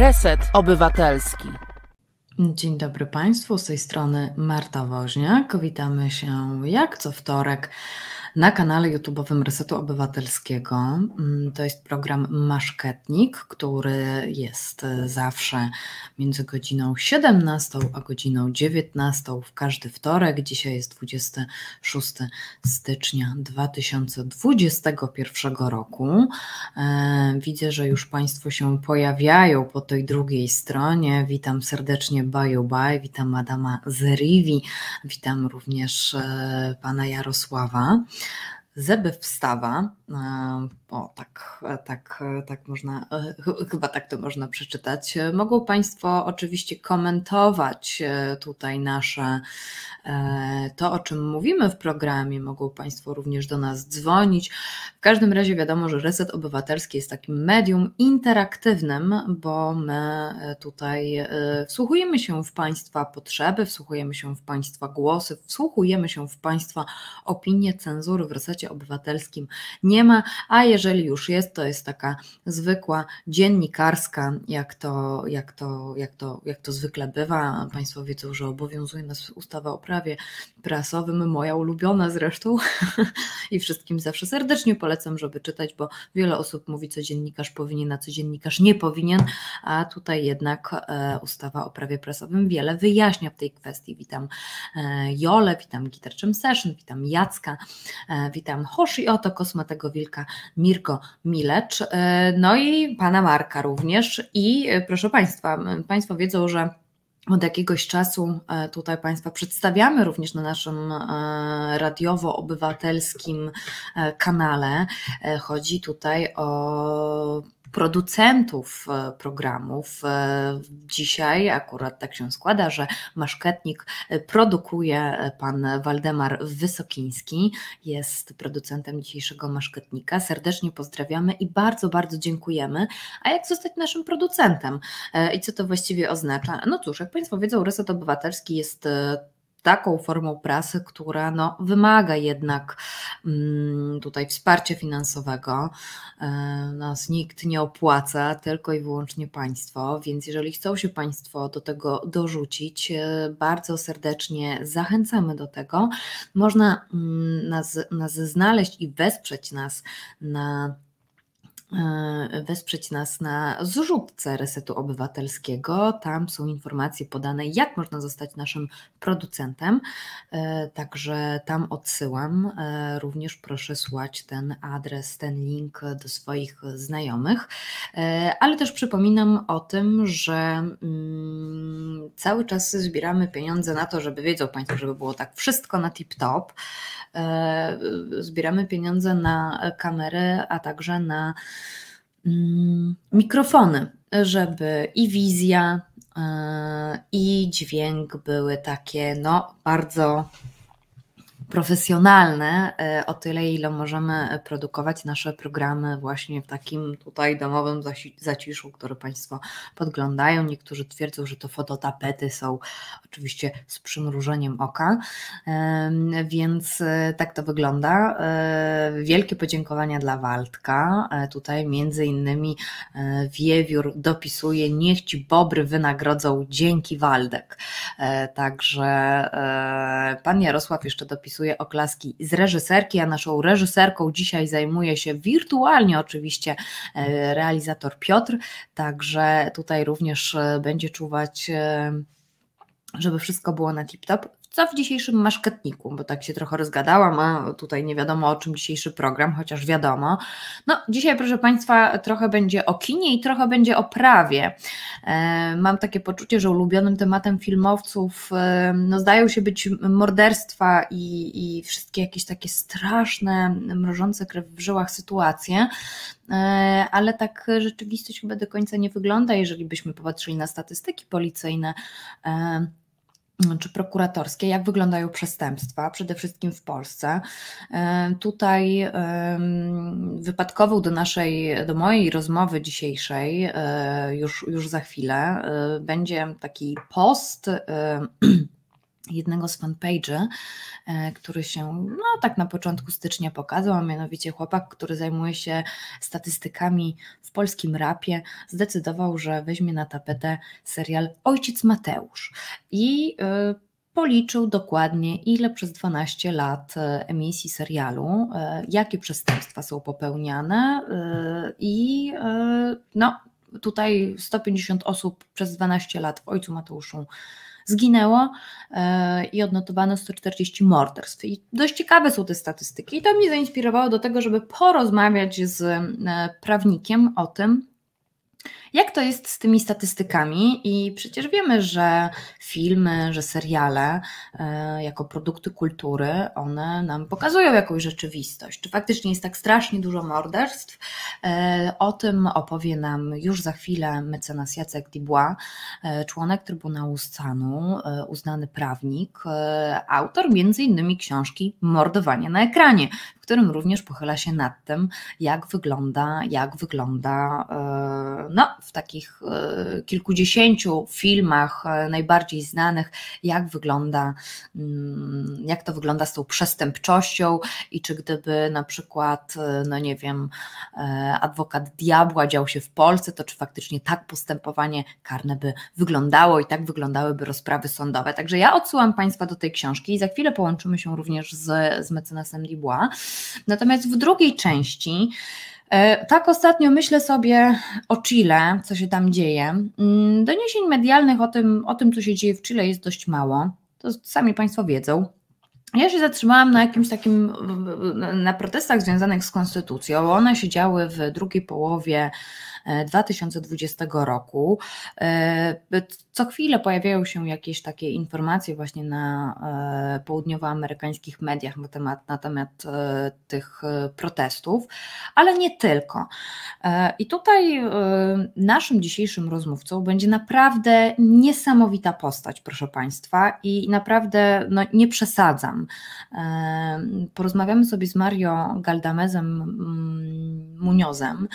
Reset Obywatelski. Dzień dobry Państwu, z tej strony Marta Woźniak. Witamy się jak co wtorek na kanale YouTube'owym Resetu Obywatelskiego. Mm, to jest program Maszketnik, który jest zawsze między godziną 17 a godziną 19 w każdy wtorek. Dzisiaj jest 26 stycznia 2021 roku. E, widzę, że już Państwo się pojawiają po tej drugiej stronie. Witam serdecznie Baju Baj, witam Madama Zeriwi, witam również e, Pana Jarosława. Zeby wstawa, e, o tak, tak, tak można, e, chyba tak to można przeczytać. Mogą Państwo oczywiście komentować e, tutaj nasze, to o czym mówimy w programie, mogą Państwo również do nas dzwonić. W każdym razie wiadomo, że Reset Obywatelski jest takim medium interaktywnym, bo my tutaj wsłuchujemy się w Państwa potrzeby, wsłuchujemy się w Państwa głosy, wsłuchujemy się w Państwa opinie, cenzury w Resecie Obywatelskim nie ma, a jeżeli już jest, to jest taka zwykła dziennikarska, jak to, jak to, jak to, jak to zwykle bywa. Państwo wiedzą, że obowiązuje nas ustawa o prawie prasowym, moja ulubiona zresztą i wszystkim zawsze serdecznie polecam, żeby czytać, bo wiele osób mówi, co dziennikarz powinien, a co dziennikarz nie powinien, a tutaj jednak e, ustawa o prawie prasowym wiele wyjaśnia w tej kwestii. Witam e, Jole, witam Guitar Session, witam Jacka, e, witam Hoshi Oto, Kosmatego Wilka, Mirko Milecz, no i pana Marka również i proszę Państwa, Państwo wiedzą, że od jakiegoś czasu e, tutaj Państwa przedstawiamy również na naszym e, radiowo-obywatelskim e, kanale. Chodzi tutaj o producentów e, programów. E, dzisiaj akurat tak się składa, że Maszketnik e, produkuje pan Waldemar Wysokiński, jest producentem dzisiejszego Maszketnika. Serdecznie pozdrawiamy i bardzo, bardzo dziękujemy. A jak zostać naszym producentem? I co to właściwie oznacza? No cóż, jak Państwo wiedzą, Reset Obywatelski jest taką formą prasy, która no, wymaga jednak mm, tutaj wsparcia finansowego. E, nas nikt nie opłaca, tylko i wyłącznie państwo, więc jeżeli chcą się Państwo do tego dorzucić, e, bardzo serdecznie zachęcamy do tego. Można mm, nas, nas znaleźć i wesprzeć nas na wesprzeć nas na zrzutce Resetu Obywatelskiego. Tam są informacje podane, jak można zostać naszym producentem. E, także tam odsyłam. E, również proszę słać ten adres, ten link do swoich znajomych. Ale też przypominam o tym, że mm, cały czas zbieramy pieniądze na to, żeby wiedzą Państwo, żeby było tak wszystko na tip-top. Zbieramy pieniądze na kamery, a także na mikrofony, żeby i wizja, e, i dźwięk były takie, no, bardzo profesjonalne, e, o tyle, ile możemy produkować nasze programy właśnie w takim tutaj domowym zaciszu, które Państwo podglądają. Niektórzy twierdzą, że to fototapety są oczywiście z przymrużeniem oka, więc e, tak to wygląda. E, wielkie podziękowania dla Waldka. Tutaj między innymi Wiewiór dopisuje, niech Ci bobry wynagrodzą, dzięki Waldek. Także Pan Jarosław jeszcze dopisuje, dopisuje oklaski z reżyserki, a naszą reżyserką dzisiaj zajmuje się wirtualnie oczywiście e, realizator Piotr, także tutaj również e, będzie czuwać e, żeby wszystko było na tip-top co w dzisiejszym maszketniku, bo tak się trochę rozgadałam, a tutaj nie wiadomo o czym dzisiejszy program, chociaż wiadomo. No, dzisiaj, proszę Państwa, trochę będzie o kinie i trochę będzie o prawie. E, mam takie poczucie, że ulubionym tematem filmowców e, no, zdają się być morderstwa i, i wszystkie jakieś takie straszne, mrożące krew w żyłach sytuacje e, ale tak rzeczywistość chyba do końca nie wygląda, jeżeli byśmy popatrzyli na statystyki policyjne czy prokuratorskie, jak wyglądają przestępstwa, przede wszystkim w Polsce. E, tutaj wypadkową do naszej, do mojej rozmowy dzisiejszej, e, już, już za chwilę, e, będzie taki post jednego z fanpage'y, e, który się no tak na początku stycznia pokazał, a mianowicie chłopak, który zajmuje się statystykami w polskim rapie, zdecydował, że weźmie na tapetę serial Ojciec Mateusz. I e, policzył dokładnie, ile przez 12 lat e, emisji serialu, jakie przestępstwa są popełniane i no tutaj 150 osób przez 12 lat w Ojcu Mateuszu zginęło e, i odnotowano 140 morderstw. I dość ciekawe są te statystyki. I to mnie zainspirowało do tego, żeby porozmawiać z e, prawnikiem o tym, jak to jest z tymi statystykami? I przecież wiemy, że filmy, że seriale e, jako produkty kultury, one nam pokazują jakąś rzeczywistość. Czy faktycznie jest tak strasznie dużo morderstw? E, o tym opowie nam już za chwilę mecenas Jacek Dubois, e, członek Trybunału Stanu, uznany prawnik, autor innymi książki Mordowanie na ekranie, w którym również pochyla się nad tym, jak wygląda, jak wygląda no, w takich e, kilkudziesięciu filmach e, najbardziej znanych, jak wygląda, mm, jak to wygląda z tą przestępczością i czy gdyby na przykład, e, no nie wiem, adwokat diabła dział się w Polsce, to czy faktycznie tak postępowanie karne by wyglądało i tak wyglądałyby rozprawy sądowe. Także ja odsyłam Państwa do tej książki i za chwilę połączymy się również z, z mecenasem Dubois. Natomiast w drugiej części tak ostatnio myślę sobie o Chile, co się tam dzieje. Mm, doniesień medialnych o tym, o tym, co się dzieje w Chile jest dość mało. To sami Państwo wiedzą. Ja się zatrzymałam na jakimś takim, na protestach związanych z konstytucją. One się działy w drugiej połowie 2020 roku. E, co chwilę pojawiają się jakieś takie informacje właśnie na e, południowoamerykańskich mediach na temat, na temat e, tych protestów, ale nie tylko. I tutaj naszym dzisiejszym rozmówcą będzie naprawdę niesamowita postać, proszę Państwa, i naprawdę no, nie przesadzam. Porozmawiamy sobie z Mario Galdamezem mm, Muñozem,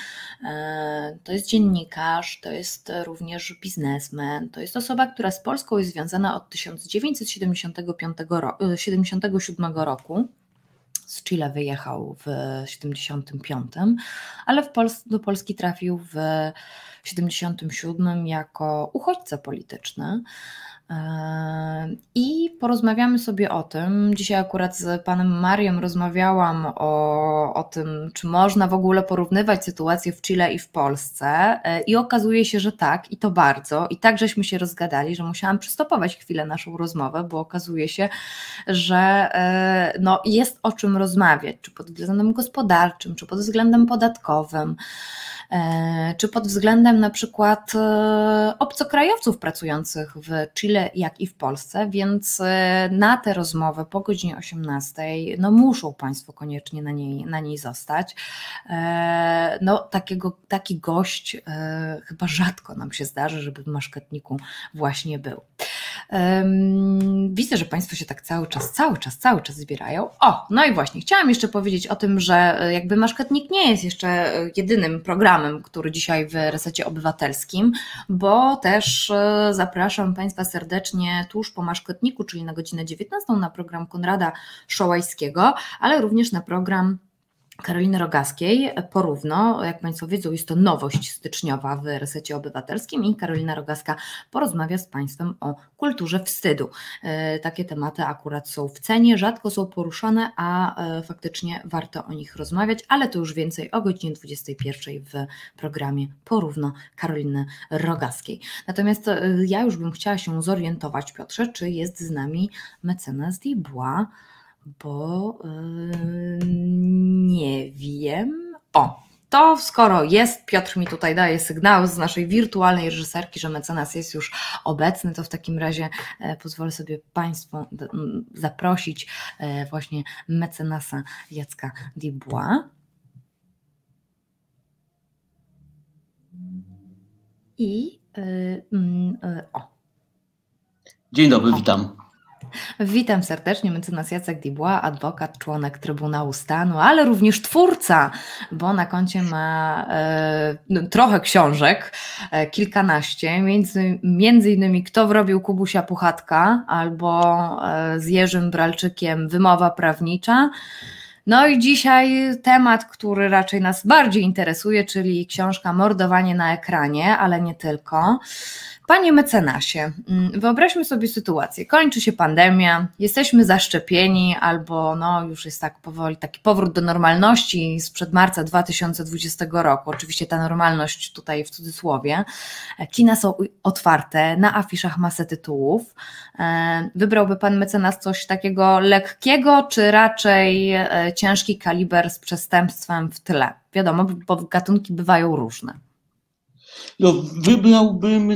to jest dziennikarz, to jest również biznesmen, to jest osoba, która z Polską jest związana od 1975 roku, 77 roku. Z Chile wyjechał w 75, ale w do Polski trafił w 77 jako uchodźca polityczny. I porozmawiamy sobie o tym. Dzisiaj akurat z panem Mariem rozmawiałam o, o tym, czy można w ogóle porównywać sytuację w Chile i w Polsce. E, I okazuje się, że tak, i to bardzo. I tak żeśmy się rozgadali, że musiałam przystopować chwilę naszą rozmowę, bo okazuje się, że e, no, jest o czym rozmawiać, czy pod względem gospodarczym, czy pod względem podatkowym. E, czy pod względem na przykład e, obcokrajowców pracujących w Chile, jak i w Polsce, więc e, na tę rozmowę po godzinie 18 no muszą Państwo koniecznie na niej, na niej zostać. No takiego, taki gość chyba rzadko nam się zdarzy, żeby w Maszketniku właśnie był. Widzę, że Państwo się tak cały czas, cały czas, cały czas zbierają. O, no i właśnie, chciałam jeszcze powiedzieć o tym, że jakby Maszketnik nie jest jeszcze jedynym programem, który dzisiaj w Resecie Obywatelskim, bo też e, zapraszam Państwa serdecznie tuż po Maszketniku, czyli na godzinę 19 na program Konrada Szołajskiego, ale również na program Karoliny Rogaskiej porówno, jak Państwo wiedzą, jest to nowość styczniowa w resecie obywatelskim i Karolina Rogaska porozmawia z Państwem o kulturze wstydu. E, takie tematy akurat są w cenie, rzadko są poruszane, a e, faktycznie warto o nich rozmawiać, ale to już więcej o godzinie 21 w programie Porówno Karoliny Rogaskiej. Natomiast e, ja już bym chciała się zorientować, Piotrze, czy jest z nami mecenas Dubois, bo yy, nie wiem. O, to skoro jest, Piotr mi tutaj daje sygnał z naszej wirtualnej reżyserki, że mecenas jest już obecny, to w takim razie e, pozwolę sobie Państwu zaprosić e, właśnie mecenasa Jacka Dubois. I yy, yy, o. Dzień dobry, witam. Witam serdecznie, mecenas Jacek Dibła, adwokat, członek Trybunału Stanu, ale również twórca, bo na koncie ma e, no, trochę książek, e, kilkanaście, między, między innymi Kto wrobił Kubusia Puchatka albo e, z Jerzym Bralczykiem Wymowa Prawnicza. No i dzisiaj temat, który raczej nas bardziej interesuje, czyli książka Mordowanie na ekranie, ale nie tylko. Panie mecenasie, mm, wyobraźmy sobie sytuację. Kończy się pandemia, jesteśmy zaszczepieni, albo no, już jest tak powoli taki powrót do normalności sprzed marca 2020 roku. Oczywiście ta normalność tutaj w cudzysłowie. Kina są otwarte, na afiszach masę tytułów. E, wybrałby pan mecenas coś takiego lekkiego, czy raczej e, ciężki kaliber z przestępstwem w tle? Wiadomo, bo gatunki bywają różne. No, wybrałbym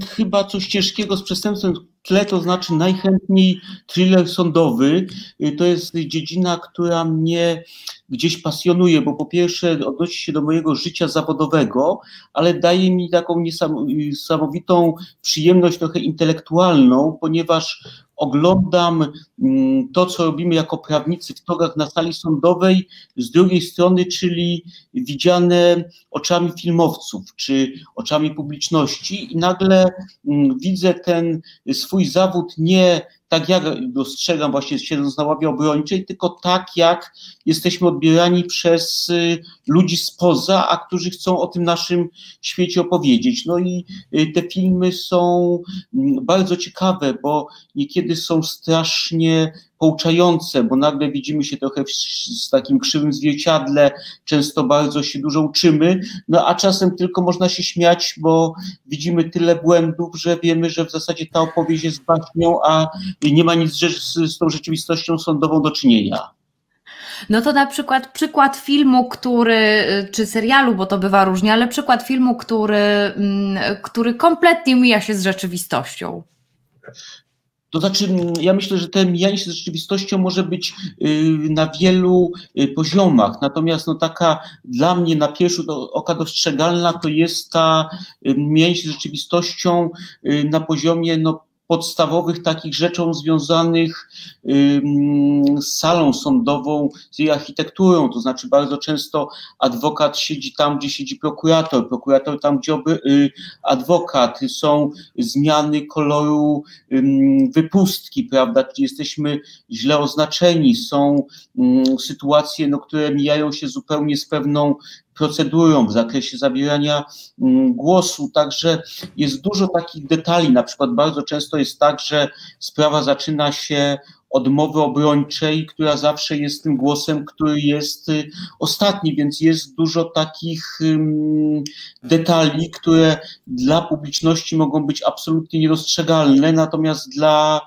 chyba coś ciężkiego z przestępstwem tle, to znaczy najchętniej thriller sądowy. Y, to jest dziedzina, która mnie gdzieś pasjonuje, bo po pierwsze odnosi się do mojego życia zawodowego, ale daje mi taką niesamowitą przyjemność trochę intelektualną, ponieważ oglądam mm, to, co robimy jako prawnicy w torach na sali sądowej, z drugiej strony, czyli widziane oczami filmowców czy oczami publiczności, i nagle mm, widzę ten swój zawód nie tak jak dostrzegam właśnie siedząc na ławie obrończej, tylko tak jak jesteśmy odbierani przez y, ludzi spoza, a którzy chcą o tym naszym świecie opowiedzieć. No i y, te filmy są mm, bardzo ciekawe, bo niekiedy są strasznie pouczające, bo nagle widzimy się trochę w, z takim krzywym zwierciadle, często bardzo się dużo uczymy, no a czasem tylko można się śmiać, bo widzimy tyle błędów, że wiemy, że w zasadzie ta opowieść jest baśnią, a nie ma nic z, z tą rzeczywistością sądową do czynienia. No to na przykład przykład filmu, który, czy serialu, bo to bywa różnie, ale przykład filmu, który, mm, który kompletnie mija się z rzeczywistością. To znaczy, ja myślę, że to mijanie się z rzeczywistością może być y, na wielu y, poziomach, natomiast no taka dla mnie na pierwszy oka dostrzegalna to jest ta y, mijanie się z rzeczywistością na poziomie no, podstawowych takich rzeczą związanych z salą sądową, z jej architekturą, to znaczy bardzo często adwokat siedzi tam, gdzie siedzi prokurator, prokurator tam, gdzie y, adwokat, są zmiany koloru wypustki, prawda, czy jesteśmy źle oznaczeni, są sytuacje, no, które mijają się zupełnie z pewną procedurą w zakresie zabierania mm, głosu. Także jest dużo takich detali. Na przykład bardzo często jest tak, że sprawa zaczyna się odmowy obrończej, która zawsze jest tym głosem, który jest y, ostatni, więc jest dużo takich detali, które dla publiczności mogą być absolutnie niedostrzegalne, natomiast dla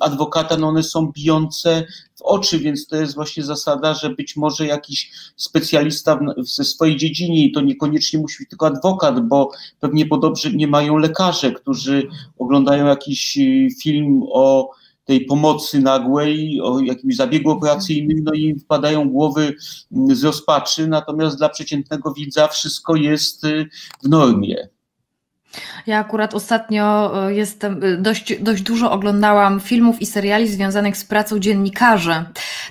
adwokata no one są bijące w oczy, więc to jest właśnie zasada, że być może jakiś specjalista ze swojej dziedzinie i to niekoniecznie musi być tylko adwokat, bo pewnie podobnie nie mają lekarze, którzy oglądają jakiś y, film o tej pomocy nagłej, o jakimś zabiegu operacyjnym, no i wpadają głowy mm, z rozpaczy, natomiast dla przeciętnego widza wszystko jest y, w normie. Ja akurat ostatnio e, jestem, e, dość, dość dużo oglądałam filmów i seriali związanych z pracą dziennikarzy.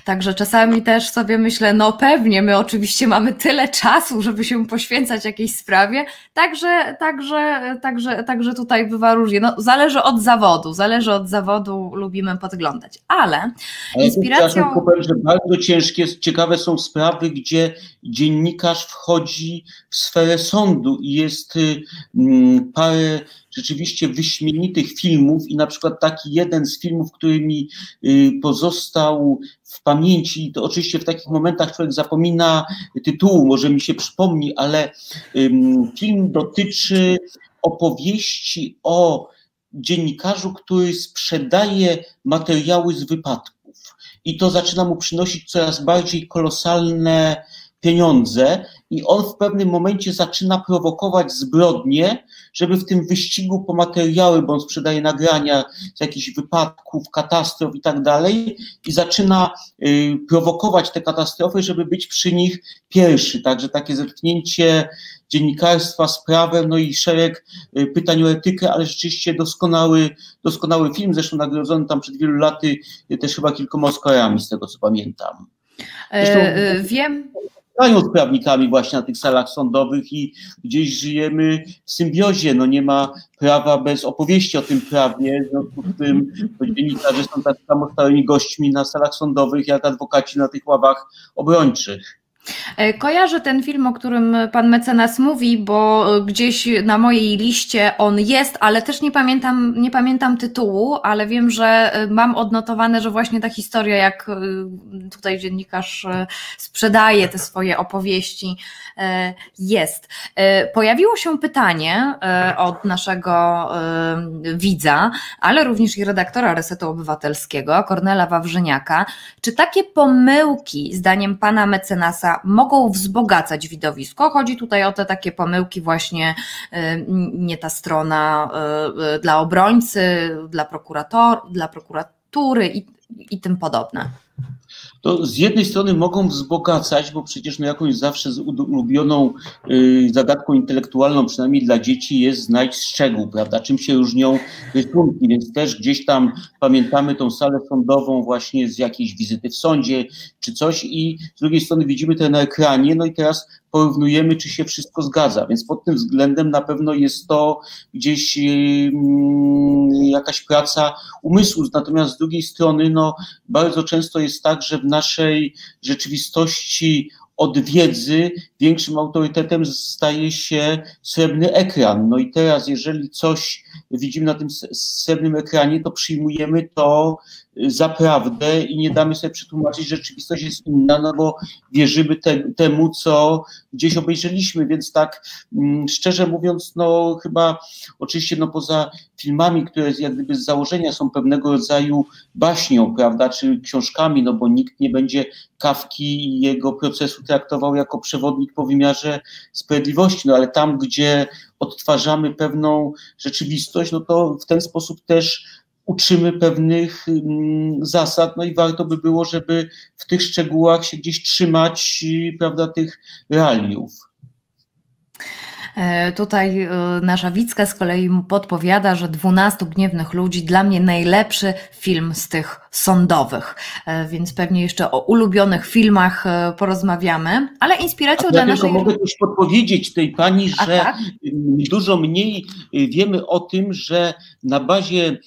Także czasami też sobie myślę, no pewnie, my oczywiście mamy tyle czasu, żeby się poświęcać jakiejś sprawie. Także, także, także, także tutaj bywa różnie. No, zależy od zawodu, zależy od zawodu, lubimy podglądać. Ale, Ale inspiracją. Powiem, że bardzo ciężkie, ciekawe są sprawy, gdzie dziennikarz wchodzi w sferę sądu i jest mm, parę rzeczywiście wyśmienitych filmów i na przykład taki jeden z filmów, który mi y, pozostał w pamięci, to oczywiście w takich momentach człowiek zapomina tytułu, może mi się przypomni, ale film dotyczy opowieści o dziennikarzu, który sprzedaje materiały z wypadków. I to zaczyna mu przynosić coraz bardziej kolosalne pieniądze i on w pewnym momencie zaczyna prowokować zbrodnie, żeby w tym wyścigu po materiały, bo on sprzedaje nagrania z jakichś wypadków, katastrof i tak dalej i zaczyna y, prowokować te katastrofy, żeby być przy nich pierwszy. Także takie zetknięcie dziennikarstwa z prawem, no i szereg y, pytań o etykę, ale rzeczywiście doskonały, doskonały film, zresztą nagrodzony tam przed wielu laty y, też chyba kilkoma Oscarami, z tego co pamiętam. Zresztą, e, wiem, spotkają z prawnikami właśnie na tych salach sądowych i gdzieś żyjemy w symbiozie. No nie ma prawa bez opowieści o tym prawie, w związku z tym dziennikarze są tak samo stałymi gośćmi na salach sądowych, jak adwokaci na tych ławach obrończych. E, kojarzę ten film, o którym pan mecenas mówi, bo gdzieś na mojej liście on jest, ale też nie pamiętam, nie pamiętam tytułu, ale wiem, że e, mam odnotowane, że właśnie ta historia, jak e, tutaj dziennikarz sprzedaje te swoje opowieści, jest. Pojawiło się pytanie od naszego widza, ale również i redaktora Resetu Obywatelskiego, Kornela Wawrzyniaka. Czy takie pomyłki, zdaniem pana mecenasa, mogą wzbogacać widowisko. Chodzi tutaj o te takie pomyłki właśnie nie ta strona dla obrońcy, dla prokurator, dla prokuratury i, i tym podobne to z jednej strony mogą wzbogacać, bo przecież no jakąś zawsze ulubioną y, zagadką intelektualną, przynajmniej dla dzieci, jest znajdź szczegół, prawda, czym się różnią rysunki, więc też gdzieś tam pamiętamy tą salę sądową właśnie z jakiejś wizyty w sądzie czy coś i z drugiej strony widzimy to na ekranie, no i teraz porównujemy, czy się wszystko zgadza. Więc pod tym względem na pewno jest to gdzieś jakaś praca umysłu. Natomiast z drugiej strony, no, bardzo często jest tak, że w naszej rzeczywistości od wiedzy większym autorytetem staje się srebrny ekran. No i teraz, jeżeli coś widzimy na tym srebrnym ekranie, to przyjmujemy to za prawdę i nie damy sobie przetłumaczyć, że rzeczywistość jest inna, no bo wierzymy te, temu, co gdzieś obejrzeliśmy, więc tak mm, szczerze mówiąc, no chyba oczywiście no poza filmami, które jak gdyby z założenia są pewnego rodzaju baśnią, prawda, czy książkami, no bo nikt nie będzie Kawki i jego procesu traktował jako przewodnik po wymiarze sprawiedliwości, no ale tam, gdzie odtwarzamy pewną rzeczywistość, no to w ten sposób też uczymy pewnych mm, zasad, no i warto by było, żeby w tych szczegółach się gdzieś trzymać, prawda, tych realiów. E, tutaj e, nasza Wicka z kolei podpowiada, że 12 gniewnych ludzi dla mnie najlepszy film z tych sądowych, e, więc pewnie jeszcze o ulubionych filmach porozmawiamy, ale inspiracją dla naszej... mogę coś podpowiedzieć tej pani, że tak? dużo mniej wiemy o tym, że na bazie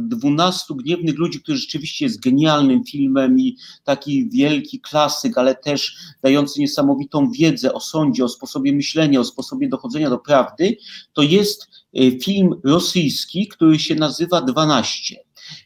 12 mm, gniewnych ludzi, który rzeczywiście jest genialnym filmem i taki wielki klasyk, ale też dający niesamowitą wiedzę o sądzie, o sposobie myślenia, o sposobie sposobie dochodzenia do prawdy, to jest y, film rosyjski, który się nazywa 12.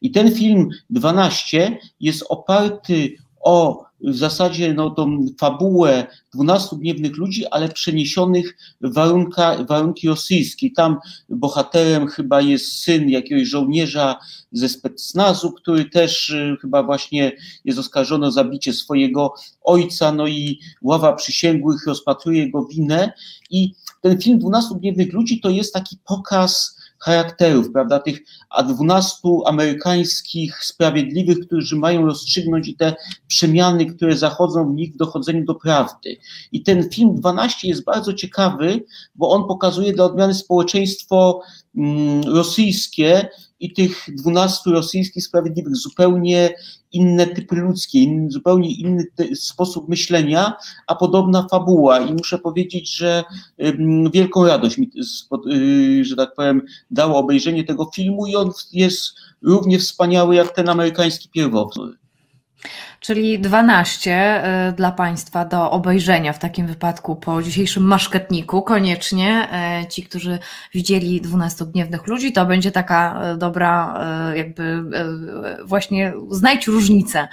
I ten film 12 jest oparty o w zasadzie no, tą fabułę 12 gniewnych ludzi, ale przeniesionych warunka, warunki rosyjskie. Tam bohaterem chyba jest syn jakiegoś żołnierza ze specnazu, który też y, chyba właśnie jest oskarżony o zabicie swojego ojca, no i ława przysięgłych rozpatruje jego winę i ten film 12 gniewnych ludzi to jest taki pokaz charakterów, prawda, tych a 12 amerykańskich sprawiedliwych, którzy mają rozstrzygnąć i te przemiany, które zachodzą w nich w dochodzeniu do prawdy. I ten film 12 jest bardzo ciekawy, bo on pokazuje dla odmiany społeczeństwo mm, rosyjskie i tych 12 rosyjskich sprawiedliwych zupełnie inne typy ludzkie, in, zupełnie inny sposób myślenia, a podobna fabuła. I muszę powiedzieć, że y, wielką radość mi, y, że tak powiem, dało obejrzenie tego filmu i on jest równie wspaniały jak ten amerykański pierwowzór czyli 12 y, dla Państwa do obejrzenia w takim wypadku po dzisiejszym maszketniku. Koniecznie y, ci, którzy widzieli 12 gniewnych ludzi, to będzie taka y, dobra, jakby właśnie znajdź różnicę,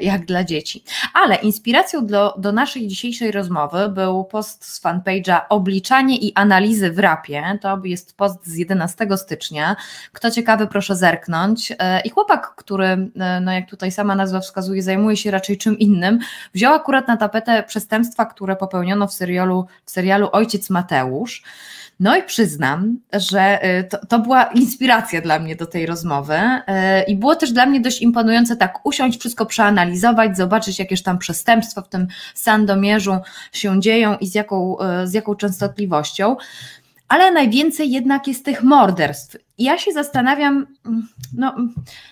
jak dla dzieci. Ale inspiracją do, do naszej dzisiejszej rozmowy był post z fanpage'a Obliczanie i analizy w rapie. To jest post z 11 stycznia. Kto ciekawy, proszę zerknąć. I chłopak, który, no jak tutaj sama nazwa nazwa wskazuje, zajmuje się raczej czym innym, wziął akurat na tapetę przestępstwa, które popełniono w serialu, w serialu Ojciec Mateusz. No i przyznam, że y, to, to, była inspiracja dla mnie do tej rozmowy y, i było też dla mnie dość imponujące tak usiąść, wszystko przeanalizować, zobaczyć jakież tam przestępstwa w tym Sandomierzu się dzieją i z jaką, y, z jaką częstotliwością ale najwięcej jednak jest tych morderstw. Ja się zastanawiam, no,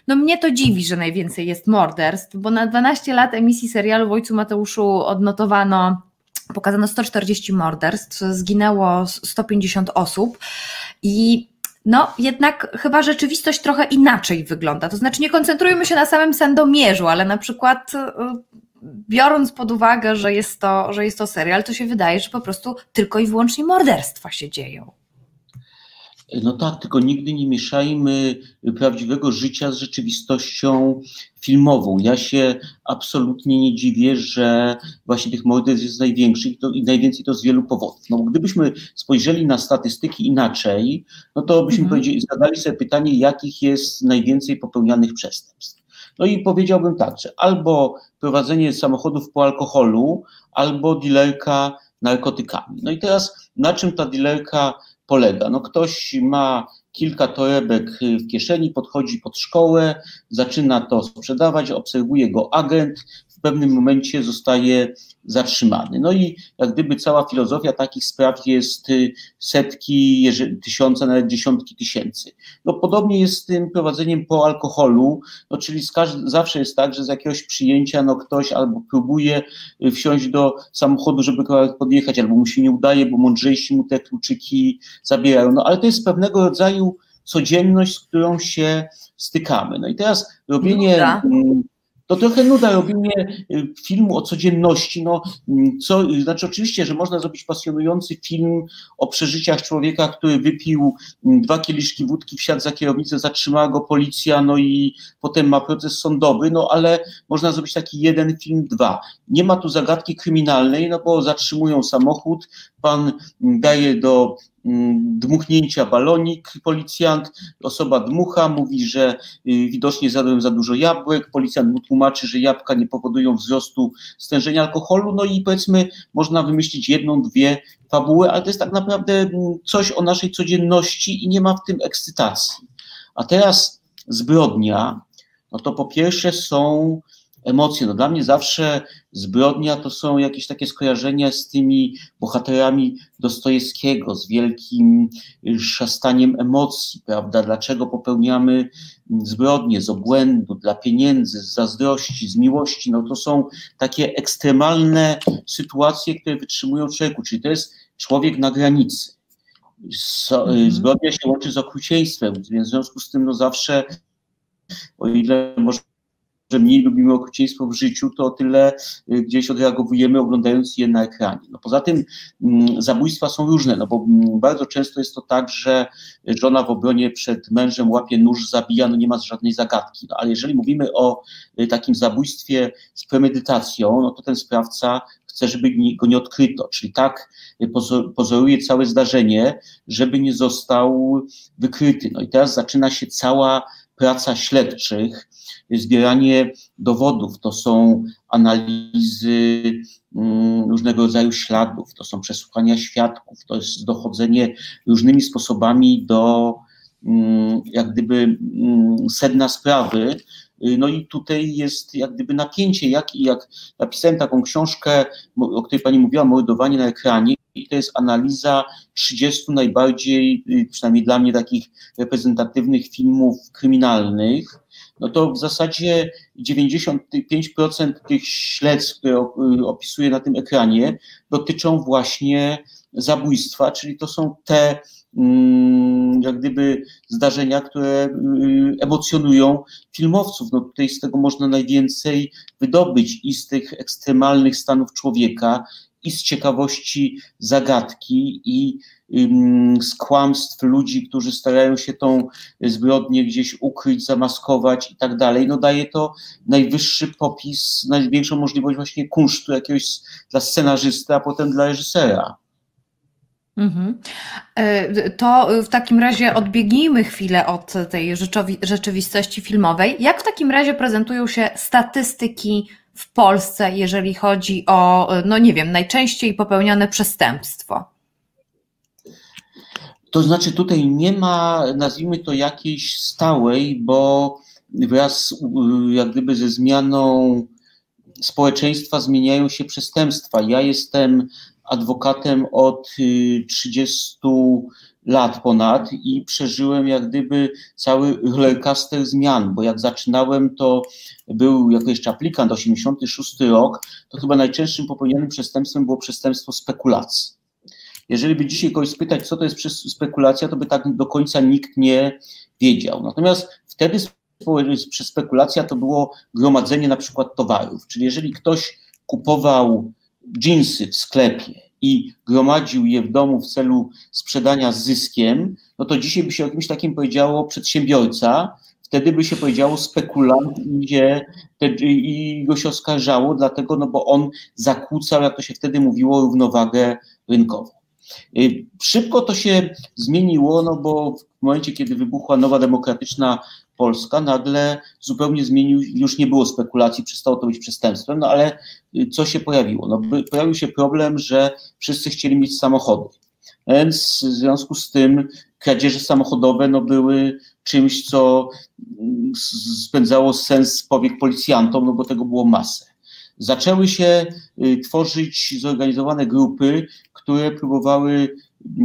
no mnie to dziwi, że najwięcej jest morderstw, bo na 12 lat emisji serialu w Ojcu Mateuszu odnotowano, pokazano 140 morderstw, zginęło 150 osób i no jednak chyba rzeczywistość trochę inaczej wygląda. To znaczy nie koncentrujmy się na samym Sandomierzu, ale na przykład biorąc pod uwagę, że jest, to, że jest to serial, to się wydaje, że po prostu tylko i wyłącznie morderstwa się dzieją. No tak, tylko nigdy nie mieszajmy prawdziwego życia z rzeczywistością filmową. Ja się absolutnie nie dziwię, że właśnie tych morderstw jest największych i, najwięcej to z wielu powodów. No, gdybyśmy spojrzeli na statystyki inaczej, no to byśmy mhm. zadali sobie pytanie, jakich jest najwięcej popełnianych przestępstw. No i powiedziałbym tak, że albo prowadzenie samochodów po alkoholu, albo dilerka narkotykami. No i teraz na czym ta dilerka polega? No ktoś ma kilka torebek w kieszeni, podchodzi pod szkołę, zaczyna to sprzedawać, obserwuje go agent, w pewnym momencie zostaje zatrzymany. No i jak gdyby cała filozofia takich spraw jest y, setki, tysiące, nawet dziesiątki tysięcy. No podobnie jest z tym prowadzeniem po alkoholu, no czyli zawsze jest tak, że z jakiegoś przyjęcia no ktoś albo próbuje y, wsiąść do samochodu, żeby kawałek podjechać, albo mu się nie udaje, bo mądrzejsi mu te kluczyki zabierają. No ale to jest pewnego rodzaju codzienność, z którą się stykamy. No i teraz robienie... to trochę nuda robienie y, filmu o codzienności. No, mm, co, znaczy oczywiście, że można zrobić pasjonujący film o przeżyciach człowieka, który wypił mm, dwa kieliszki wódki, wsiadł za kierownicę, zatrzymała go policja, no i potem ma proces sądowy, no ale można zrobić taki jeden film, dwa. Nie ma tu zagadki kryminalnej, no bo zatrzymują samochód, pan daje do Mm, dmuchnięcia balonik, policjant, osoba dmucha, mówi, że y, widocznie zjadłem za dużo jabłek, policjant mu tłumaczy, że jabłka nie powodują wzrostu stężenia alkoholu, no i powiedzmy można wymyślić jedną, dwie fabuły, ale to jest tak naprawdę mm, coś o naszej codzienności i nie ma w tym ekscytacji. A teraz zbrodnia, no to po pierwsze są emocje. No dla mnie zawsze zbrodnia to są jakieś takie skojarzenia z tymi bohaterami Dostojewskiego, z wielkim szastaniem emocji, prawda? Dlaczego popełniamy zbrodnie z obłędu, dla pieniędzy, z zazdrości, z miłości? No to są takie ekstremalne sytuacje, które wytrzymują człowieku, czyli to jest człowiek na granicy. Mhm. Zbrodnia się łączy z okrucieństwem, więc w związku z tym no zawsze, o ile może że mniej lubimy okrucieństwo w życiu, to o tyle y, gdzieś odreagowujemy oglądając je na ekranie. No poza tym mm, zabójstwa są różne, no bo mm, bardzo często jest to tak, że żona w obronie przed mężem łapie nóż, zabija, no nie ma żadnej zagadki. No ale jeżeli mówimy o y, takim zabójstwie z premedytacją, no to ten sprawca chce, żeby go nie odkryto, czyli tak y, pozoruje całe zdarzenie, żeby nie został wykryty. No i teraz zaczyna się cała praca śledczych, zbieranie dowodów, to są analizy mm, różnego rodzaju śladów, to są przesłuchania świadków, to jest dochodzenie różnymi sposobami do mm, jak gdyby mm, sedna sprawy. No i tutaj jest jak gdyby napięcie, jak i jak napisałem taką książkę, o której pani mówiła, Mordowanie na ekranie, i to jest analiza 30 najbardziej, przynajmniej dla mnie, takich reprezentatywnych filmów kryminalnych, no to w zasadzie 95% tych śledztw, które opisuję na tym ekranie, dotyczą właśnie zabójstwa, czyli to są te mm, jak gdyby zdarzenia, które y, emocjonują filmowców. No tutaj z tego można najwięcej wydobyć i z tych ekstremalnych stanów człowieka, i z ciekawości zagadki, i z kłamstw ludzi, którzy starają się tą zbrodnię gdzieś ukryć, zamaskować i tak dalej, no daje to najwyższy popis, największą możliwość właśnie kunsztu jakiegoś dla scenarzysty, a potem dla reżysera. Mhm. E, to w takim razie odbiegnijmy chwilę od tej rzeczywistości filmowej. Jak w takim razie prezentują się statystyki w Polsce, jeżeli chodzi o, no nie wiem, najczęściej popełniane przestępstwo? To znaczy, tutaj nie ma, nazwijmy to jakiejś stałej, bo wraz jak gdyby ze zmianą społeczeństwa zmieniają się przestępstwa. Ja jestem adwokatem od 30 y, lat ponad i przeżyłem jak gdyby cały rollercoaster zmian, bo jak zaczynałem, to był jeszcze aplikant, 86 rok, to chyba najczęstszym popełnianym przestępstwem było przestępstwo spekulacji. Jeżeli by dzisiaj kogoś spytać, co to jest spekulacja, to by tak do końca nikt nie wiedział. Natomiast wtedy spekulacja to było gromadzenie na przykład towarów, czyli jeżeli ktoś kupował dżinsy w sklepie i gromadził je w domu w celu sprzedania z zyskiem, no to dzisiaj by się o kimś takim powiedziało przedsiębiorca, wtedy by się powiedziało spekulant idzie i go się oskarżało, dlatego, no bo on zakłócał, jak to się wtedy mówiło, równowagę rynkową. Y, szybko to się zmieniło, no bo w momencie, kiedy wybuchła nowa demokratyczna Polska, nagle zupełnie zmienił, już nie było spekulacji, przestało to być przestępstwem, no ale y, co się pojawiło? No, pojawił się problem, że wszyscy chcieli mieć samochody. Więc w związku z tym kradzieże samochodowe no, były czymś, co mm, spędzało sens powiek policjantom, no bo tego było masę. Zaczęły się y, tworzyć zorganizowane grupy, które próbowały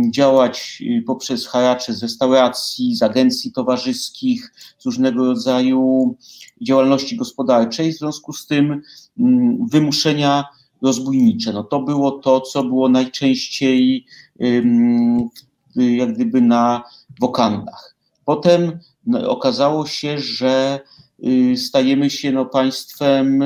działać y, poprzez haracze z restauracji, z agencji towarzyskich, z różnego rodzaju działalności gospodarczej, w związku z tym mm, wymuszenia rozbójnicze. No to było to, co było najczęściej jak gdyby na wokandach. Potem no, okazało się, że y, stajemy się no, państwem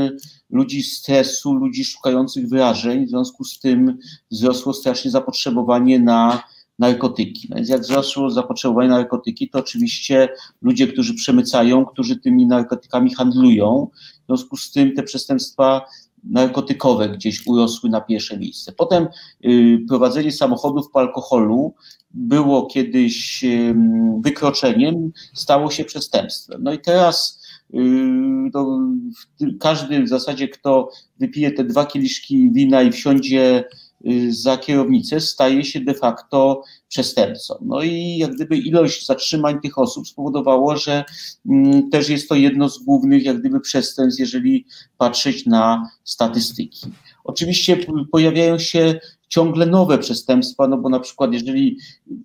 ludzi stresu, ludzi szukających wyrażeń, w związku z tym wzrosło strasznie zapotrzebowanie na narkotyki. No więc jak wzrosło zapotrzebowanie na narkotyki, to oczywiście ludzie, którzy przemycają, którzy tymi narkotykami handlują, w związku z tym te przestępstwa narkotykowe gdzieś urosły na pierwsze miejsce. Potem y, prowadzenie samochodów po alkoholu było kiedyś y, wykroczeniem, stało się przestępstwem. No i teraz to każdy w zasadzie, kto wypije te dwa kieliszki wina i wsiądzie yy, za kierownicę, staje się de facto przestępcą. No i jak gdyby ilość zatrzymań tych osób spowodowała, że mm, też jest to jedno z głównych jak gdyby przestępstw, jeżeli patrzeć na statystyki. Oczywiście pojawiają się ciągle nowe przestępstwa, no bo na przykład jeżeli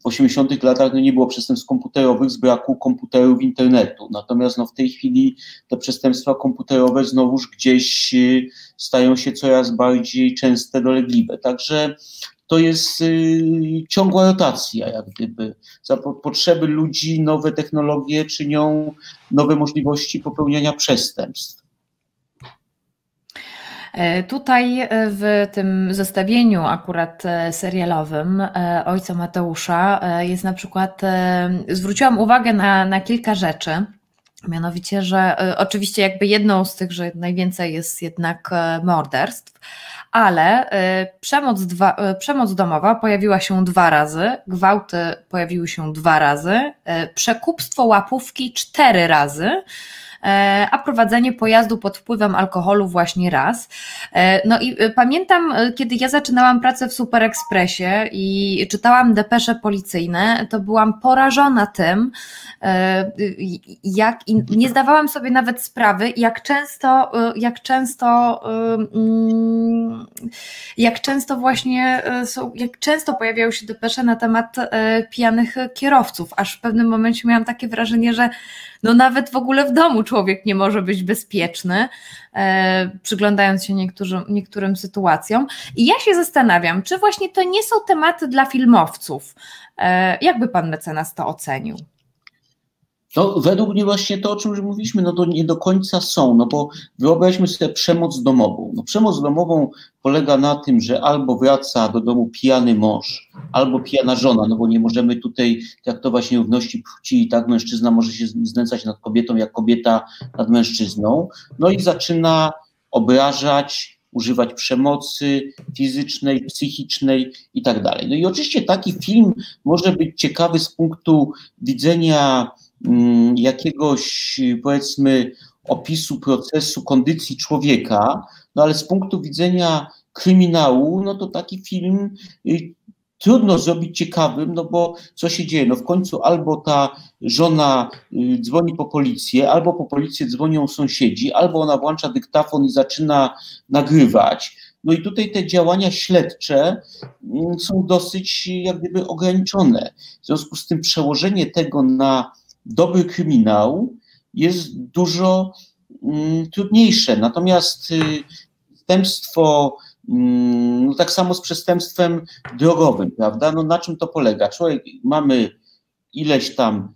w 80 latach no nie było przestępstw komputerowych z braku komputerów internetu, natomiast no w tej chwili te przestępstwa komputerowe znowuż gdzieś y, stają się coraz bardziej częste, dolegliwe. Także to jest y, ciągła rotacja, jak gdyby. Za potrzeby ludzi nowe technologie czynią nowe możliwości popełniania przestępstw. E, tutaj e, w tym zestawieniu akurat e, serialowym Ojca Mateusza jest na przykład, zwróciłam uwagę na, na kilka rzeczy. Mianowicie, że oczywiście jakby jedną z tych, że najwięcej jest jednak morderstw, ale przemoc, dwa, przemoc domowa pojawiła się dwa razy, gwałty pojawiły się dwa razy, przekupstwo łapówki cztery razy, a prowadzenie pojazdu pod wpływem alkoholu właśnie raz. E, no i e, pamiętam, kiedy ja zaczynałam pracę w Super Expressie i czytałam depesze policyjne, to byłam porażona tym, jak nie zdawałam sobie nawet sprawy, jak często, jak często, mm, jak często właśnie są, jak często pojawiają się depesze na temat pijanych kierowców, aż w pewnym momencie miałam takie wrażenie, że no nawet w ogóle w domu człowiek nie może być bezpieczny, e, przyglądając się niektórym, niektórym sytuacjom. I ja się zastanawiam, czy właśnie to nie są tematy dla filmowców. E, jakby pan mecenas to ocenił? No, według mnie właśnie to, o czym już mówiliśmy, no to nie do końca są, no bo wyobraźmy sobie przemoc domową. No, przemoc domową polega na tym, że albo wraca do domu pijany mąż, albo pijana żona, no bo nie możemy tutaj traktować nierówności płci i tak mężczyzna może się znęcać nad kobietą, jak kobieta nad mężczyzną, no i zaczyna obrażać, używać przemocy fizycznej, psychicznej i tak dalej. No i oczywiście taki film może być ciekawy z punktu widzenia jakiegoś, powiedzmy, opisu procesu, kondycji człowieka, no ale z punktu widzenia kryminału, no to taki film y, trudno zrobić ciekawym, no bo co się dzieje? No w końcu albo ta żona y, dzwoni po policję, albo po policję dzwonią sąsiedzi, albo ona włącza dyktafon i zaczyna nagrywać. No i tutaj te działania śledcze mm, są dosyć jak gdyby ograniczone. W związku z tym przełożenie tego na dobry kryminał jest dużo mm, trudniejsze. Natomiast y, przestępstwo Mm, no tak samo z przestępstwem drogowym, prawda? No na czym to polega? Człowiek, mamy ileś tam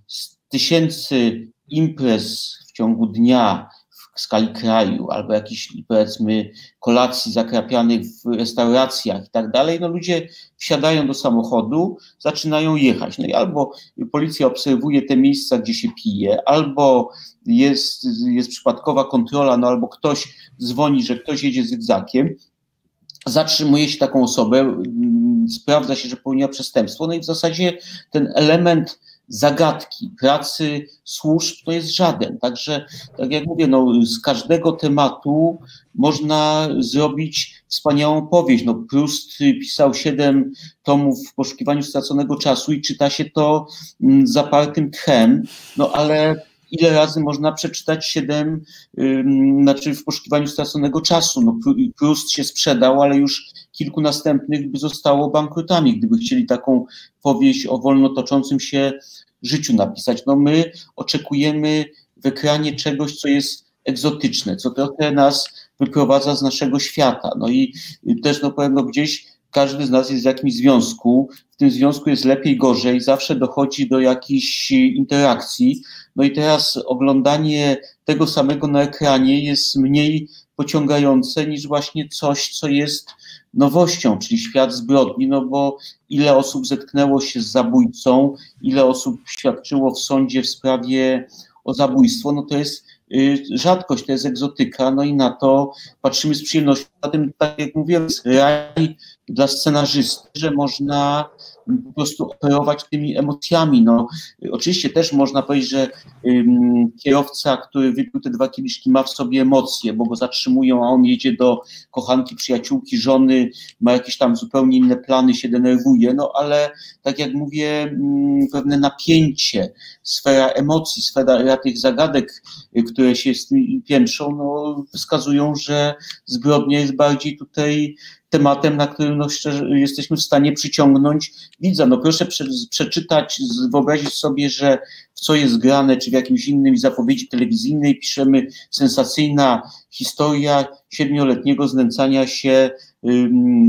tysięcy imprez w ciągu dnia w skali kraju, albo jakichś powiedzmy kolacji zakrapianych w restauracjach i tak dalej, no ludzie wsiadają do samochodu, zaczynają jechać. No i albo policja obserwuje te miejsca, gdzie się pije, albo jest, jest przypadkowa kontrola, no albo ktoś dzwoni, że ktoś jedzie zygzakiem, zatrzymuje się taką osobę, mm, sprawdza się, że popełniła przestępstwo, no i w zasadzie ten element zagadki, pracy służb to jest żaden. Także, tak jak mówię, no, z każdego tematu można zrobić wspaniałą powieść. No, Proust pisał siedem tomów w poszukiwaniu straconego czasu i czyta się to mm, zapartym tchem, no ale ile razy można przeczytać siedem, znaczy w poszukiwaniu straconego czasu. No, Proust się sprzedał, ale już kilku następnych by zostało bankrutami, gdyby chcieli taką powieść o wolno toczącym się życiu napisać. No my oczekujemy w ekranie czegoś, co jest egzotyczne, co trochę nas wyprowadza z naszego świata. No i też no powiem, no gdzieś każdy z nas jest w jakimś związku, w tym związku jest lepiej, gorzej, zawsze dochodzi do jakichś interakcji. No i teraz oglądanie tego samego na ekranie jest mniej pociągające niż właśnie coś, co jest nowością, czyli świat zbrodni, no bo ile osób zetknęło się z zabójcą, ile osób świadczyło w sądzie w sprawie o zabójstwo, no to jest y, rzadkość, to jest egzotyka, no i na to patrzymy z przyjemnością. Zatem, tak jak mówiłem, raj dla scenarzysty, że można po prostu operować tymi emocjami. No, oczywiście też można powiedzieć, że kierowca, który wypił te dwa kieliszki, ma w sobie emocje, bo go zatrzymują, a on jedzie do kochanki, przyjaciółki, żony, ma jakieś tam zupełnie inne plany, się denerwuje, no ale tak jak mówię, pewne napięcie, sfera emocji, sfera tych zagadek, y, które się z tym piętrzą, no, wskazują, że zbrodnia jest bardziej tutaj tematem, na którym no, szczerze, jesteśmy w stanie przyciągnąć widza. No proszę prze, przeczytać, wyobrazić sobie, że w co jest grane, czy w jakimś innym zapowiedzi telewizyjnej piszemy sensacyjna historia siedmioletniego znęcania się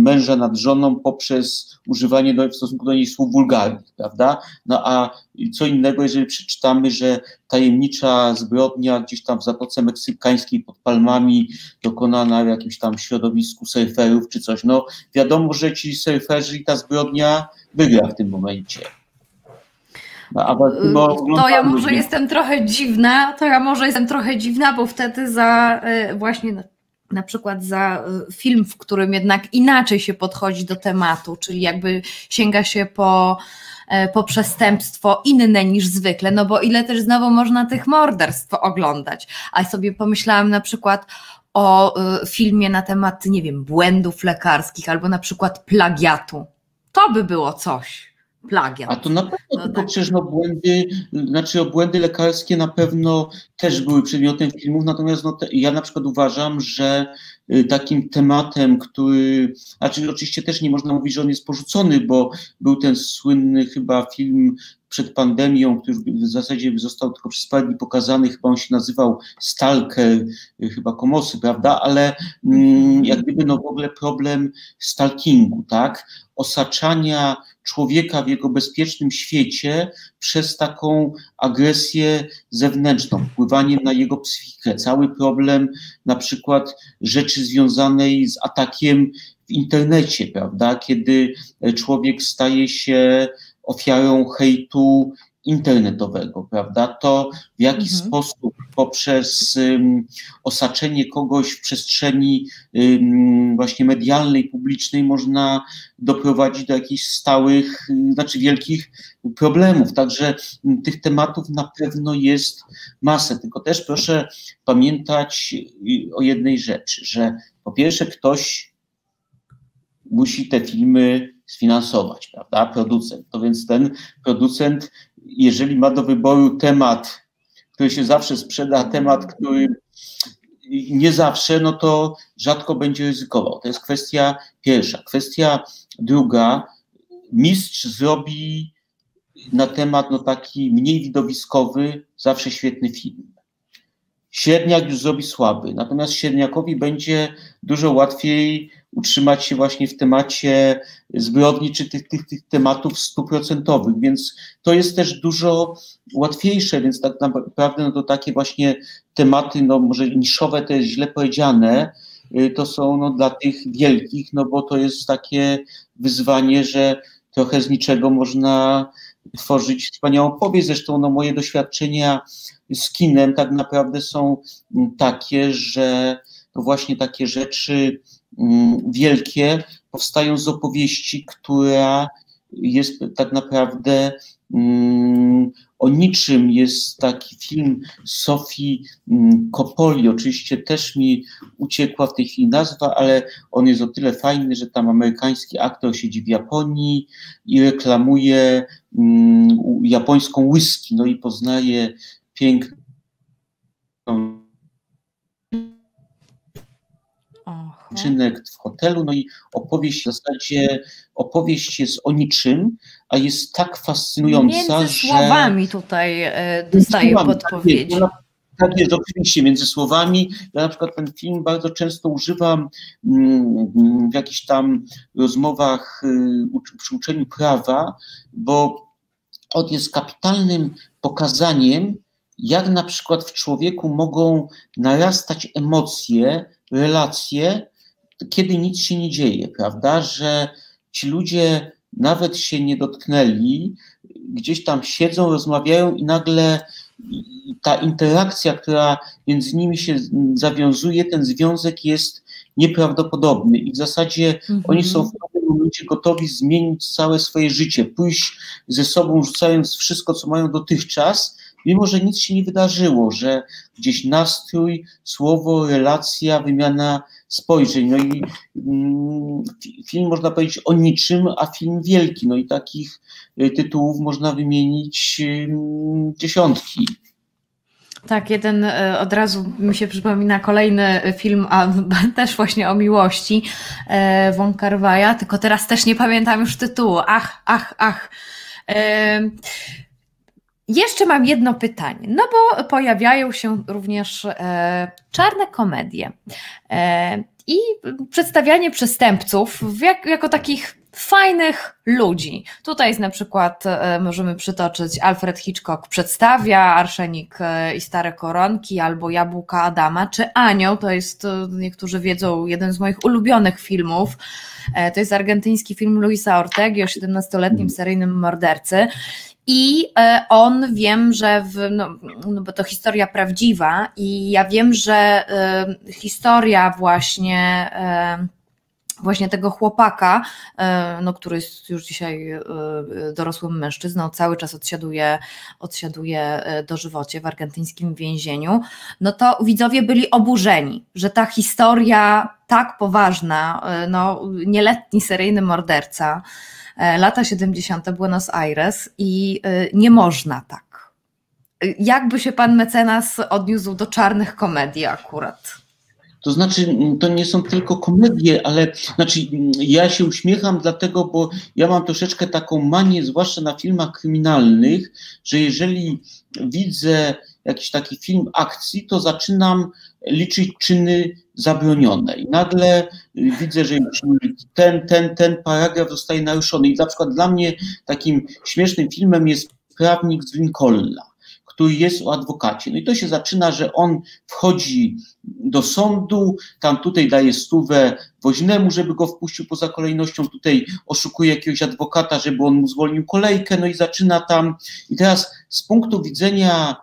męża nad żoną poprzez używanie do, w stosunku do niej słów wulgarnych, prawda? No a co innego, jeżeli przeczytamy, że tajemnicza zbrodnia gdzieś tam w Zatoce Meksykańskiej pod Palmami dokonana w jakimś tam środowisku surferów czy coś. No wiadomo, że ci surferzy i ta zbrodnia wygra w tym momencie. No, to ja może jestem trochę dziwna, to ja może jestem trochę dziwna, bo wtedy za e, właśnie na przykład za e, film, w którym jednak inaczej się podchodzi do tematu, czyli jakby sięga się po, po przestępstwo inne niż zwykle, no bo ile też znowu można tych morderstw oglądać. A sobie pomyślałam na przykład o filmie na temat, nie wiem, błędów lekarskich albo na przykład plagiatu. To by było coś plagiat. A to na pewno, no tylko tak. przecież no błędy, znaczy błędy lekarskie na pewno też były przedmiotem filmów, natomiast no te, ja na przykład uważam, że y, takim tematem, który, znaczy oczywiście też nie można mówić, że on jest porzucony, bo był ten słynny chyba film przed pandemią, który w zasadzie został tylko przez parę dni pokazany, chyba on się nazywał Stalker, y, chyba Komosy, prawda, ale mm, jak gdyby no w ogóle problem stalkingu, tak, osaczania człowieka w jego bezpiecznym świecie przez taką agresję zewnętrzną, wpływaniem na jego psychikę. Cały problem na przykład rzeczy związanej z atakiem w internecie, prawda, kiedy człowiek staje się ofiarą hejtu internetowego, prawda? To w jaki mhm. sposób poprzez um, osaczenie kogoś w przestrzeni um, właśnie medialnej, publicznej można doprowadzić do jakichś stałych, znaczy wielkich problemów. Także um, tych tematów na pewno jest masę, tylko też proszę pamiętać o jednej rzeczy, że po pierwsze ktoś musi te filmy sfinansować, prawda? Producent. To więc ten producent jeżeli ma do wyboru temat, który się zawsze sprzeda, temat, który nie zawsze, no to rzadko będzie ryzykował. To jest kwestia pierwsza. Kwestia druga, mistrz zrobi na temat no taki mniej widowiskowy, zawsze świetny film. Średniak już zrobi słaby, natomiast średniakowi będzie dużo łatwiej utrzymać się właśnie w temacie zbrodni czy tych, tych, tych tematów stuprocentowych, więc to jest też dużo łatwiejsze, więc tak naprawdę no to takie właśnie tematy, no może niszowe to jest źle powiedziane, y, to są no, dla tych wielkich, no bo to jest takie wyzwanie, że trochę z niczego można tworzyć wspaniałą powieść. Zresztą no, moje doświadczenia z kinem tak naprawdę są takie, że to właśnie takie rzeczy mm, wielkie powstają z opowieści, która jest tak naprawdę mm, o niczym. Jest taki film Sofii mm, Coppoli, oczywiście też mi uciekła w tej chwili nazwa, ale on jest o tyle fajny, że tam amerykański aktor siedzi w Japonii i reklamuje japońską whisky, no i poznaje piękną czynek w hotelu, no i opowieść w zasadzie, opowieść jest o niczym, a jest tak fascynująca, między że... słowami tutaj e, dostaję podpowiedź. Tak, tak jest, oczywiście, między słowami. Ja na przykład ten film bardzo często używam mm, w jakichś tam rozmowach y, przy uczeniu prawa, bo on jest kapitalnym pokazaniem, jak na przykład w człowieku mogą narastać emocje, relacje, kiedy nic się nie dzieje, prawda? Że ci ludzie nawet się nie dotknęli, gdzieś tam siedzą, rozmawiają i nagle ta interakcja, która między nimi się zawiązuje, ten związek jest nieprawdopodobny i w zasadzie mhm. oni są w pewnym momencie gotowi zmienić całe swoje życie, pójść ze sobą, rzucając wszystko, co mają dotychczas, mimo że nic się nie wydarzyło, że gdzieś nastrój, słowo, relacja, wymiana spojrzeń. No i mm, film można powiedzieć o niczym, a film wielki. No i takich y, tytułów można wymienić y, dziesiątki. Tak, jeden y, od razu mi się przypomina kolejny film, a też właśnie o miłości Won Carvaja, tylko teraz też nie pamiętam już tytułu. Ach, ach, ach. Jeszcze mam jedno pytanie, no bo pojawiają się również e, czarne komedie e, i przedstawianie przestępców jak, jako takich fajnych ludzi. Tutaj jest na przykład, e, możemy przytoczyć, Alfred Hitchcock przedstawia Arszenik e, i Stare Koronki, albo Jabłka Adama, czy Anioł, to jest, e, niektórzy wiedzą, jeden z moich ulubionych filmów. To jest argentyński film Luisa Ortegi o 17-letnim seryjnym mordercy. I e, on wiem, że w, no, no bo to historia prawdziwa, i ja wiem, że y, historia właśnie. Y, właśnie tego chłopaka, no, który jest już dzisiaj dorosłym mężczyzną, cały czas odsiaduje, odsiaduje dożywocie w argentyńskim więzieniu, no to widzowie byli oburzeni, że ta historia tak poważna, no, nieletni seryjny morderca, E, lata 70. Buenos Aires i e, nie można tak. Jakby się pan mecenas odniósł do czarnych komedii akurat? To znaczy, to nie są tylko komedie, ale znaczy, ja się uśmiecham dlatego, bo ja mam troszeczkę taką manię, zwłaszcza na filmach kryminalnych, że jeżeli widzę jakiś taki film akcji, to zaczynam liczyć czyny zabronione. I nagle widzę, że ten, ten, ten paragraf zostaje naruszony. I na przykład dla mnie takim śmiesznym filmem jest Prawnik z Lincolna który jest o adwokacie. No i to się zaczyna, że on wchodzi do sądu, tam tutaj daje stówę woźnemu, żeby go wpuścił poza kolejnością, tutaj oszukuje jakiegoś adwokata, żeby on mu zwolnił kolejkę, no i zaczyna tam. I teraz z punktu widzenia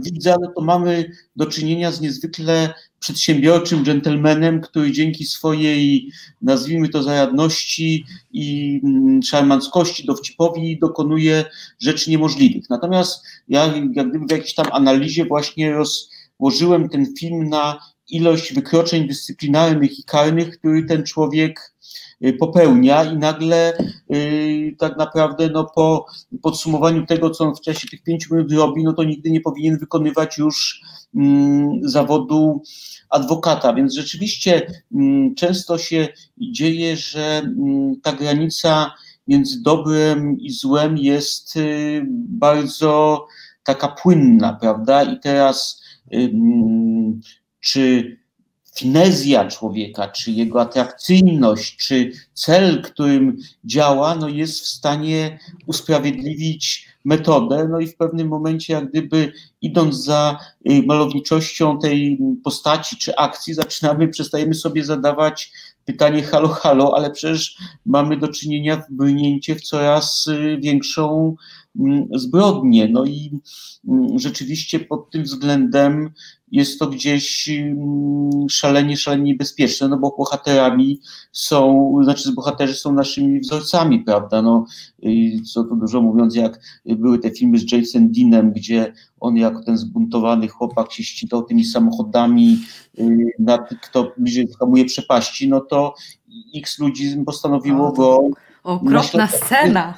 widza, no to mamy do czynienia z niezwykle przedsiębiorczym dżentelmenem, który dzięki swojej, nazwijmy to, zajadności i mm, szarmanckości, dowcipowi dokonuje rzeczy niemożliwych. Natomiast ja jak gdyby w jakiejś tam analizie właśnie rozłożyłem ten film na ilość wykroczeń dyscyplinarnych i karnych, który ten człowiek popełnia i nagle yy, tak naprawdę no, po podsumowaniu tego, co on w czasie tych pięciu minut robi, no to nigdy nie powinien wykonywać już Mm, zawodu adwokata. Więc rzeczywiście mm, często się dzieje, że mm, ta granica między dobrem i złem jest y, bardzo taka płynna, prawda? I teraz czy finezja człowieka, czy jego atrakcyjność, czy cel, którym działa, no jest w stanie usprawiedliwić metodę, no i w pewnym momencie, jak gdyby idąc za y, malowniczością tej postaci czy akcji, zaczynamy, przestajemy sobie zadawać pytanie halo, halo, ale przecież mamy do czynienia w brnięcie w coraz y, większą mm, zbrodnię. No i mm, rzeczywiście pod tym względem jest to gdzieś mm, szalenie, szalenie niebezpieczne, no bo bohaterami są, znaczy bohaterzy są naszymi wzorcami, prawda, no co tu dużo mówiąc, jak były te filmy z Jason Deanem, gdzie on jako ten zbuntowany chłopak się ścigał tymi samochodami, y, nad, kto bliżej hamuje przepaści, no to x ludzi postanowiło go Okropna scena.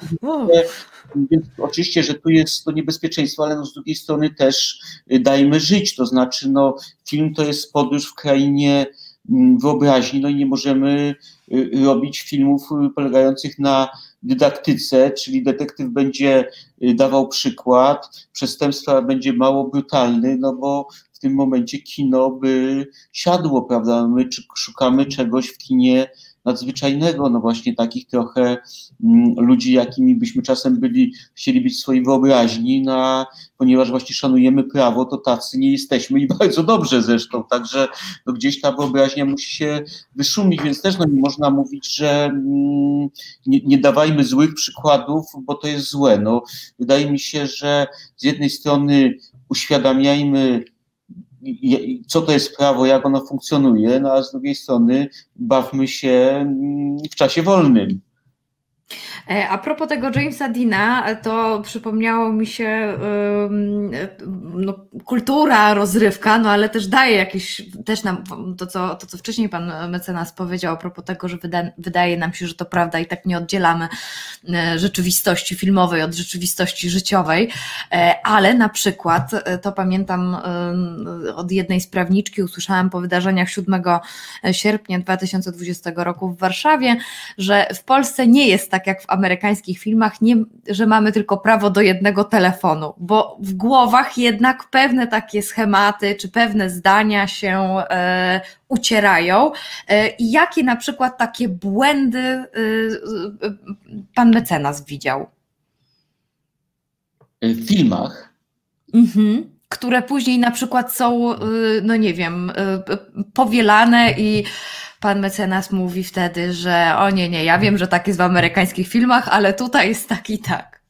Więc oczywiście, że tu jest to niebezpieczeństwo, ale no z drugiej strony też y, dajmy żyć, to znaczy no, film to jest podróż w krainie mm, wyobraźni, no i nie możemy y, robić filmów y, polegających na dydaktyce, czyli detektyw będzie dawał przykład, przestępstwa będzie mało brutalny, no bo w tym momencie kino by siadło, prawda? My szukamy czegoś w kinie nadzwyczajnego, no właśnie takich trochę mm, ludzi, jakimi byśmy czasem byli, chcieli być w swojej wyobraźni, no a ponieważ właśnie szanujemy prawo, to tacy nie jesteśmy i bardzo dobrze zresztą, także no gdzieś ta wyobraźnia musi się wyszumić, więc też no nie można mówić, że mm, nie, nie dawajmy złych przykładów, bo to jest złe. No, wydaje mi się, że z jednej strony uświadamiajmy co to jest prawo, jak ono funkcjonuje, no a z drugiej strony bawmy się mm, w czasie wolnym. E, a propos tego Jamesa Dina, to przypomniało mi się no, kultura, rozrywka, no ale też daje jakieś, też nam to co, to, co wcześniej pan mecenas powiedział a propos tego, że wyda, wydaje nam się, że to prawda i tak nie oddzielamy e, rzeczywistości filmowej od rzeczywistości życiowej, e, ale na przykład, to pamiętam od jednej z prawniczki, usłyszałam po wydarzeniach 7 sierpnia 2020 roku w Warszawie, że w Polsce nie jest tak jak w amerykańskich filmach, nie, że mamy tylko prawo do jednego telefonu, bo w głowach jednak pewne takie schematy czy pewne zdania się e, ucierają. E, I jakie na przykład takie błędy e, e pan mecenas widział? W filmach. Mhm które później na przykład są, e, no nie wiem, e, powielane i pan mecenas mówi wtedy, że o nie, nie, ja wiem, że tak jest w amerykańskich filmach, ale tutaj jest tak i tak.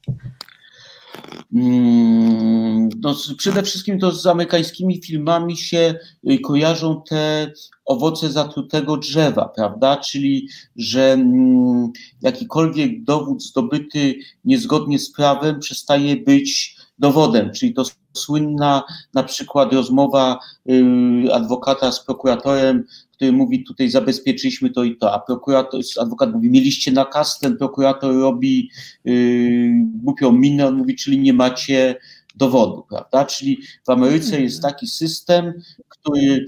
Mm, no, przede wszystkim to z amerykańskimi filmami się y, kojarzą te owoce zatrutego drzewa, prawda? Czyli, że mm, jakikolwiek dowód zdobyty niezgodnie z prawem przestaje być dowodem, czyli to słynna na przykład rozmowa y, adwokata z prokuratorem który mówi tutaj zabezpieczyliśmy to i to, a prokurator, adwokat mówi mieliście nakaz, ten prokurator robi yy, głupią minę, on mówi, czyli nie macie dowodu, prawda? Czyli w Ameryce jest taki system, który yy,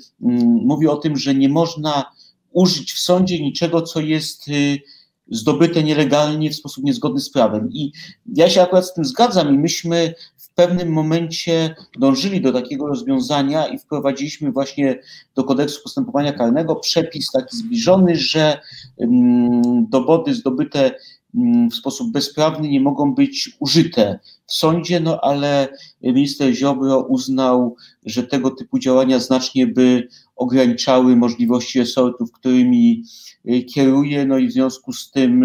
mówi o tym, że nie można użyć w sądzie niczego, co jest yy, zdobyte nielegalnie w sposób niezgodny z prawem. I ja się akurat z tym zgadzam i myśmy w pewnym momencie dążyli do takiego rozwiązania i wprowadziliśmy właśnie do kodeksu postępowania karnego przepis taki zbliżony, że dowody zdobyte mm, w sposób bezprawny nie mogą być użyte. W sądzie, no ale minister Ziobro uznał, że tego typu działania znacznie by ograniczały możliwości resortów, którymi kieruje, no i w związku z tym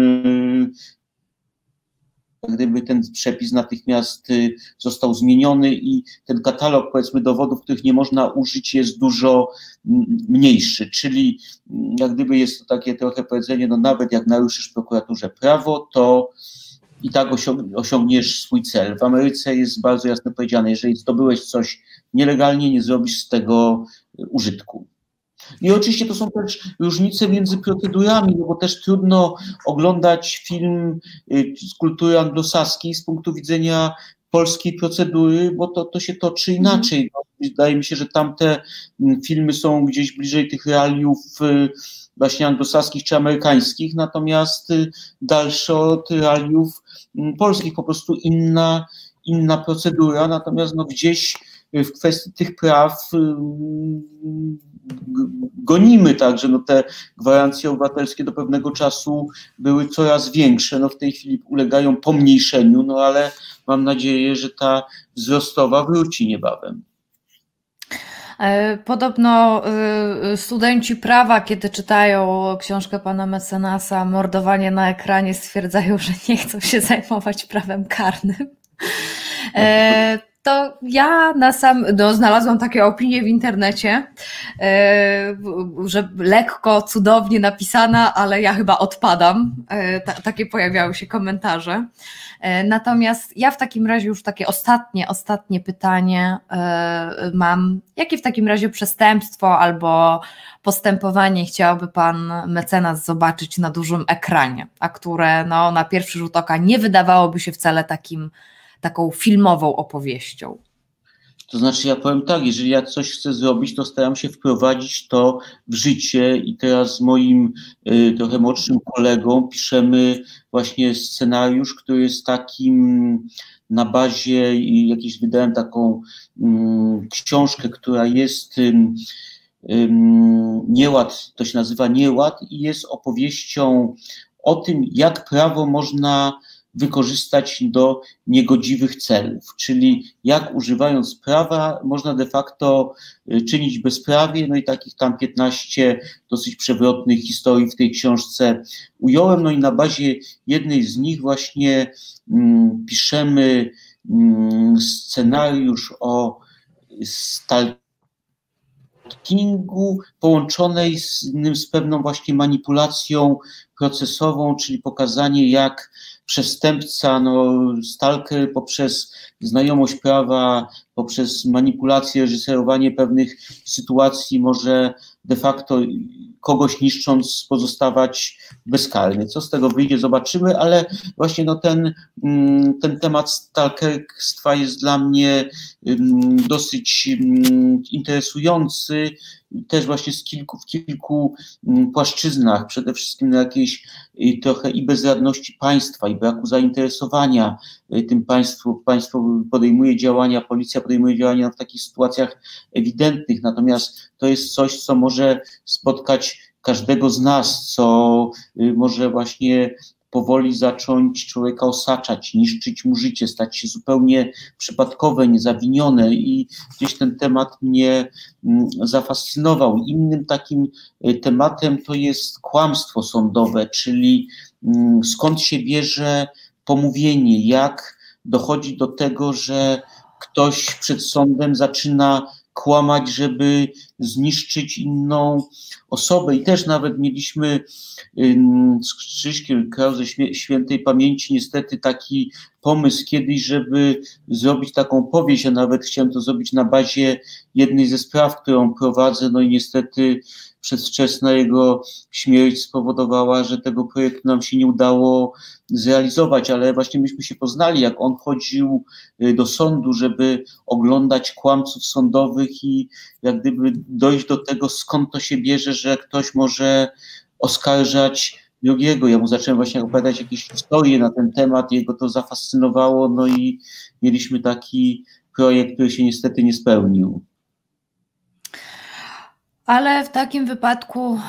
gdyby ten przepis natychmiast y, został zmieniony i ten katalog, powiedzmy, dowodów, których nie można użyć, jest dużo mniejszy. Czyli jak gdyby jest to takie trochę powiedzenie, no nawet jak naruszysz prokuraturze prawo, to i tak osiągniesz swój cel. W Ameryce jest bardzo jasno powiedziane, jeżeli zdobyłeś coś nielegalnie, nie zrobisz z tego y, użytku. I oczywiście to są też różnice między procedurami, no bo też trudno oglądać film y, z kultury anglosaskiej z punktu widzenia polskiej procedury, bo to, to się toczy mhm. inaczej. No, wydaje mi się, że tamte mm, filmy są gdzieś bliżej tych realiów y, właśnie anglosaskich czy amerykańskich, natomiast y, dalsze od realiów mm, polskich, po prostu inna, inna procedura, natomiast no gdzieś w kwestii tych praw gonimy także, no te gwarancje obywatelskie do pewnego czasu były coraz większe, no w tej chwili ulegają pomniejszeniu, no ale mam nadzieję, że ta wzrostowa wróci niebawem. E, podobno y, studenci prawa, kiedy czytają książkę pana mecenasa Mordowanie na ekranie, stwierdzają, że nie chcą się zajmować prawem karnym. To ja na sam, no, znalazłam takie opinie w internecie, e, że lekko, cudownie napisana, ale ja chyba odpadam. E, takie pojawiały się komentarze. E, natomiast ja w takim razie już takie ostatnie, ostatnie pytanie mam. Jakie w takim razie przestępstwo albo postępowanie chciałby pan mecenas zobaczyć na dużym ekranie, a które no, na pierwszy rzut oka nie wydawałoby się wcale takim taką filmową opowieścią? To znaczy, ja powiem tak, jeżeli ja coś chcę zrobić, to staram się wprowadzić to w życie i teraz z moim y, trochę młodszym kolegą piszemy właśnie scenariusz, który jest takim na bazie i jakieś wydałem taką y, książkę, która jest y, nieład, to się nazywa nieład i jest opowieścią o tym, jak prawo można wykorzystać do niegodziwych celów, czyli jak używając prawa można de facto y, czynić bezprawie, no i takich tam 15 dosyć przewrotnych historii w tej książce ująłem, no i na bazie jednej z nich właśnie mm, piszemy mm, scenariusz o stalkingu połączonej z, z pewną właśnie manipulacją procesową, czyli pokazanie jak przestępca, no, stalker poprzez znajomość prawa, poprzez manipulację, reżyserowanie pewnych sytuacji może de facto kogoś niszcząc pozostawać bezkarny. Co z tego wyjdzie, zobaczymy, ale właśnie no ten, mm, ten temat stalkerstwa jest dla mnie mm, dosyć mm, interesujący też właśnie z kilku, w kilku mm, płaszczyznach, przede wszystkim na jakiejś y, trochę i bezradności państwa, i braku zainteresowania y, tym państwu. Państwo podejmuje działania, policja podejmuje działania w takich sytuacjach ewidentnych, natomiast to jest coś, co może spotkać każdego z nas, co y, może właśnie powoli zacząć człowieka osaczać, niszczyć mu życie, stać się zupełnie przypadkowe, niezawinione i gdzieś ten temat mnie mm, zafascynował. Innym takim y, tematem to jest kłamstwo sądowe, czyli mm, skąd się bierze pomówienie, jak dochodzi do tego, że ktoś przed sądem zaczyna kłamać, żeby zniszczyć inną osobę. I też nawet mieliśmy z Krzyśkiem Krause Świętej Pamięci niestety taki pomysł kiedyś, żeby zrobić taką powieść, a nawet chciałem to zrobić na bazie jednej ze spraw, którą prowadzę, no i niestety przedwczesna jego śmierć spowodowała, że tego projektu nam się nie udało zrealizować, ale właśnie myśmy się poznali, jak on chodził y, do sądu, żeby oglądać kłamców sądowych i jak gdyby dojść do tego, skąd to się bierze, że ktoś może oskarżać drugiego. Ja mu zacząłem właśnie opowiadać jakieś historie na ten temat, jego to zafascynowało, no i mieliśmy taki projekt, który się niestety nie spełnił. Ale w takim wypadku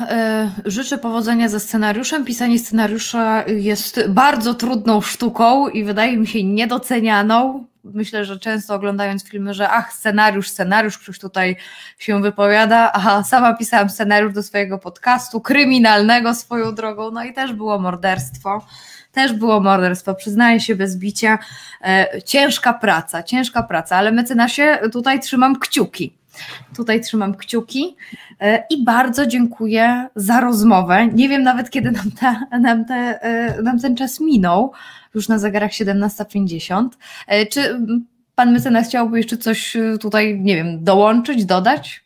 y, życzę powodzenia ze scenariuszem. Pisanie scenariusza jest bardzo trudną sztuką i wydaje mi się niedocenianą. Myślę, że często oglądając filmy, że ach, scenariusz, scenariusz, ktoś tutaj się wypowiada, a sama pisałam scenariusz do swojego podcastu, kryminalnego swoją drogą, no i też było morderstwo też było morderstwo, przyznaję się bez bicia. E, ciężka praca, ciężka praca, ale mecenasie tutaj trzymam kciuki. Tutaj trzymam kciuki e, i bardzo dziękuję za rozmowę. Nie wiem nawet, kiedy nam, ta, nam, te, e, nam ten czas minął, już na zegarach 17.50. Czy pan mecenas chciałby jeszcze coś tutaj, nie wiem, dołączyć, dodać?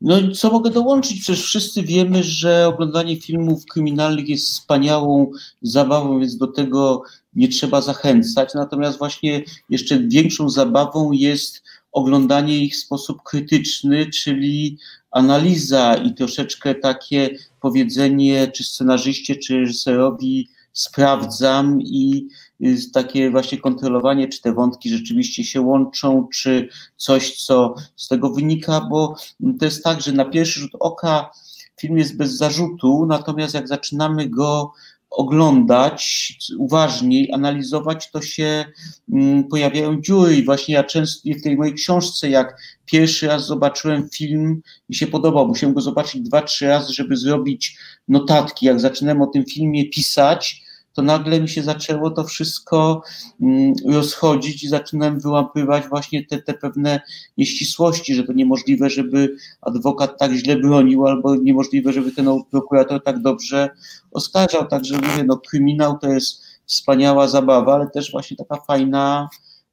No co mogę dołączyć? Przecież wszyscy wiemy, że oglądanie filmów kryminalnych jest wspaniałą zabawą, więc do tego nie trzeba zachęcać. Natomiast właśnie jeszcze większą zabawą jest oglądanie ich w sposób krytyczny, czyli analiza i troszeczkę takie powiedzenie, czy scenarzyście, czy reżyserowi sprawdzam i y, takie właśnie kontrolowanie, czy te wątki rzeczywiście się łączą, czy coś, co z tego wynika, bo to jest tak, że na pierwszy rzut oka film jest bez zarzutu, natomiast jak zaczynamy go oglądać uważniej, analizować, to się mm, pojawiają dziury. I właśnie ja często w tej mojej książce, jak pierwszy raz zobaczyłem film i się podobał, musiałem go zobaczyć dwa, trzy razy, żeby zrobić notatki. Jak zaczynałem o tym filmie pisać, to nagle mi się zaczęło to wszystko mm, rozchodzić i zaczynałem wyłapywać właśnie te, te pewne nieścisłości, że to niemożliwe, żeby adwokat tak źle bronił, albo niemożliwe, żeby ten prokurator tak dobrze oskarżał. Także mówię, no kryminał to jest wspaniała zabawa, ale też właśnie taka fajna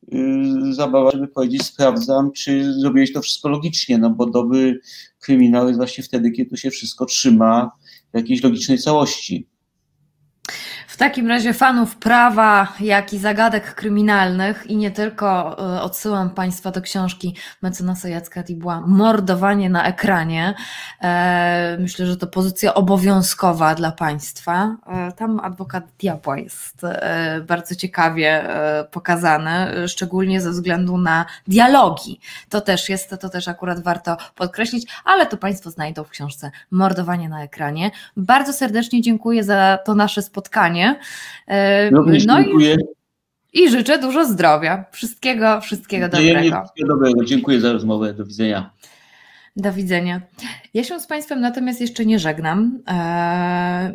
yy, zabawa, żeby powiedzieć, sprawdzam, czy zrobiłeś to wszystko logicznie, no bo dobry kryminał jest właśnie wtedy, kiedy to się wszystko trzyma w jakiejś logicznej całości. W takim razie fanów prawa, jak i zagadek kryminalnych i nie tylko e, odsyłam Państwa do książki mecenasa Jacka Tibła Mordowanie na ekranie. E, myślę, że to pozycja obowiązkowa dla Państwa. E, tam adwokat diabła jest bardzo ciekawie pokazany, szczególnie ze względu na dialogi. To też jest, to też akurat warto podkreślić, ale to Państwo znajdą w książce Mordowanie na ekranie. Bardzo serdecznie dziękuję za to nasze spotkanie. E, Również no dziękuję. I, I życzę dużo zdrowia. Wszystkiego, wszystkiego dobrego. Wszystkiego dobrego. Dziękuję za rozmowę. Do widzenia. Do widzenia. Ja się z Państwem natomiast jeszcze nie żegnam. E,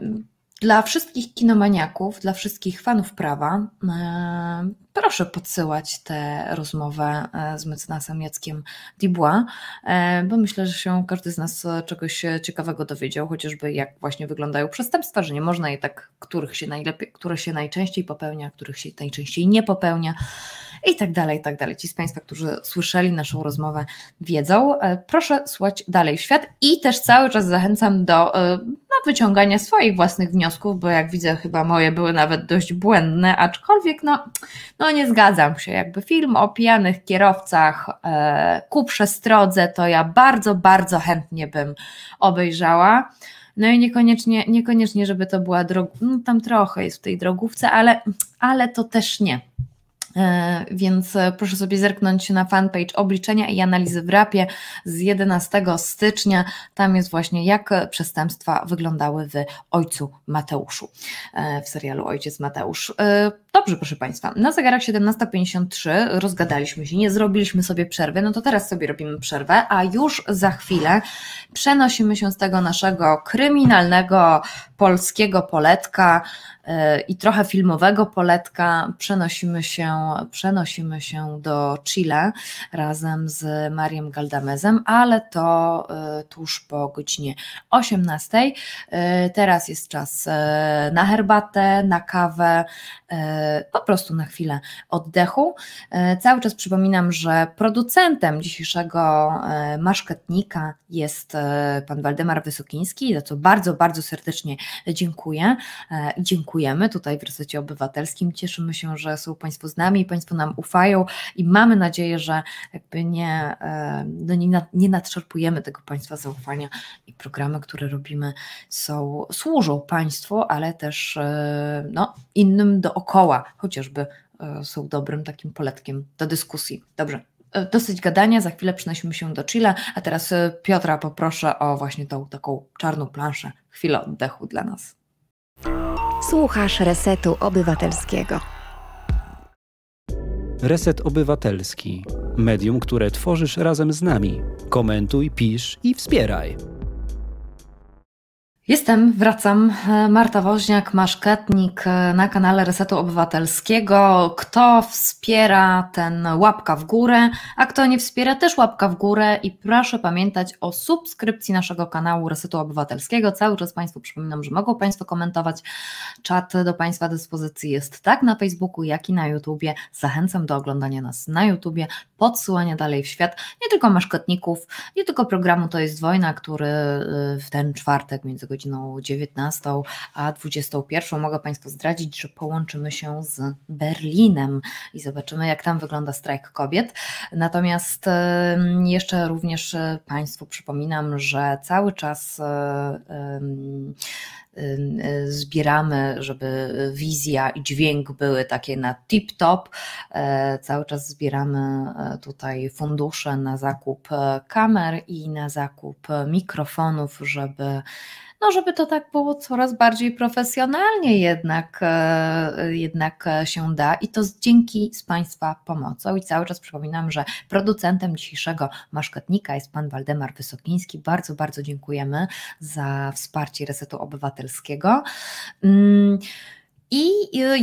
dla wszystkich kinomaniaków, dla wszystkich fanów prawa, e, proszę podsyłać tę rozmowę e, z mecenasem Jackiem Dubois, e, bo myślę, że się każdy z nas czegoś ciekawego dowiedział, chociażby jak właśnie wyglądają przestępstwa, że nie można je tak, których się najlepiej, które się najczęściej popełnia, których się najczęściej nie popełnia i tak dalej, i tak dalej. Ci z Państwa, którzy słyszeli naszą rozmowę, wiedzą. Proszę słuchać dalej w świat i też cały czas zachęcam do wyciągania swoich własnych wniosków, bo jak widzę, chyba moje były nawet dość błędne, aczkolwiek no, no nie zgadzam się. Jakby film o pijanych kierowcach e, ku przestrodze, to ja bardzo, bardzo chętnie bym obejrzała. No i niekoniecznie, niekoniecznie żeby to była droga, no tam trochę jest w tej drogówce, ale, ale to też nie. E, więc e, proszę sobie zerknąć na fanpage obliczenia i analizy w rapie z 11 stycznia. Tam jest właśnie jak przestępstwa wyglądały w Ojcu Mateuszu, e, w serialu Ojciec Mateusz. Dobrze, proszę Państwa, na zegarach 17.53 rozgadaliśmy się, nie zrobiliśmy sobie przerwy, no to teraz sobie robimy przerwę, a już za chwilę przenosimy się z tego naszego kryminalnego polskiego poletka E, i trochę filmowego poletka przenosimy się, przenosimy się do Chile razem z Mariem Galdamezem, ale to e, tuż po godzinie 18. E, teraz jest czas na herbatę, na kawę, po prostu na chwilę oddechu. Cały czas przypominam, że producentem dzisiejszego maszketnika jest pan Waldemar Wysokiński, za co bardzo, bardzo serdecznie dziękuję. Dziękuję dziękujemy tutaj w Resecie Obywatelskim. Cieszymy się, że są Państwo z nami, Państwo nam ufają i mamy nadzieję, że jakby nie, e, no nie, nie tego Państwa zaufania i programy, które robimy są, służą Państwu, ale też e, no, innym dookoła, chociażby e, są dobrym takim poletkiem do dyskusji. Dobrze, dosyć gadania, za chwilę przenosimy się do Chile, a teraz Piotra poproszę o właśnie tą taką czarną planszę, chwilę oddechu dla nas. Słuchasz Resetu Obywatelskiego. Reset Obywatelski. Medium, które tworzysz razem z nami. Komentuj, pisz i wspieraj. Jestem, wracam. Marta Woźniak, maszketnik na kanale Resetu Obywatelskiego. Kto wspiera, ten łapka w górę, a kto nie wspiera, też łapka w górę. I proszę pamiętać o subskrypcji naszego kanału Resetu Obywatelskiego. Cały czas Państwu przypominam, że mogą Państwo komentować. Czat do Państwa dyspozycji jest tak na Facebooku, jak i na YouTubie. Zachęcam do oglądania nas na YouTubie, podsyłania dalej w świat nie tylko maszketników, nie tylko programu To jest wojna, który y, w ten czwartek między godziną 19 a 21 mogę Państwu zdradzić, że połączymy się z Berlinem i zobaczymy, jak tam wygląda strajk kobiet. Natomiast jeszcze również Państwu przypominam, że cały czas zbieramy, żeby wizja i dźwięk były takie na tip-top. E, cały czas zbieramy e, tutaj fundusze na zakup e, kamer i na zakup mikrofonów, żeby no żeby to tak było coraz bardziej profesjonalnie jednak, e, jednak się da i to dzięki z Państwa pomocą i cały czas przypominam, że producentem dzisiejszego maszketnika jest Pan Waldemar Wysokiński. Bardzo, bardzo dziękujemy za wsparcie Resetu Obywatelskiego. Mm, I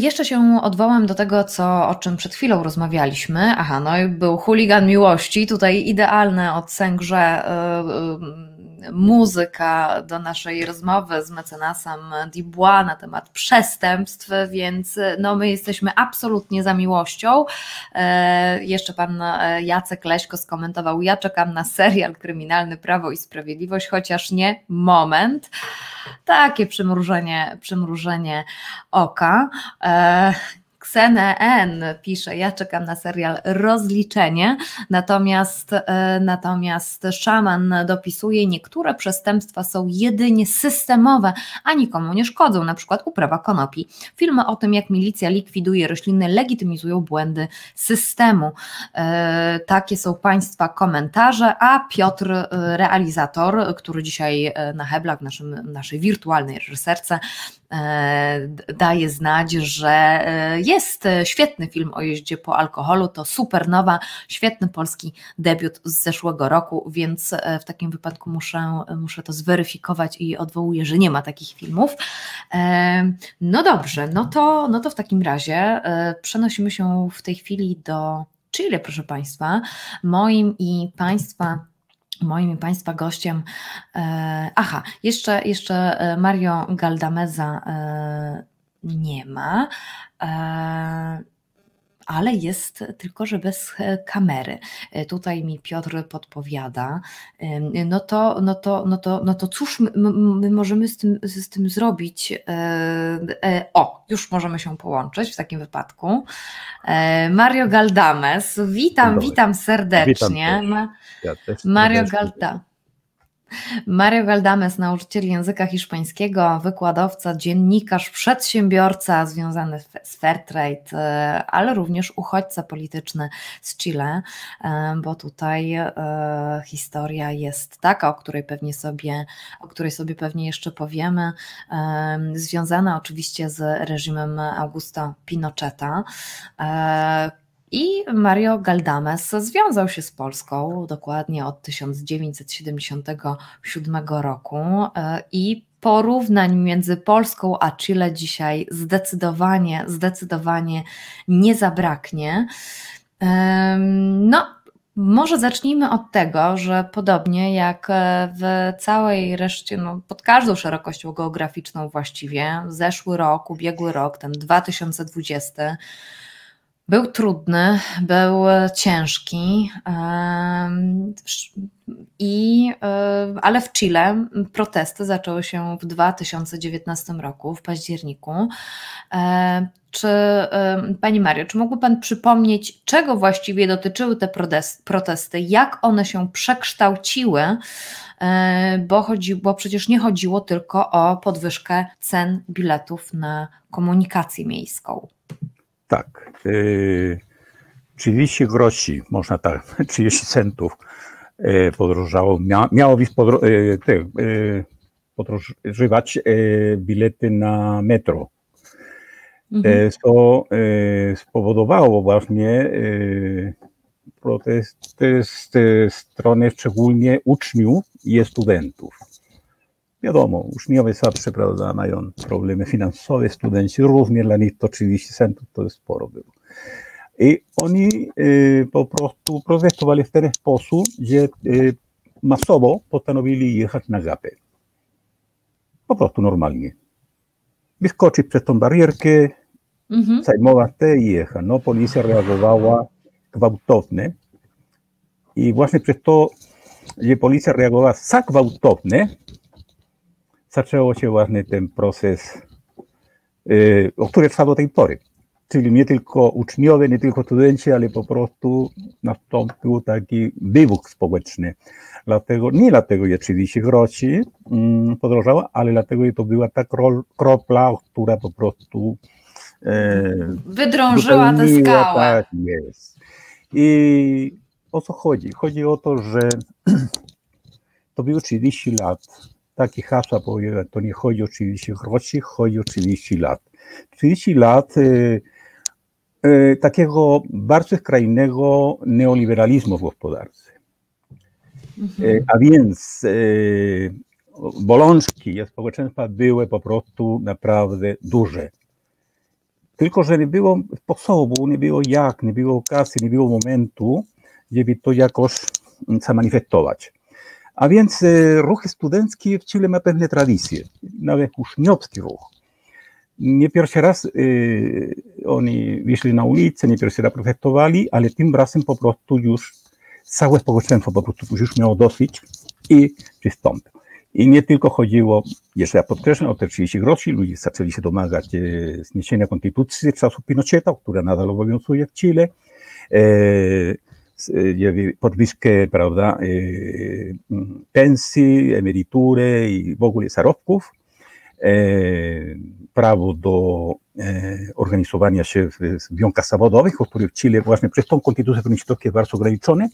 jeszcze się odwołam do tego, co, o czym przed chwilą rozmawialiśmy. Aha, no i był chuligan miłości, tutaj idealne od Sęgrze muzyka do naszej rozmowy z mecenasem Dubois na temat przestępstw, więc no, my jesteśmy absolutnie za miłością. E, jeszcze pan e, Jacek Leśko skomentował, ja czekam na serial kryminalny Prawo i Sprawiedliwość, chociaż nie moment. Takie przymrużenie, przymrużenie oka. Xene N pisze, ja czekam na serial Rozliczenie, natomiast, e, natomiast Szaman dopisuje, niektóre przestępstwa są jedynie systemowe, a nikomu nie szkodzą, na przykład uprawa konopi. Filmy o tym, jak milicja likwiduje rośliny, legitymizują błędy systemu. E, takie są Państwa komentarze, a Piotr, e, realizator, który dzisiaj na Heblach, naszym, naszej wirtualnej reżyserce, daje znać, że jest świetny film o jeździe po alkoholu, to Supernowa, świetny polski debiut z zeszłego roku, więc w takim wypadku muszę, muszę to zweryfikować i odwołuję, że nie ma takich filmów. No dobrze, no to, no to w takim razie przenosimy się w tej chwili do Chile, proszę Państwa. Moim i Państwa Moim Państwa gościem, e, aha, jeszcze, jeszcze e, Mario Galdameza e, nie ma, ale jest tylko, że bez e, kamery. E, tutaj mi Piotr podpowiada. No to, no to, no to, no to cóż my, my możemy z tym, z tym zrobić? O, już możemy się połączyć w takim wypadku. Mario Galdames, witam, witam serdecznie. Witam Mario Galdames. Mario Galdames, nauczyciel języka hiszpańskiego, wykładowca, dziennikarz, przedsiębiorca związany z Fairtrade, e, ale również uchodźca polityczny z Chile, e, bo tutaj e, historia jest taka, o której pewnie sobie, o której sobie pewnie jeszcze powiemy, związana oczywiście z reżimem Augusto Pinocheta, i Mario Galdames związał się z Polską dokładnie od 1977 roku e, i porównań między Polską a Chile dzisiaj zdecydowanie, zdecydowanie nie zabraknie. No, może zacznijmy od tego, że podobnie jak w całej reszcie, no pod każdą szerokością geograficzną właściwie, zeszły rok, ubiegły rok, ten 2020, był trudny, był ciężki. I, ale w Chile protesty zaczęły się w 2019 roku, w październiku. Czy Pani Mario, czy mógłby Pan przypomnieć, czego właściwie dotyczyły te protesty, jak one się przekształciły? Bo, chodzi, bo przecież nie chodziło tylko o podwyżkę cen biletów na komunikację miejską. Tak. Y, 30 groszy, można tak, 30 centów e, podrożało. Mia, miało być podro, te, e, podróżywać e, bilety na metro. Mhm. Co e, spowodowało właśnie protesty z strony szczególnie uczniów i studentów. Wiadomo, uczniowie zawsze prawda, mają problemy finansowe, studenci również, dla nich to 30 centów to jest sporo było. I oni y, po prostu protestowali w ten sposób, że y, masowo postanowili jechać na gapę. Po prostu normalnie. Wyskoczyć przez tą barierkę, Mhm. zajmować te i jechać. No, policja reagowała gwałtownie. I właśnie przez to, że policja reagowała tak gwałtownie, zaczęło się właśnie ten proces, y, o który trwa do tej pory. Czyli nie tylko uczniowie, nie tylko studenci, ale po prostu nastąpił taki wybuch społeczny. Dlatego, nie dlatego, że 30 groszy mm, podrożała, ale dlatego, że to była ta kropla, która po prostu e, Wydrążyła tę skałę. Tak jest. I o co chodzi? Chodzi o to, że to było 30 lat. Takie hasła powiedziałem, to nie chodzi o 30 groszy, chodzi o 30 lat. 30 lat y, y, takiego bardzo skrajnego neoliberalizmu w gospodarce. Mhm. E, A więc e, bolączki społeczeństwa były po prostu naprawdę duże. Tylko, że nie było sposobu, nie było jak, nie było okazji, nie było momentu, żeby to jakoś mm, zamanifestować. A więc e, ruch studencki w Chile ma pewne tradycje, nawet uczniowski ruch. Nie pierwszy raz e, oni wyszli na ulicę, nie pierwszy raz protestowali, ale tym razem po prostu już całe społeczeństwo po prostu już miało dosyć i przystąpił. I nie tylko chodziło, jeszcze ja podkreślam, o te 30 groszy, ludzie zaczęli się domagać e, zniesienia konstytucji z czasów Pinocheta, która nadal obowiązuje w Chile, e, podwyżkę prawda, e, m, pensji, emerytury i w ogóle zarobków, e, prawo do e, organizowania się w związkach zawodowych, o w Chile właśnie przez tą konstytucję jest bardzo ograniczone,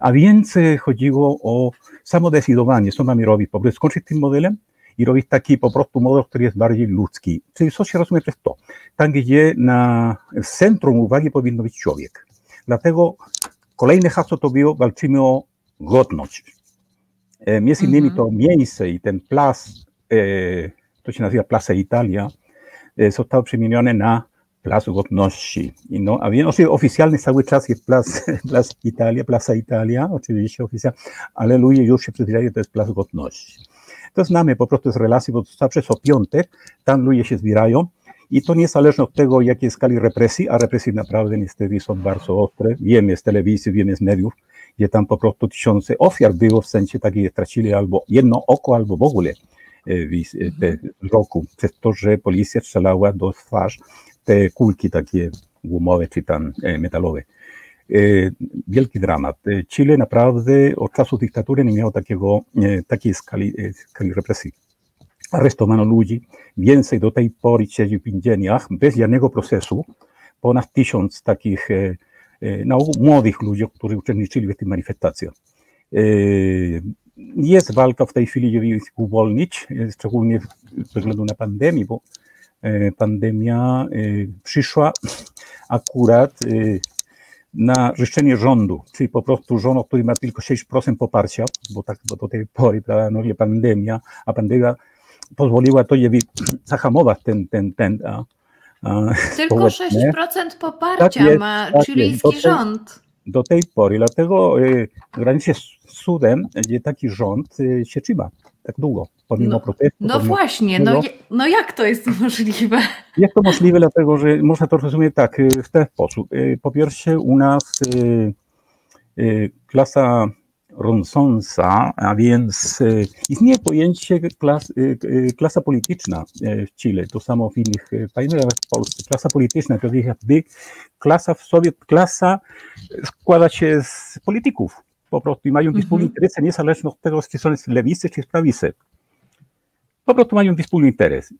a więc chodziło o samodecydowanie, co mamy robić, po prostu skończyć tym modelem i robić taki po prostu model, który jest bardziej ludzki. Czyli co się rozumie przez to? Tam, gdzie na centrum uwagi powinno być człowiek. Dlatego kolejne hasło to było, walczymy o godność. E, Między innymi Mhm. to miejsce i ten plac, e, to się nazywa Plaza Italia, e, zostało przemienione na Plac Godności. I no, a więc oficjalny cały czas jest Plac, plac Italia, Plaza Italia, oczywiście oficjalnie, ale ludzie już się przyzwyczaili, to jest Plac Godności. To znamy po prostu z relacji, bo zawsze co piątek tam ludzie się zbierają i to niezależnie od tego, jakiej skali represji, a represje naprawdę niestety są bardzo ostre. Wiemy z telewizji, wiemy z mediów, gdzie tam po prostu tysiące ofiar było w sensie takiej, że stracili albo jedno oko, albo w ogóle e, wis- e, te wzroku, przez to, że policja strzelała do twarz te kulki takie gumowe czy tam e, metalowe. Wielki dramat. Chile naprawdę od czasu dyktatury nie miało takiego, takiej skali, skali represji. Aresztowano ludzi, więcej do tej pory siedzi w więzieniach bez żadnego procesu. Ponad tysiąc takich e, e, ogół młodych ludzi, którzy uczestniczyli w tych manifestacjach. E, Jest walka w tej chwili, żeby ich uwolnić, szczególnie ze względu na pandemię, bo pandemia przyszła akurat na życzenie rządu, czyli po prostu rząd, który ma tylko 6% poparcia, bo tak bo do tej pory prawda, no, pandemia, a pandemia pozwoliła to, żeby zahamować ten, ten, ten a, a, Tylko społeczne. 6% poparcia Tak jest, ma tak jest. chilijski tej- rząd. do tej pory. Dlatego y, granicie z cudem, gdzie taki rząd y, się trzyma tak długo, pomimo No- protestu. No pomimo właśnie, no, no jak to jest możliwe? Jak to możliwe? Dlatego, że można to rozumieć tak, y, w ten sposób. Y, Po pierwsze, u nas y, klasa rządząca, a więc y, istnieje pojęcie klas, y, y, klasa polityczna w Chile, to samo w innych państwach, nawet w Polsce. Klasa polityczna to jest jakby klasa w sobie, klasa składa się z polityków po prostu i mają Mhm. wspólny interes, niezależnie od tego, czy są z lewicy, czy z prawicy. Po prostu mają wspólny interes.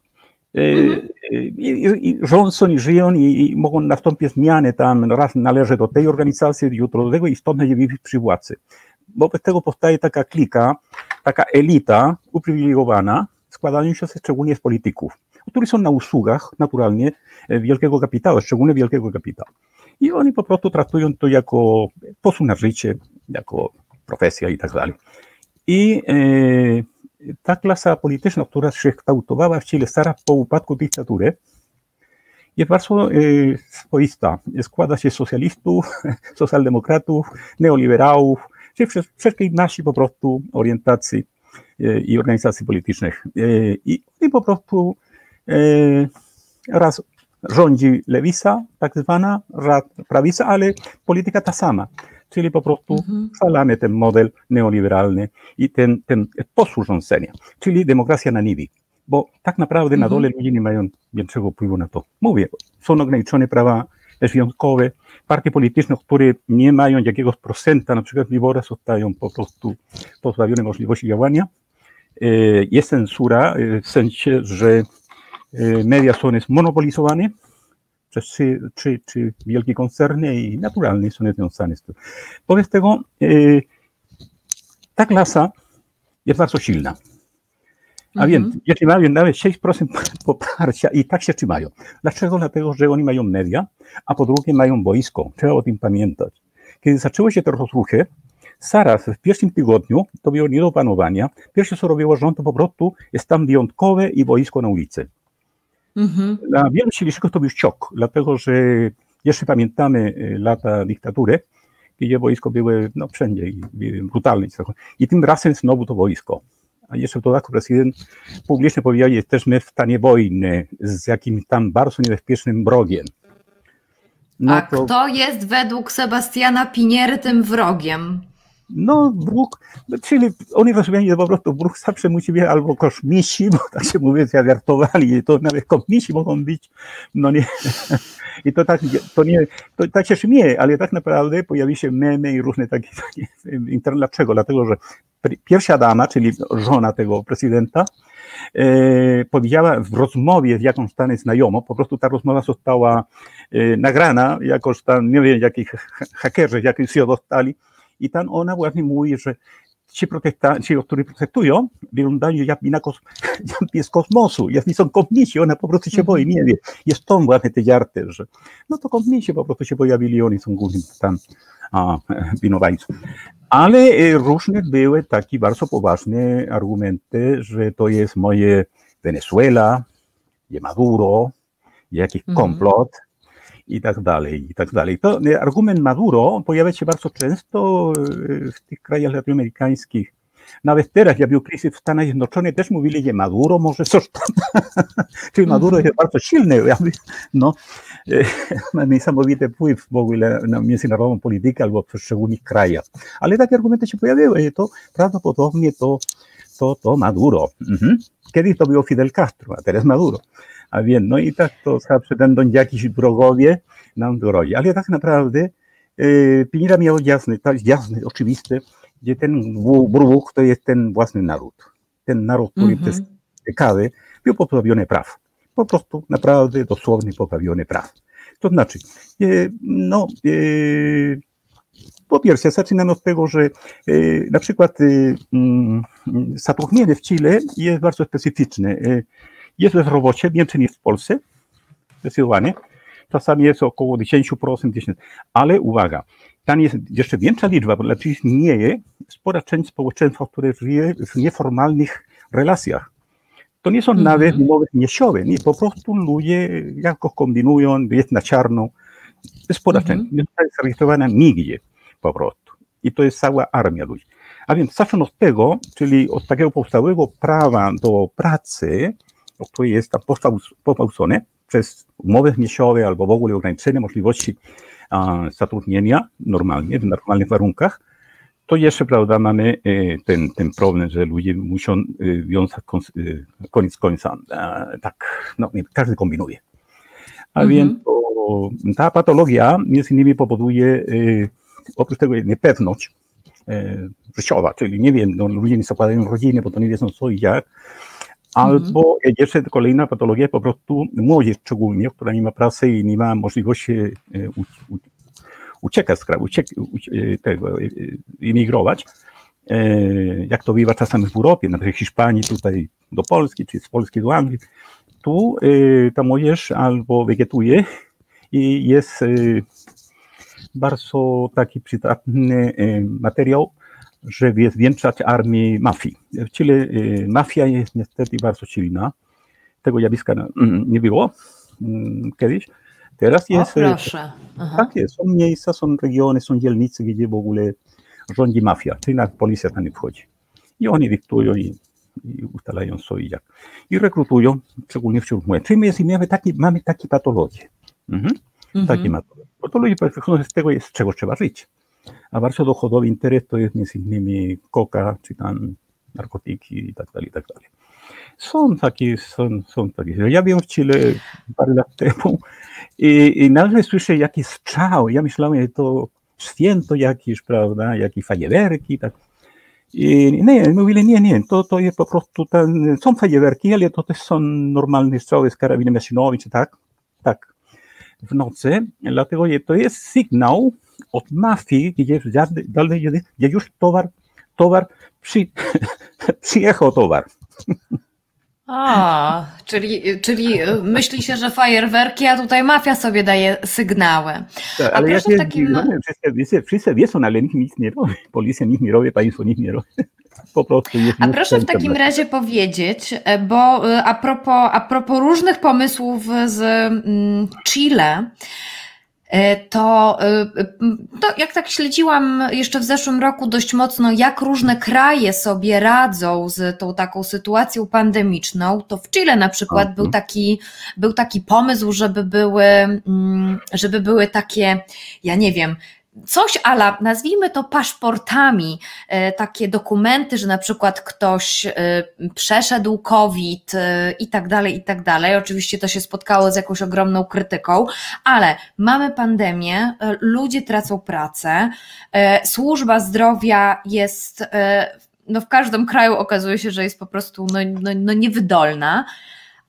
I, i rządzą i żyją i, i, mogą nastąpić zmiany tam, raz należy do tej organizacji, jutro do tego i stąd będzie przy władzy. Wobec tego powstaje taka klika, taka elita uprzywilejowana, składająca się szczególnie z polityków, którzy są na usługach naturalnie wielkiego kapitału, szczególnie wielkiego kapitału. I oni po prostu traktują to jako sposób na życie, jako profesja i tak dalej. I e, ta klasa polityczna, która się kształtowała w Chile zaraz po upadku dyktatury, jest bardzo e, swoista. Składa się z socjalistów, socjaldemokratów, neoliberałów, czyli wszystkich nasi po prostu orientacji e, i organizacji politycznych. E, I, I po prostu e, raz rządzi lewica, tak zwana, prawica, ale polityka ta sama. Czyli po prostu mhm. ten model neoliberalny i ten, ten sposób rządzenia, czyli demokracja na niwie. Bo tak naprawdę na dole ludzie nie mają większego wpływu na to. Mówię, są ograniczone prawa wyjątkowe, partie polityczne, które nie mają jakiegoś procenta, na przykład w wyborach, zostają po prostu pozbawione możliwości działania. Jest cenzura w sensie, że media są zmonopolizowane przez trzy, trzy, trzy wielkie koncerny i naturalnie są związane z tym. Wobec tego ta klasa jest bardzo silna. A więc, mhm. jeśli mają nawet 6% poparcia i tak się trzymają. Dlaczego? Dlatego, że oni mają media, a po drugie mają wojsko. Trzeba o tym pamiętać. Kiedy zaczęły się te rozruchy, zaraz w pierwszym tygodniu, to było nie do panowania, pierwsze co robiło rząd, to po prostu jest tam wyjątkowe i wojsko na ulicy. Mhm. Dla wielu Chilijczyków to był szok, dlatego że jeszcze pamiętamy y, lata dyktatury, gdzie wojsko były no, wszędzie brutalne. I tym razem znowu to wojsko jeszcze w dodatku prezydent publicznie powiedział, że jesteśmy w stanie wojny z jakimś tam bardzo niebezpiecznym wrogiem. No a to, kto jest według Sebastiana Piniery tym wrogiem? No, wróg, czyli oni rozumieli, że po prostu wróg zawsze musi być albo kosmici, bo tak się mówi, zawiartowali, to nawet kosmici mogą być, no nie, i to tak, to nie, to tak się śmieje, ale tak naprawdę pojawi się memy i różne takie, takie. Dlaczego? Dlatego, że pierwsza dama, czyli żona tego prezydenta, e, powiedziała w rozmowie z jakąś stanie znajomą, po prostu ta rozmowa została e, nagrana, jakoś tam, nie wiem, jakich hakerzy, jakich się dostali, i tam ona właśnie mówi, że ci protestanci, którzy protestują, wyglądają jak, na kos, jak z kosmosu, jak są kosmici, ona po prostu się mhm. boi, nie wie. Jest to właśnie te żarty, że no to kosmici po prostu się pojawili, oni są głównym tam a, winowajcą. Ale e, różne były takie bardzo poważne argumenty, że to jest moje Wenezuela, je Maduro, jakiś mhm. komplot, i tak dalej, i tak dalej. To argument Maduro pojawia się bardzo często w tych krajach latinoamerykańskich. Nawet teraz, jak był kryzys w Stanach Zjednoczonych, też mówili, że Maduro może coś tam. Czyli Maduro jest bardzo silny. No, ma niesamowity wpływ w ogóle na międzynarodową politykę albo w poszczególnych krajach. Ale takie argumenty się pojawiły. To prawdopodobnie to, to, to Maduro. Mhm. Kiedyś to Fidel Castro, a teraz Maduro. A więc, no i tak to zawsze będą jakiś wrogowie nam drodze. Ale tak naprawdę yy, Pinira miał jasny, tak jasny, oczywisty, gdzie ten wróg to jest ten własny naród. Ten naród, który mm -hmm. przez dekady był pozbawiony praw. Po prostu naprawdę dosłownie pozbawiony praw. To znaczy, yy, no, yy, po pierwsze, zaczynamy od tego, że yy, na przykład yy, yy, w Chile jest bardzo specyficzny. Jest bezrobocie więcej niż w Polsce, zdecydowanie. Czasami jest około 10%, 10%. Ale uwaga, tam jest jeszcze większa liczba, bo znaczy istnieje spora część społeczeństwa, które żyje w nieformalnych relacjach. To nie są mm -hmm. nawet umowy niesiowe, nie, po prostu ludzie jakoś kombinują, jest na czarno. Spora mm -hmm. część, nie zostaje zarejestrowana nigdzie po prostu. I to jest cała armia ludzi. A więc zacznę od tego, czyli od takiego powstałego prawa do pracy, który jest tam pogwałcony przez umowy mieszowe albo w ogóle ograniczenie możliwości zatrudnienia normalnie, w normalnych warunkach, to jeszcze, prawda, mamy e, ten, ten problem, że ludzie muszą e, wiązać e, koniec końca. Tak, no, każdy kombinuje. A mhm. więc to, ta patologia między innymi powoduje oprócz tego niepewność życiowa, czyli nie wiem, no, ludzie nie zakładają rodziny, bo to nie wiedzą co i jak, Albo jeszcze kolejna patologia, po prostu młodzież szczególnie, która nie ma pracy i nie ma możliwości e, u, u, uciekać z kraju, uciek, u, tego, emigrować, jak to bywa czasami w Europie, na przykład Hiszpanii tutaj do Polski, czy z Polski do Anglii, tu ta młodzież albo wegetuje i jest bardzo taki przydatny materiał, żeby zwiększać armię mafii. W Chile mafia jest niestety bardzo silna. Tego zjawiska mm, nie było mm, kiedyś. Teraz jest. O, proszę. Aha. Tak jest. Są miejsca, są regiony, są dzielnice, gdzie w ogóle rządzi mafia, czyli nawet policja tam nie wchodzi. I oni dyktują i, i ustalają co i jak. I rekrutują, szczególnie wśród młodych. Czyli my mamy takie, mamy takie patologie. Mhm. Mhm. Takie patologie. Patologie z tego jest, z czego trzeba żyć. A bardzo dochodowy interes to jest między innymi koka, czy tam narkotyki i tak dalej, i tak dalej. Są takie, są, są takie. Ja byłem w Chile parę lat temu i, i nagle słyszę jakiś strzał. Ja myślałem, że to święto jakieś, prawda, jakieś fajerwerki, tak. I nie, mówili, nie, nie, to, to jest po prostu, ten, są fajerwerki, ale to też są normalne strzały z karabiny maszynowej, czy tak, tak, w nocy, dlatego to jest sygnał od mafii, gdzie, dalej, gdzie już towar, towar przy, przyjechał towar. A, czyli, czyli myśli się, że fajerwerki, a tutaj mafia sobie daje sygnały. Tak, ale ja w takim... No, wszyscy, wszyscy wiedzą, ale nikt nic nie robi. Policja nic nie robi, państwo nic nie robi. Po prostu jest a proszę w takim razie powiedzieć, bo a propos, a propos różnych pomysłów z mm, Chile, E, to, e, to jak tak śledziłam jeszcze w zeszłym roku dość mocno, jak różne kraje sobie radzą z tą taką sytuacją pandemiczną, to w Chile na przykład był taki, był taki pomysł, żeby były, mm, żeby były takie, ja nie wiem, coś ala, nazwijmy to paszportami, e, takie dokumenty, że na przykład ktoś e, przeszedł COVID e, i tak dalej, i tak dalej. Oczywiście to się spotkało z jakąś ogromną krytyką, ale mamy pandemię, ludzie tracą pracę, służba zdrowia jest, no w każdym kraju okazuje się, że jest po prostu no, no, no niewydolna,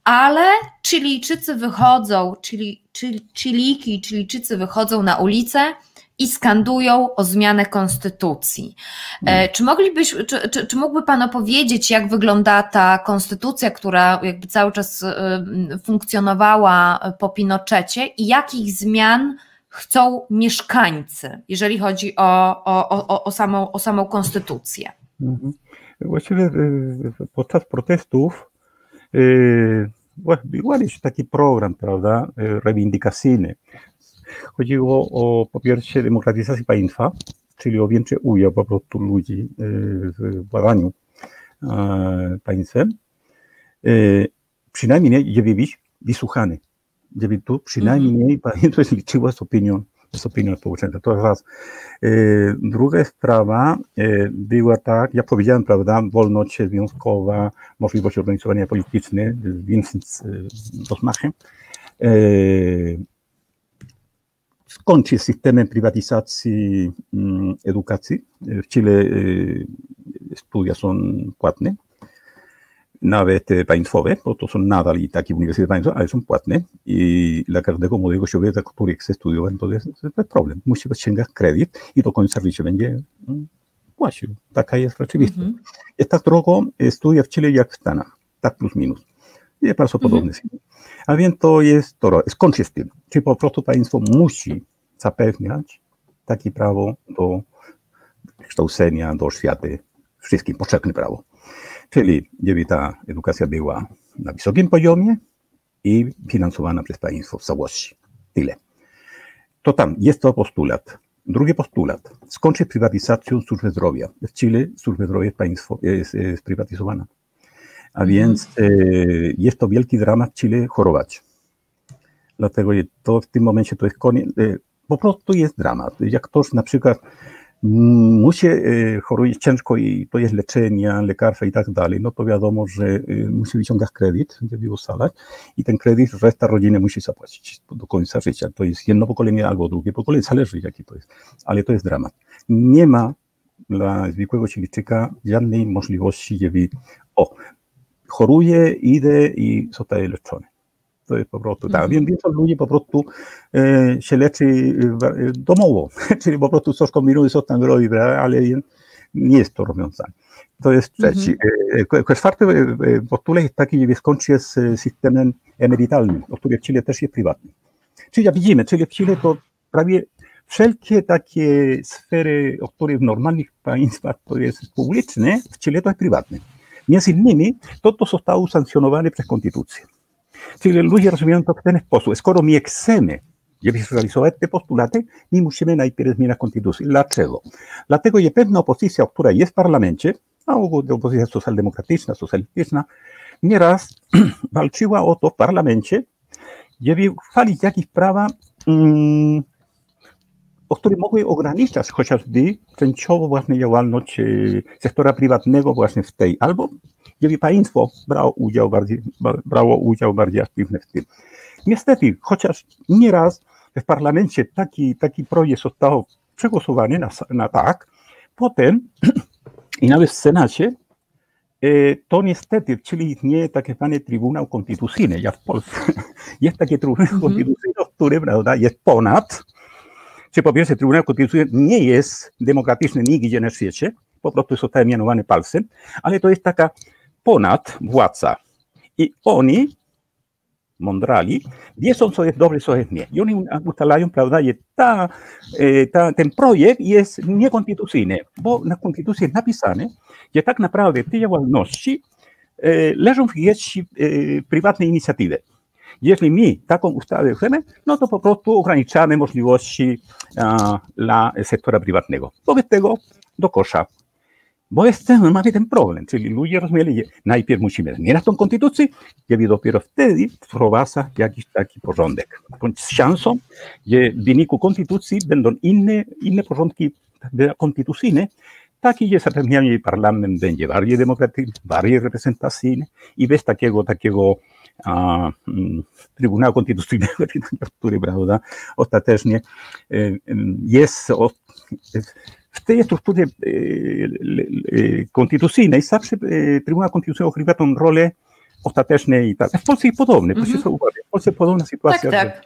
ale Chilijczycy wychodzą, czyli Chiliki, Chilijczycy wychodzą na ulicę, i skandują o zmianę konstytucji. E, hmm. Czy moglibyś, czy, czy, czy, mógłby Pan opowiedzieć, jak wygląda ta konstytucja, która jakby cały czas e, funkcjonowała po Pinochecie i jakich zmian chcą mieszkańcy, jeżeli chodzi o, o, o, o, samą, o samą konstytucję? Mhm. Właściwie e, podczas protestów był taki program, prawda, reivindykacyjny. Chodziło o po pierwsze demokratyzację państwa, czyli o większy udział po prostu ludzi e, w władaniu e, państwem. E, przynajmniej żeby być wysłuchany, żeby tu przynajmniej mm -hmm. liczyła z opinią, z opinią społeczeństwa. To raz. Druga sprawa była tak, jak powiedziałem, prawda, wolność związkowa, możliwość organizowania polityczne z większym rozmachem skończy systemem prywatyzacji mm, edukacji. W Chile y, studia są płatne, nawet państwowe, bo to są nadal i takie uniwersytety państwowe, ale są płatne i dla każdego młodego człowieka, który chce studiować, to jest, to jest problem. Musi ściągać kredyt i do końca życia będzie mm, płacił. Taka jest rzeczywistość. Mm -hmm. Jest tak drogo studia w Chile jak w Stanach, tak plus minus. Jest bardzo podobny mm -hmm. A więc to jest to, się z tym? Czy po prostu państwo musi zapewniać takie prawo do kształcenia, do oświaty, wszystkim potrzebne prawo. Czyli żeby ta edukacja była na wysokim poziomie i finansowana przez państwo w całości. Tyle. To tam jest to postulat. Drugi postulat. Skończyć prywatyzację służby zdrowia. W Chile służba zdrowia jest, państwo, jest, jest sprywatyzowana. A mhm. więc y, jest to wielki dramat Chile chorować. Dlatego to w tym momencie to jest koniec, y, po prostu jest dramat. Jak ktoś na przykład musi y, choruje ciężko i to jest leczenie, lekarstwa i tak dalej, no to wiadomo, że y, musi wyciągać kredyt, żeby ustalać i ten kredyt reszta rodziny musi zapłacić do końca życia. To jest jedno pokolenie albo drugie pokolenie, zależy jaki to jest, ale to jest dramat. Nie ma dla zwykłego Chilijczyka żadnej możliwości, żeby o, choruje, idę i zostaje leczony. To jest po prostu tak. Wiem, większość ludzi po prostu e, się leczy e, domowo, czyli po prostu coś kombinuje, coś tam robi, ale nie jest to rozwiązanie. To jest trzeci. Mm-hmm. Czwarty postulat jest taki, że skończy z systemem emerytalnym, o którym w Chile też jest prywatny. Czyli jak widzimy, czyli w Chile to prawie wszelkie takie sfery, o których w normalnych państwach to jest publiczne, w Chile to jest prywatne. Między innymi to, to zostało usankcjonowane przez konstytucję. Czyli ludzie rozumieją to w ten sposób. Skoro my chcemy żeby zrealizować te postulaty, my musimy najpierw zmieniać konstytucję. Dlaczego? Dlatego, że pewna opozycja, która jest w parlamencie, a opozycja socjaldemokratyczna, socjalistyczna, nieraz walczyła o to w parlamencie, żeby uchwalić jakieś prawa, o które mogły ograniczać chociażby częściowo właśnie działalność e, sektora prywatnego właśnie w tej, albo żeby państwo brało udział bardziej, brało udział bardziej aktywny w tym. Niestety, chociaż nieraz w parlamencie taki, taki projekt został przegłosowany na, na tak, potem i nawet w Senacie, e, to niestety, czyli istnieje tak zwany Trybunał Konstytucyjny, jak w Polsce. Jest takie Trybunał mm -hmm. Konstytucyjny, który prawda, jest ponad, czy po pierwsze Trybunał Konstytucyjny nie jest demokratyczny nigdzie na świecie, po prostu został mianowany palcem, ale to jest taka ponad władza. I oni mądrali, wiedzą, co jest dobre, co jest nie. I oni ustalają, prawda, że ta, e, ta, ten projekt jest niekonstytucyjny, bo na konstytucji jest napisane, że tak naprawdę te działalności e, leżą w e, prywatnej inicjatywy. Jeśli my taką ustawę chcemy, no to po prostu ograniczamy możliwości a, dla sektora prywatnego. Wobec tego do kosza. Bo mamy ten problem, czyli ludzie rozumieli, najpierw musimy zmieniać tą konstytucję, żeby dopiero wtedy wprowadza jakiś taki porządek. Z szansą, że w wyniku konstytucji będą inne, inne porządki konstytucyjne, parlament będzie bardziej demokratyczny, bardziej reprezentacyjny i bez takiego, takiego a, mm, Trybunału Konstytucyjnego, który prawda, ostatecznie y, jest, w tej strukturze konstytucyjnej zawsze Trybunał Konstytucyjny odgrywa tą rolę ostatecznej i tak. W Polsce jest podobne, mm -hmm. proszę sobie uwagać. W Polsce podobna sytuacja. Tak, tak.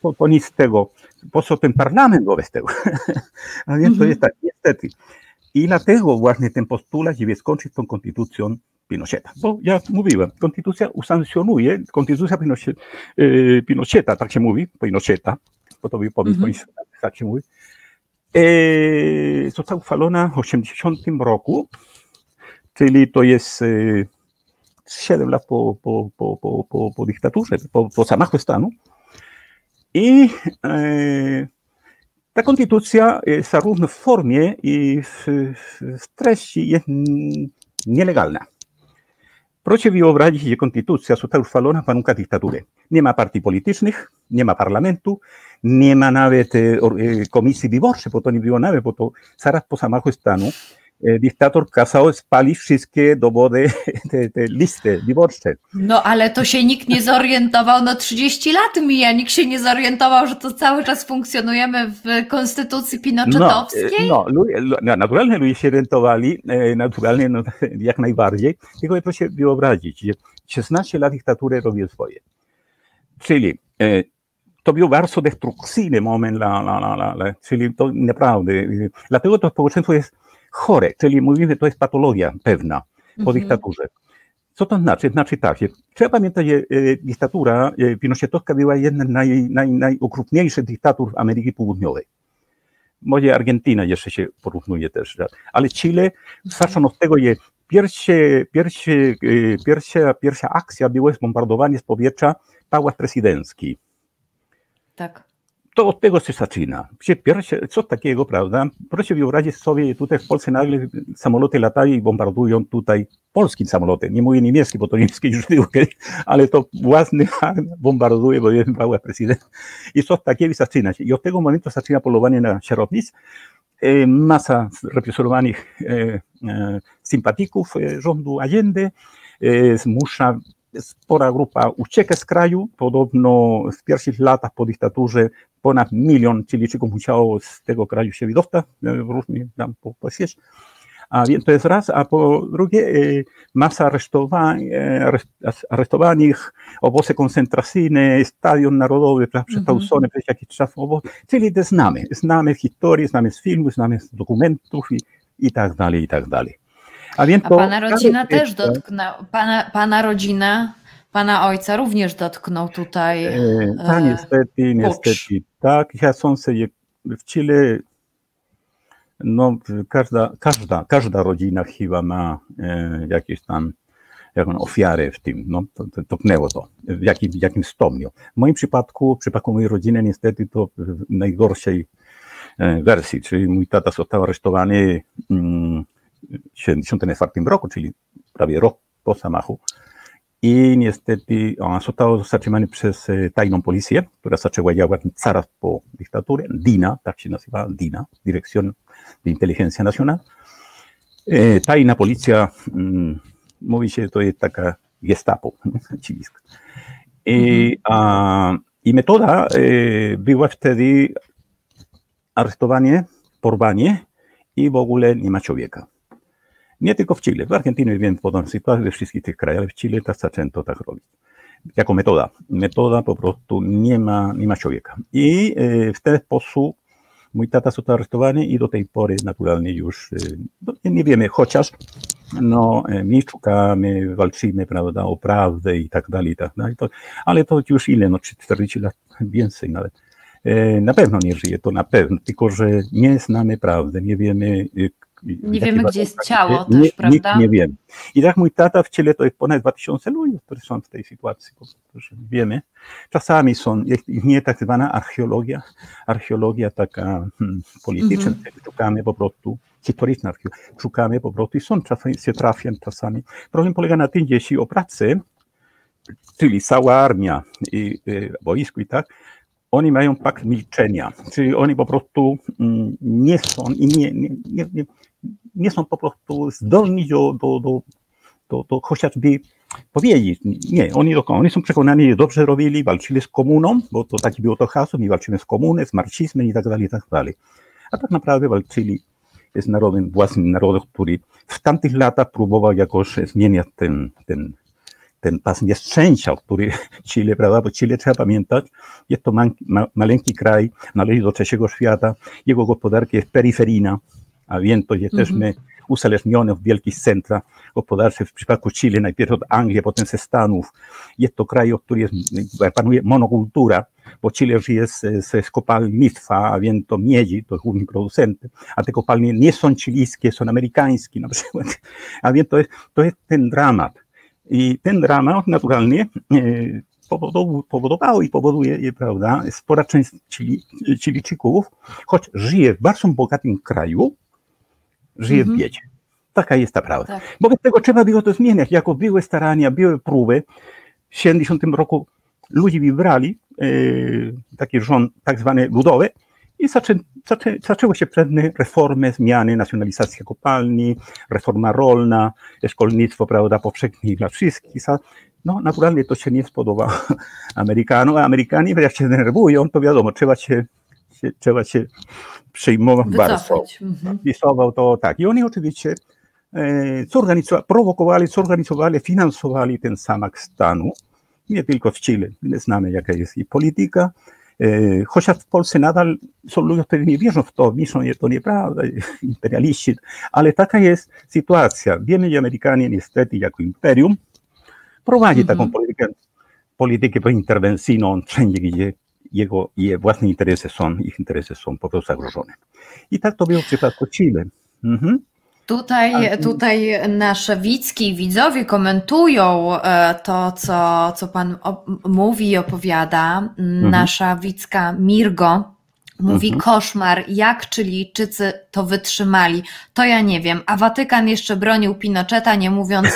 Po, po nic tego, po co ten parlament wobec tego. A więc mm -hmm. to jest tak, niestety. I dlatego właśnie ten postulat, żeby skończyć tą konstytucją Pinocheta. Bo ja mówiłem, konstytucja usankcjonuje, konstytucja Pinochet, y, Pinocheta, tak się mówi, Pinocheta, bo to mm -hmm. tak się mówi, e, została uchwalona w 80 roku, czyli to jest e, 7 lat po, po, po, po, po, po dyktaturze, po, po zamachu stanu. I e, ta konstytucja zarówno w formie i w, w treści jest nielegalna. Proszę wyobrazić, konstytucja została uchwalona w warunkach dyktatury. Nie ma partii politycznych, nie ma parlamentu, nie ma nawet e, komisji wyborczej, bo to nie było nawet, bo to zaraz po zamachu stanu e, dyktator kazał spalić wszystkie dowody, te, te listy wyborcze. No ale to się nikt nie zorientował, no 30 lat mija, nikt się nie zorientował, że to cały czas funkcjonujemy w konstytucji pinochetowskiej? No, no, no naturalnie ludzie się orientowali, e, naturalnie no, jak najbardziej, tylko proszę wyobrazić, że 16 lat dyktatury robią swoje. Czyli to był bardzo destrukcyjny moment, la, la, la, la, czyli to naprawdę, dlatego to społeczeństwo jest chore, czyli mówimy, to jest patologia pewna po mhm. dyktaturze. Co to znaczy? Znaczy tak, trzeba pamiętać, że e, dyktatura e, pinochetowska była jedna z naj, naj, najokrutniejszych dyktatur w Ameryki Południowej. Może Argentyna jeszcze się porównuje też, ale Chile, zacznijmy od tego, że pierwsze, pierwsze, e, pierwsza, pierwsza akcja była zbombardowanie z powietrza pałac prezydencki. Tak. To od tego się zaczyna. Pierwsze, co takiego, prawda? Proszę wyobrazić sobie, tutaj w Polsce nagle samoloty latają i bombardują tutaj polskim samolotem. Nie mówię niemiecki, bo to niemiecki już był, ale to własny bombarduje, bo jest mały prezydent. I co takiego zaczyna się. I od tego momentu zaczyna polowanie na sierotnic. E, masa represorowanych e, e, sympatyków rządu Allende zmusza spora grupa ucieka z kraju. Podobno w pierwszych latach po dyktaturze ponad milion Chilijczyków musiało z tego kraju się wydostać, różnie tam po, po. A więc to jest raz, a po drugie masa aresztowań, aresztowanych, obozy koncentracyjne, stadion narodowy przekształcony przez jakiś czas, czyli to znamy, znamy z historii, znamy z filmów, znamy z dokumentów i, i tak dalej, i tak dalej. A, więc a pana rodzina też dotknęła, pana, pana rodzina, pana ojca również dotknął tutaj. E, tak, niestety, niestety. Tak, ja sądzę, że w Chile no, każda, każda, każda rodzina chyba ma e, jakieś tam jaką ofiarę w tym, no, to, to, topnęło to, w jakim, w jakim stopniu. W moim przypadku, w przypadku mojej rodziny, niestety to w najgorszej e, wersji, czyli mój tata został aresztowany mm, w 1974 roku, czyli prawie rok po zamachu. I niestety on został zatrzymany przez e, tajną policję, która zaczęła działać zaraz po dyktaturze. DINA, tak się nazywa, DINA, Dirección de Inteligencia Nacional. E, tajna policja, mm, mówi się, to jest taka gestapo, chiliska. I, a, I metoda e, była wtedy aresztowanie, porwanie i w ogóle nie ma człowieka. Nie tylko w Chile, w Argentynie wiem podobną sytuację, we wszystkich tych krajach, ale w Chile też zaczęto tak robić. Jako metoda. Metoda po prostu nie ma, nie ma człowieka. I e, w ten sposób mój tata został aresztowany i do tej pory naturalnie już e, no, nie wiemy, chociaż no, e, my szukamy, walczymy, prawda, o prawdę i tak dalej, i tak dalej. To, ale to już ile, no 40 lat więcej nawet. Na pewno nie żyje, to na pewno, tylko że nie znamy prawdy, nie wiemy, nie wiemy, gdzie jest ciało nie, też, prawda? Nikt nie wiem. I tak mój tata w ciele to jest ponad 2000 ludzi, którzy są w tej sytuacji, którzy wiemy. Czasami są, nie tak zwana archeologia, archeologia taka hmm, polityczna, mm -hmm. szukamy po prostu, historyczna szukamy po prostu i są czasami, się trafią czasami. Problem polega na tym, że jeśli o pracę, czyli cała armia i y, wojsko i tak, oni mają pakt milczenia, czyli oni po prostu mm, nie są i nie, nie, nie, nie są po prostu zdolni do, do, do, do, do chociażby powiedzieć. Nie, oni, oni są przekonani, że dobrze robili, walczyli z komuną, bo to takie było to hasło, my walczymy z komuną, z marksizmem i tak dalej, i tak dalej. A tak naprawdę walczyli z narodem, własnym narodem, który w tamtych latach próbował jakoś zmieniać ten, ten, ten pas nieszczęścia, który Chile, prawda, bo Chile trzeba pamiętać, jest to ma, ma, maleńki kraj, należy do trzeciego świata, jego gospodarka jest peryferyjna, a więc to jesteśmy -hmm. uzależnione w wielkich centrach gospodarczych, w przypadku Chile najpierw od Anglii, potem ze Stanów. Jest to kraj, w którym panuje monokultura, bo Chile żyje z, z Mitwa, a więc to miedzi, to główny producent, a te kopalnie nie są chilijskie, są amerykańskie na przykład. A więc to jest, to jest ten dramat. I ten dramat naturalnie e, powodowało i powoduje, prawda, spora część Chili, Chilijczyków, choć żyje w bardzo bogatym kraju, żyje -hmm. w mhm. biedzie. Taka jest ta prawda. Tak. Wobec tego trzeba było to zmieniać. Jako były starania, były próby. W 70 roku ludzie wybrali e, taki rząd tak zwany ludowy i zaczę, zaczę, zaczęły się pewne reformy, zmiany, nacjonalizacja kopalni, reforma rolna, szkolnictwo prawda, powszechne dla wszystkich. No naturalnie to się nie spodoba Amerykanom, a Amerykanie jak się denerwują, to wiadomo, trzeba się, się trzeba się przyjmował bardzo. Mhm. Pisował to tak. I oni oczywiście e, zorganizowali, prowokowali, zorganizowali, finansowali ten zamach stanu. Nie tylko w Chile. My znamy, jaka jest i polityka. E, chociaż w Polsce nadal są ludzie, którzy nie wierzą w to, myślą, że to nieprawda, imperialiści, ale taka jest sytuacja. Wiemy, że Amerykanie niestety jako imperium prowadzi mhm. taką politykę, politykę interwencyjną wszędzie, gdzie jego, jego własne interesy są, ich interesy są po prostu zagrożone. I tak to było w przypadku Chile. Mhm. Tutaj, tutaj nasze widzki widzowie komentują e, to, co, co Pan mówi i opowiada. Mhm. Nasza widzka Mirgo mówi mhm. koszmar, jak Chilijczycy to wytrzymali. To ja nie wiem. A Watykan jeszcze bronił Pinocheta, nie mówiąc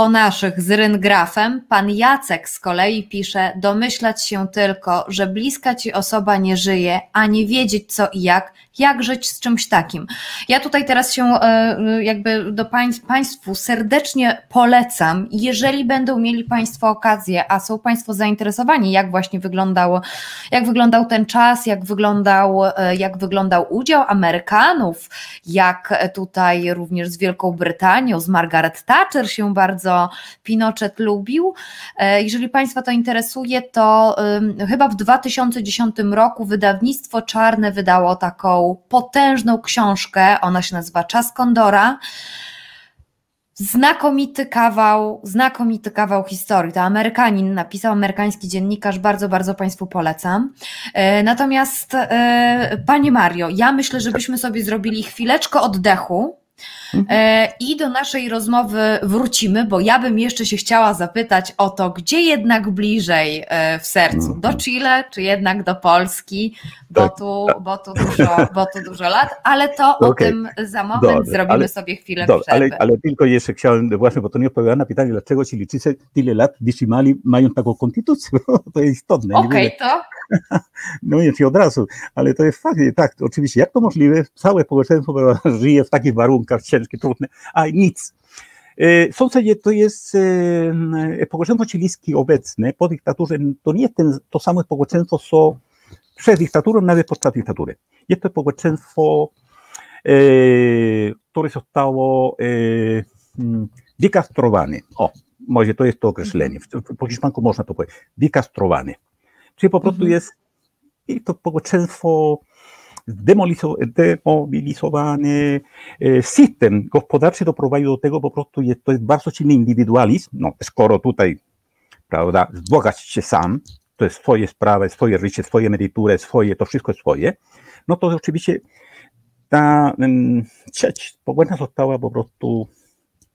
o naszych z ryngrafem, pan Jacek z kolei pisze: Domyślać się tylko, że bliska ci osoba nie żyje, a nie wiedzieć co i jak, jak żyć z czymś takim. Ja tutaj teraz się e, jakby do państw, Państwu serdecznie polecam, jeżeli będą mieli Państwo okazję, a są Państwo zainteresowani, jak właśnie wyglądało, jak wyglądał ten czas, jak wyglądał, e, jak wyglądał udział Amerykanów, jak tutaj również z Wielką Brytanią, z Margaret Thatcher się bardzo Pinochet lubił. E, jeżeli Państwa to interesuje, to chyba w 2010 roku wydawnictwo Czarne wydało taką potężną książkę, ona się nazywa Czas Kondora. Znakomity kawał, znakomity kawał historii. To Amerykanin napisał, amerykański dziennikarz, bardzo, bardzo Państwu polecam. E, natomiast, e, Panie Mario, ja myślę, żebyśmy sobie zrobili chwileczkę oddechu Mhm. E, I do naszej rozmowy wrócimy, bo ja bym jeszcze się chciała zapytać o to, gdzie jednak bliżej e, w sercu? Do Mhm. Chile, czy jednak do Polski? Bo, Tak, tu, bo, tu, dużo, bo tu dużo lat, ale to o Okej. tym za moment zrobimy ale- sobie chwilę Dobrze, ale, ale tylko jeszcze chciałem, właśnie, bo to nie odpowiada na pytanie, dlaczego Chilijczycy tyle lat wytrzymali, mają taką konstytucję, to jest istotne. Okej, mówię- to No nie od razu, ale to jest fakt, tak, oczywiście, jak to możliwe, całe społeczeństwo żyje w takich warunkach ciężkich, trudnych, a nic. E, W zasadzie to jest e, społeczeństwo chilijskie obecne po dyktaturze, to nie jest ten, to samo społeczeństwo, co przed dyktaturą, nawet podczas diktatury. Jest to społeczeństwo, e, które zostało e, mm, wykastrowane. O, może to jest to określenie, W- po hiszpanku można to powiedzieć, wykastrowane. Czyli po prostu Mhm. jest i to społeczeństwo zdemolizo- demobilizowane. E, System gospodarczy doprowadził do tego, po prostu jest, to jest bardzo silny indywidualizm. No, skoro tutaj, prawda, wzbogać się sam, to jest swoje sprawy, swoje życie, swoje emerytury, swoje, to wszystko swoje, no to oczywiście ta um, sieć społeczna została po prostu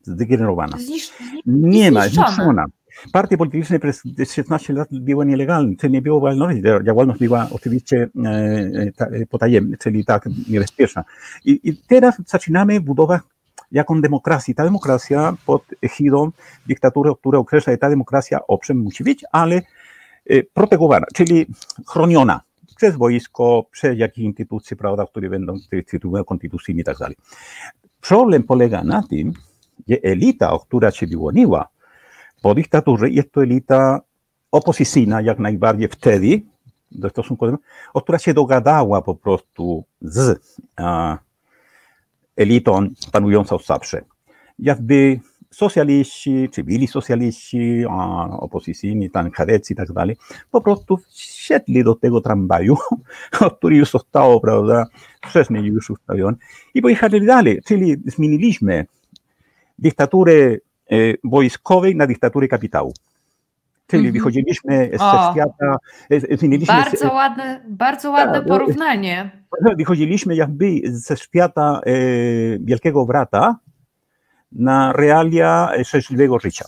zdegenerowana. znisz... Nie ma, zniszczona. Partie polityczne przez 16 lat były nielegalne, czyli nie było wolności. Działalność była oczywiście e, e, ta, e, potajemna, czyli tak niebezpieczna. I, I teraz zaczynamy budować jaką demokrację. Ta demokracja pod egidą diktatury, która określa, ta demokracja owszem musi być, ale e, protegowana, czyli chroniona przez wojsko, przez jakieś instytucje, prawda, które będą Trybunał Konstytucyjny i tak dalej. Problem polega na tym, że elita, która się wyłoniła po dyktaturze, jest to elita opozycyjna jak najbardziej wtedy, do stosunku która się dogadała po prostu z a, elitą panującą zawsze. Jakby socjaliści, czy byli socjaliści, a, opozycyjni, tam kadeci i tak dalej, po prostu wsiedli do tego tramwaju, który już zostało, prawda, wcześniej już ustawiony i pojechali dalej, czyli zmieniliśmy dyktaturę wojskowej na dyktaturę kapitału. Czyli Mhm. wychodziliśmy O. ze świata, zmieniliśmy, Bardzo ładne, bardzo ładne Tak, no- porównanie. wychodziliśmy jakby ze świata e, wielkiego brata na realia szczęśliwego życia.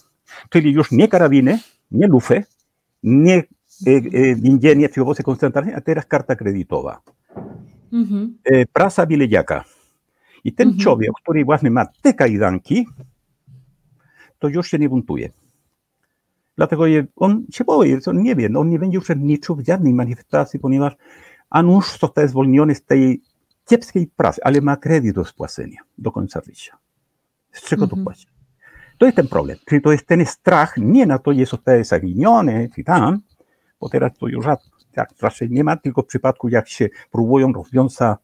Czyli już nie karabiny, nie lufy, nie więzienie czy obozy koncentracyjne, a teraz karta kredytowa. Mhm. e, prasa Biledziaka. I ten Mhm. człowiek, który właśnie ma te kajdanki, to już się nie buntuje. Dlatego on się boi, on nie wie, on nie będzie uczestniczył w żadnej manifestacji, ponieważ on już zostaje zwolniony z tej kiepskiej pracy, ale ma kredyt do spłacenia do końca życia. Z czego Mhm. to płaci? To jest ten problem. Czyli to jest ten strach nie na to, że zostaje zaginiony, czy tam, bo teraz to już tak raczej nie ma, tylko w przypadku jak się próbują rozwiązać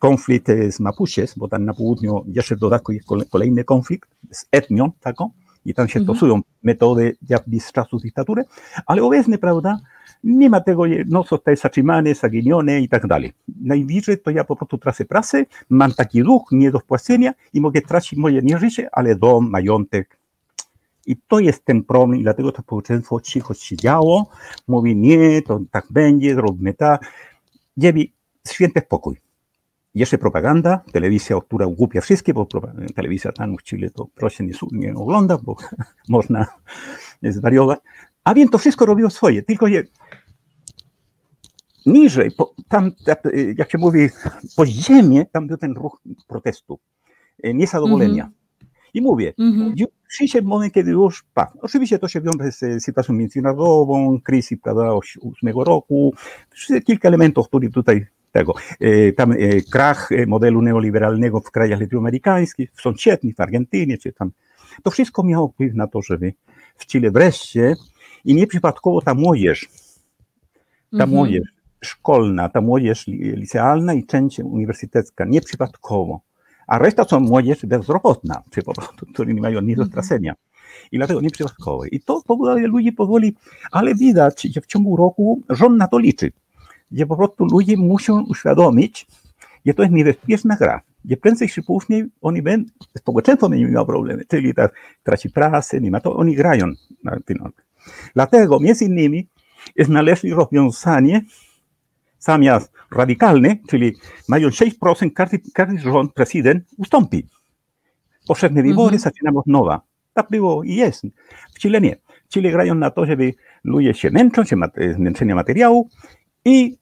konflikt e, z Mapuches, bo tam na południu jeszcze w dodatku jest kole- kolejny konflikt z etnią taką i tam się Mhm. stosują metody jakby z czasów dyktatury, ale obecnie, prawda, nie ma tego, no zostaje zatrzymany, zaginiony i tak dalej. Najbliżej to ja po prostu tracę pracę, mam taki ruch nie do wpłacenia i mogę tracić moje nie życie, ale dom, majątek. I to jest ten problem i dlatego to społeczeństwo cicho siedziało, mówi nie, to tak będzie, zrobimy tak. Dziewi święty spokój. Jeszcze propaganda, telewizja, która głupia wszystkie, bo telewizja tam w Chile to proszę nie, nie ogląda, bo można zwariować. A więc to wszystko robiło swoje, tylko je niżej, po, tam y, jak się mówi, po ziemię, tam był ten ruch protestu, y, niezadowolenia. I mówię, Mhm. już przyjdzie moment, kiedy już, pa, oczywiście to się wiąże z sytuacją międzynarodową, kryzys, prawda, oś- ósmego roku, wszystkie kilka elementów, które tutaj tego, e, tam e, krach e, modelu neoliberalnego w krajach latynoamerykańskich, w sąsiednich, w Argentynie, czy tam, to wszystko miało wpływ na to, żeby w Chile wreszcie i nieprzypadkowo ta młodzież, ta Mhm. młodzież szkolna, ta młodzież li- licealna i część uniwersytecka, nieprzypadkowo. A reszta to młodzież bezrobotna, czy po prostu, którzy nie mają nic do Mhm. stracenia. I dlatego nieprzypadkowe. I to powoduje ludzi powoli, ale widać, że w ciągu roku rząd na to liczy. Gdzie po prostu ludzie muszą uświadomić, że to jest niebezpieczna gra. Gdzie prędzej czy później oni będą, społeczeństwo będzie miało problemy, czyli tak, traci pracę, nie ma to, oni grają na pieniądze. Dlatego między innymi znaleźli rozwiązanie zamiast radykalne, czyli mają 6%, każdy, każdy rząd, prezydent ustąpi. Powszechne wybory, Mhm. zaczynamy nowa. Tak było i jest. W Chile nie. W Chile grają na to, żeby ludzie się męczą, się mat- zmęczenie materiału i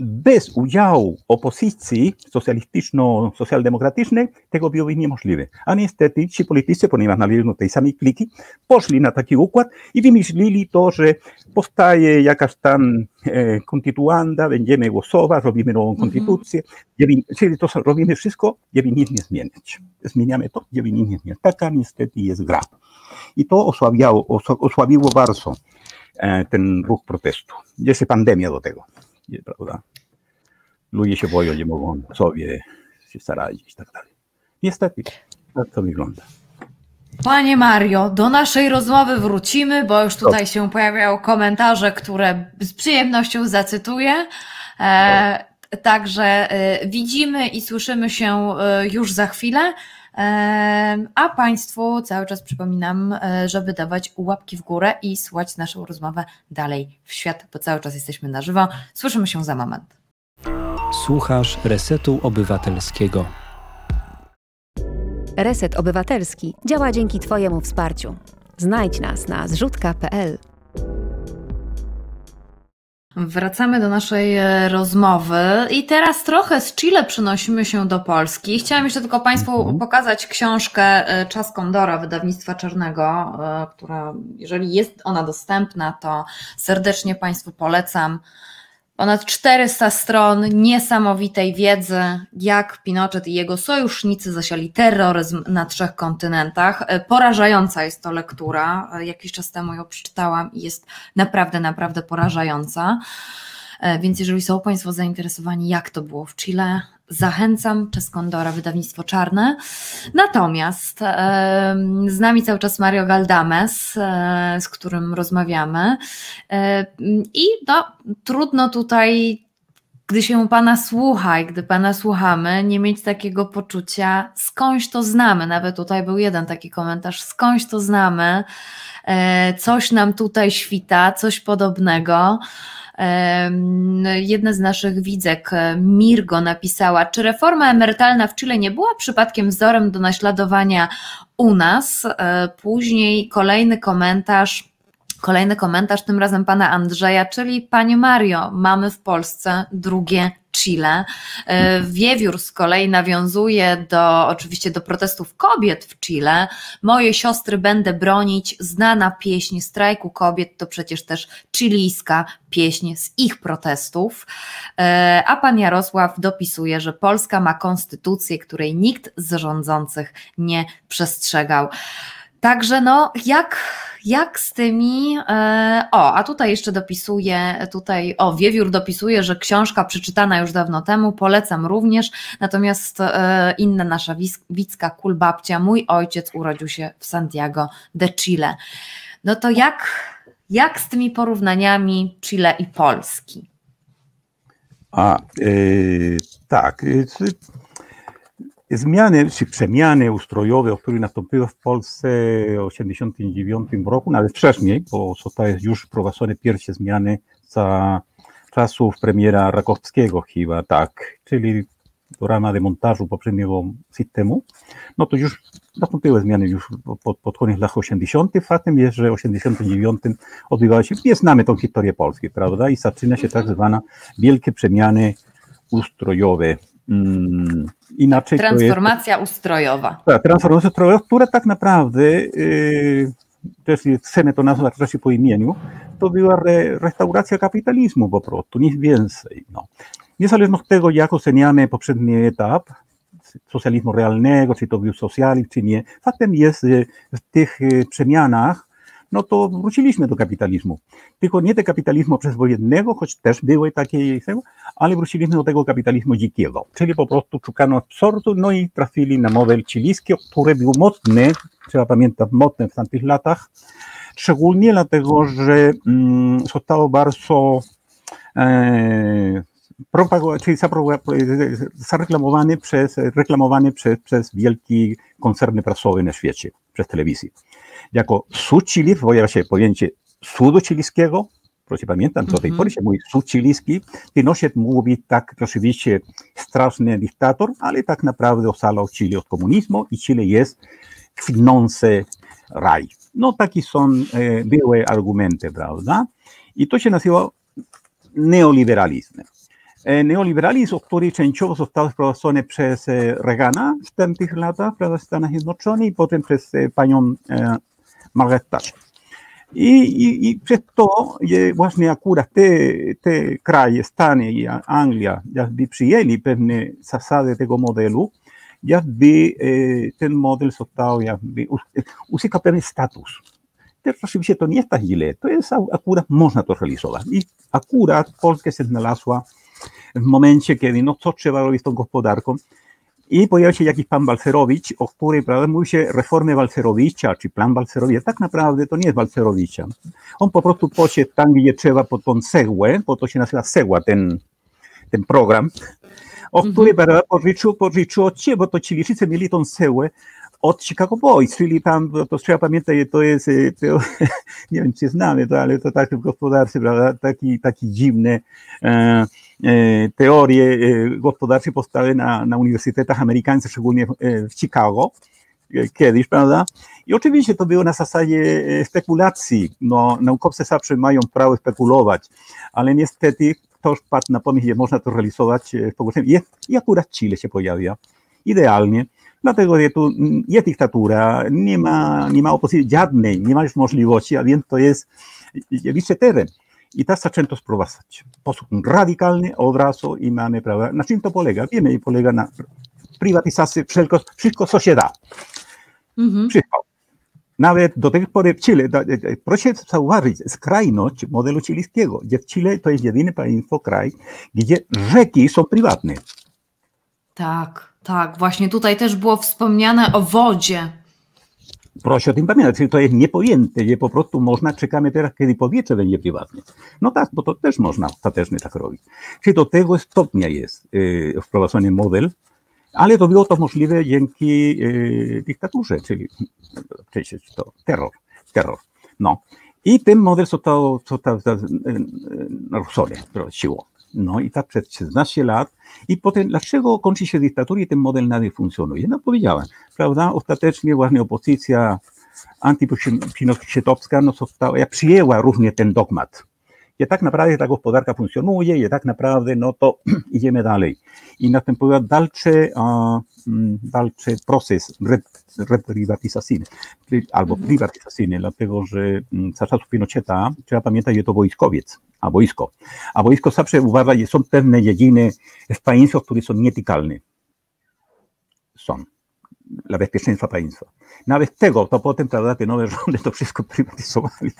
bez udziału opozycji socjalistyczno-socjaldemokratycznej tego byłoby niemożliwe. A niestety ci politycy, ponieważ należą tej samej kliki, poszli na taki układ i wymyślili to, że powstaje jakaś tam e, konstytuanda, będziemy głosować, robimy nową konstytucję, żeby, czyli to robimy wszystko, żeby nic nie zmieniać. Zmieniamy to, żeby nic nie zmieniać. Taka niestety jest gra. I to osłabiało, osła- osłabiło bardzo e, ten ruch protestu. Jest pandemia do tego, nie, prawda? Ludzie się boją, nie mogą sobie się starać i tak dalej. Niestety, tak to wygląda. Panie Mario, do naszej rozmowy wrócimy, bo już tutaj się pojawiają komentarze, które z przyjemnością zacytuję. E, także e, widzimy i słyszymy się e, już za chwilę. A Państwu cały czas przypominam, e, żeby dawać łapki w górę i słuchać naszą rozmowę dalej w świat, bo cały czas jesteśmy na żywo. Słyszymy się za moment. Słuchasz Resetu Obywatelskiego. Reset Obywatelski działa dzięki Twojemu wsparciu. Znajdź nas na zrzutka.pl. Wracamy do naszej e, rozmowy i teraz trochę z Chile przenosimy się do Polski. Chciałam jeszcze tylko Państwu Mhm. pokazać książkę e, Czas Kondora wydawnictwa Czarnego, e, która, jeżeli jest ona dostępna, to serdecznie Państwu polecam. Ponad 400 stron niesamowitej wiedzy, jak Pinochet i jego sojusznicy zasiali terroryzm na trzech kontynentach. E, Porażająca jest to lektura. E, Jakiś czas temu ją przeczytałam i jest naprawdę, naprawdę porażająca. E, Więc jeżeli są Państwo zainteresowani, jak to było w Chile, zachęcam. Czeskondora, wydawnictwo czarne. Natomiast z nami cały czas Mario Galdames, e, z którym rozmawiamy. E, I no, trudno tutaj, gdy się Pana słucha i gdy Pana słuchamy, nie mieć takiego poczucia, skądś to znamy. Nawet tutaj był jeden taki komentarz, skądś to znamy, e, coś nam tutaj świta, coś podobnego. Jedna z naszych widzek, Mirgo, napisała, czy reforma emerytalna w Chile nie była przypadkiem wzorem do naśladowania u nas? E, Później kolejny komentarz. Kolejny komentarz, tym razem pana Andrzeja, czyli Panie Mario, mamy w Polsce drugie Chile. E, Wiewiór z kolei nawiązuje do, oczywiście do protestów kobiet w Chile. Moje siostry będę bronić, znana pieśń strajku kobiet to przecież też chilijska pieśń z ich protestów. E, A pan Jarosław dopisuje, że Polska ma konstytucję, której nikt z rządzących nie przestrzegał. Także no, jak, jak z tymi. E, o, a tutaj jeszcze dopisuje, tutaj, o, Wiewiór dopisuje, że książka przeczytana już dawno temu, polecam również. Natomiast e, inna nasza wis- wicka kulbabcia, mój ojciec urodził się w Santiago de Chile. No to jak, jak z tymi porównaniami Chile i Polski? A, e, tak. czy- Zmiany czy przemiany ustrojowe, które nastąpiły w Polsce w 1989 roku, nawet wcześniej, bo zostały już wprowadzone pierwsze zmiany za czasów premiera Rakowskiego chyba, tak, czyli w ramach demontażu poprzedniego systemu, no to już nastąpiły zmiany już pod, pod koniec lat 80. Faktem jest, że w 89 odbywały się, nie znamy tą historię Polski, prawda, i zaczyna się tak zwana wielkie przemiany ustrojowe mm, inaczej to jest... Transformacja ustrojowa. Tak, transformacja ustrojowa, która tak naprawdę, yy, też chcemy to nazwać raczej po imieniu, to była re, restauracja kapitalizmu po prostu, nic więcej. No. Niezależnie od tego, jak oceniamy poprzedni etap socjalizmu realnego, czy to był socjalizm, czy nie, faktem jest, że w tych y, przemianach no to wróciliśmy do kapitalizmu. Tylko nie do kapitalizmu przedwojennego, choć też były takie, ale wróciliśmy do tego kapitalizmu dzikiego, czyli po prostu szukano absurdu, no i trafili na model chilijski, który był mocny, trzeba pamiętać, mocny w tamtych latach, szczególnie dlatego, że mm, zostało bardzo e, czyli zareklamowany przez, reklamowany przez, przez wielkie koncerny prasowe na świecie, przez telewizję. Jako sud Chili pojawia się pojęcie sudu chilijskiego, proszę pamiętam, do tej pory się mówi sud chilijski, Pinochet mówi tak oczywiście straszny dyktator, ale tak naprawdę ocalał Chile od komunizmu i Chile jest kwitnący raj. No takie są e, były argumenty, prawda? I to się nazywa neoliberalizmem. Neoliberalizm, który częściowo został wprowadzony przez Reagana w tamtych latach w Stanach Zjednoczonych i potem przez panią Margaret Thatcher. I, i, I przez to właśnie akurat te, te kraje, Stany i Anglia, jakby przyjęli pewne zasady tego modelu, jakby ten model został, jakby uzyskał pewien status. Też oczywiście to nie jest tak źle, to jest akurat można to realizować. I akurat Polska się znalazła w momencie, kiedy no co trzeba robić z tą gospodarką. I pojawił się jakiś pan Balcerowicz, o której prawda, mówi się reformy Balcerowicza, czy plan Balcerowicza. Tak naprawdę to nie jest Balcerowicza. On po prostu poszedł tam, gdzie trzeba po tą cegłę, bo to się nazywa cegła, ten, ten program, o której mm -hmm. pożyczył, pożyczył od ciebie, bo to Chilijczycy mieli tą cegłę od Chicago Boys, czyli tam, to trzeba pamiętać, to jest, to, nie wiem, czy znamy to, ale to tak w gospodarce, prawda, taki, taki dziwny, E, teorie e, gospodarcze powstały na, na uniwersytetach amerykańskich, szczególnie w Chicago e, kiedyś, prawda? I oczywiście to było na zasadzie spekulacji. No, naukowcy zawsze mają prawo spekulować, ale niestety ktoś padł na pomysł, że można to realizować w pogłoszeniem. I akurat Chile się pojawia idealnie, dlatego że tu jest dyktatura, nie ma, nie ma opozycji żadnej, nie ma już możliwości, a więc to jest liczy teren. I tak zaczęto sprowadzać w sposób radykalny od razu i mamy, prawda, na czym to polega? Wiemy, polega na prywatyzacji wszystko, wszystko co się da. Mhm. Wszystko. Nawet do tej pory w Chile, proszę zauważyć, skrajność modelu chilijskiego, gdzie w Chile to jest jedyny państwo, kraj, gdzie rzeki są prywatne. Tak, tak. Właśnie tutaj też było wspomniane o wodzie proszę o tym pamiętać, czyli to jest niepojęte, że po prostu można, czekamy teraz, kiedy powietrze będzie prywatne. No tak, bo to też można ostatecznie tak robić. Czyli do tego stopnia jest y, wprowadzony model, ale to było to możliwe dzięki y, dyktaturze, czyli przecież to terror, terror. No. I ten model został, został naruszony siłą. No i tak przez 16 lat. I potem, dlaczego kończy się dyktatura i ten model nadal funkcjonuje? No powiedziałem, prawda? Ostatecznie właśnie opozycja antypinochetowska no, została, przyjęła również ten dogmat. Że tak naprawdę ta gospodarka funkcjonuje, że tak naprawdę no to idziemy dalej. I następuje dalszy, mm, dalszy proces reprywatyzacyjny, albo mhm. prywatyzacyjny, dlatego że mm, za czasów Pinocheta trzeba pamiętać, że to wojskowiec, a wojsko. A wojsko zawsze uważa, że są pewne dziedziny w państwie, które są nietykalne. Są. Bezpieczeństwa państwa. Nawet tego, to potem, te nowe rządy to wszystko prywatyzowali.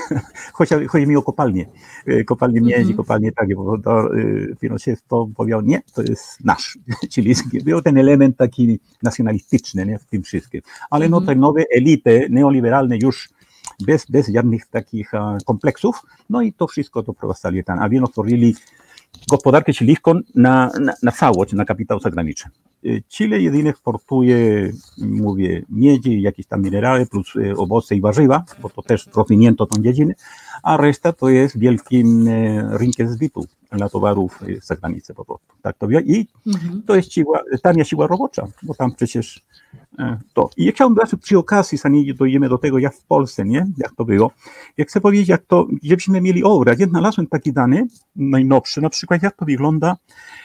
Chociaż chodzi mi o kopalnie. E, kopalnie miedzi, mm -hmm. kopalnie takie, bo to y, Pinochet to powiedział, nie, to jest nasz, czyli był ten element taki nacjonalistyczny nie, w tym wszystkim. Ale no te nowe elity neoliberalne już bez, bez żadnych takich kompleksów, no i to wszystko doprowadzali tam, a więc otworzyli gospodarkę chilijską na, na, na całość, na kapitał zagraniczny. Y, Chile jedynie eksportuje, mówię, miedzi, jakieś tam minerały, plus y, owoce i warzywa, bo to też rozwinięto tą dziedzinę, a reszta to jest wielkim y, rynkiem zbytu dla towarów z zagranicy po prostu. Tak to wie. I mhm. to jest siła, tania siła robocza, bo tam przecież E, to. I ja chciałbym właśnie przy okazji, zanim dojdziemy do tego, jak w Polsce, nie? Jak to było. Ja chcę powiedzieć, jak to, żebyśmy mieli obraz. Ja znalazłem taki dany, najnowszy, na przykład jak to wygląda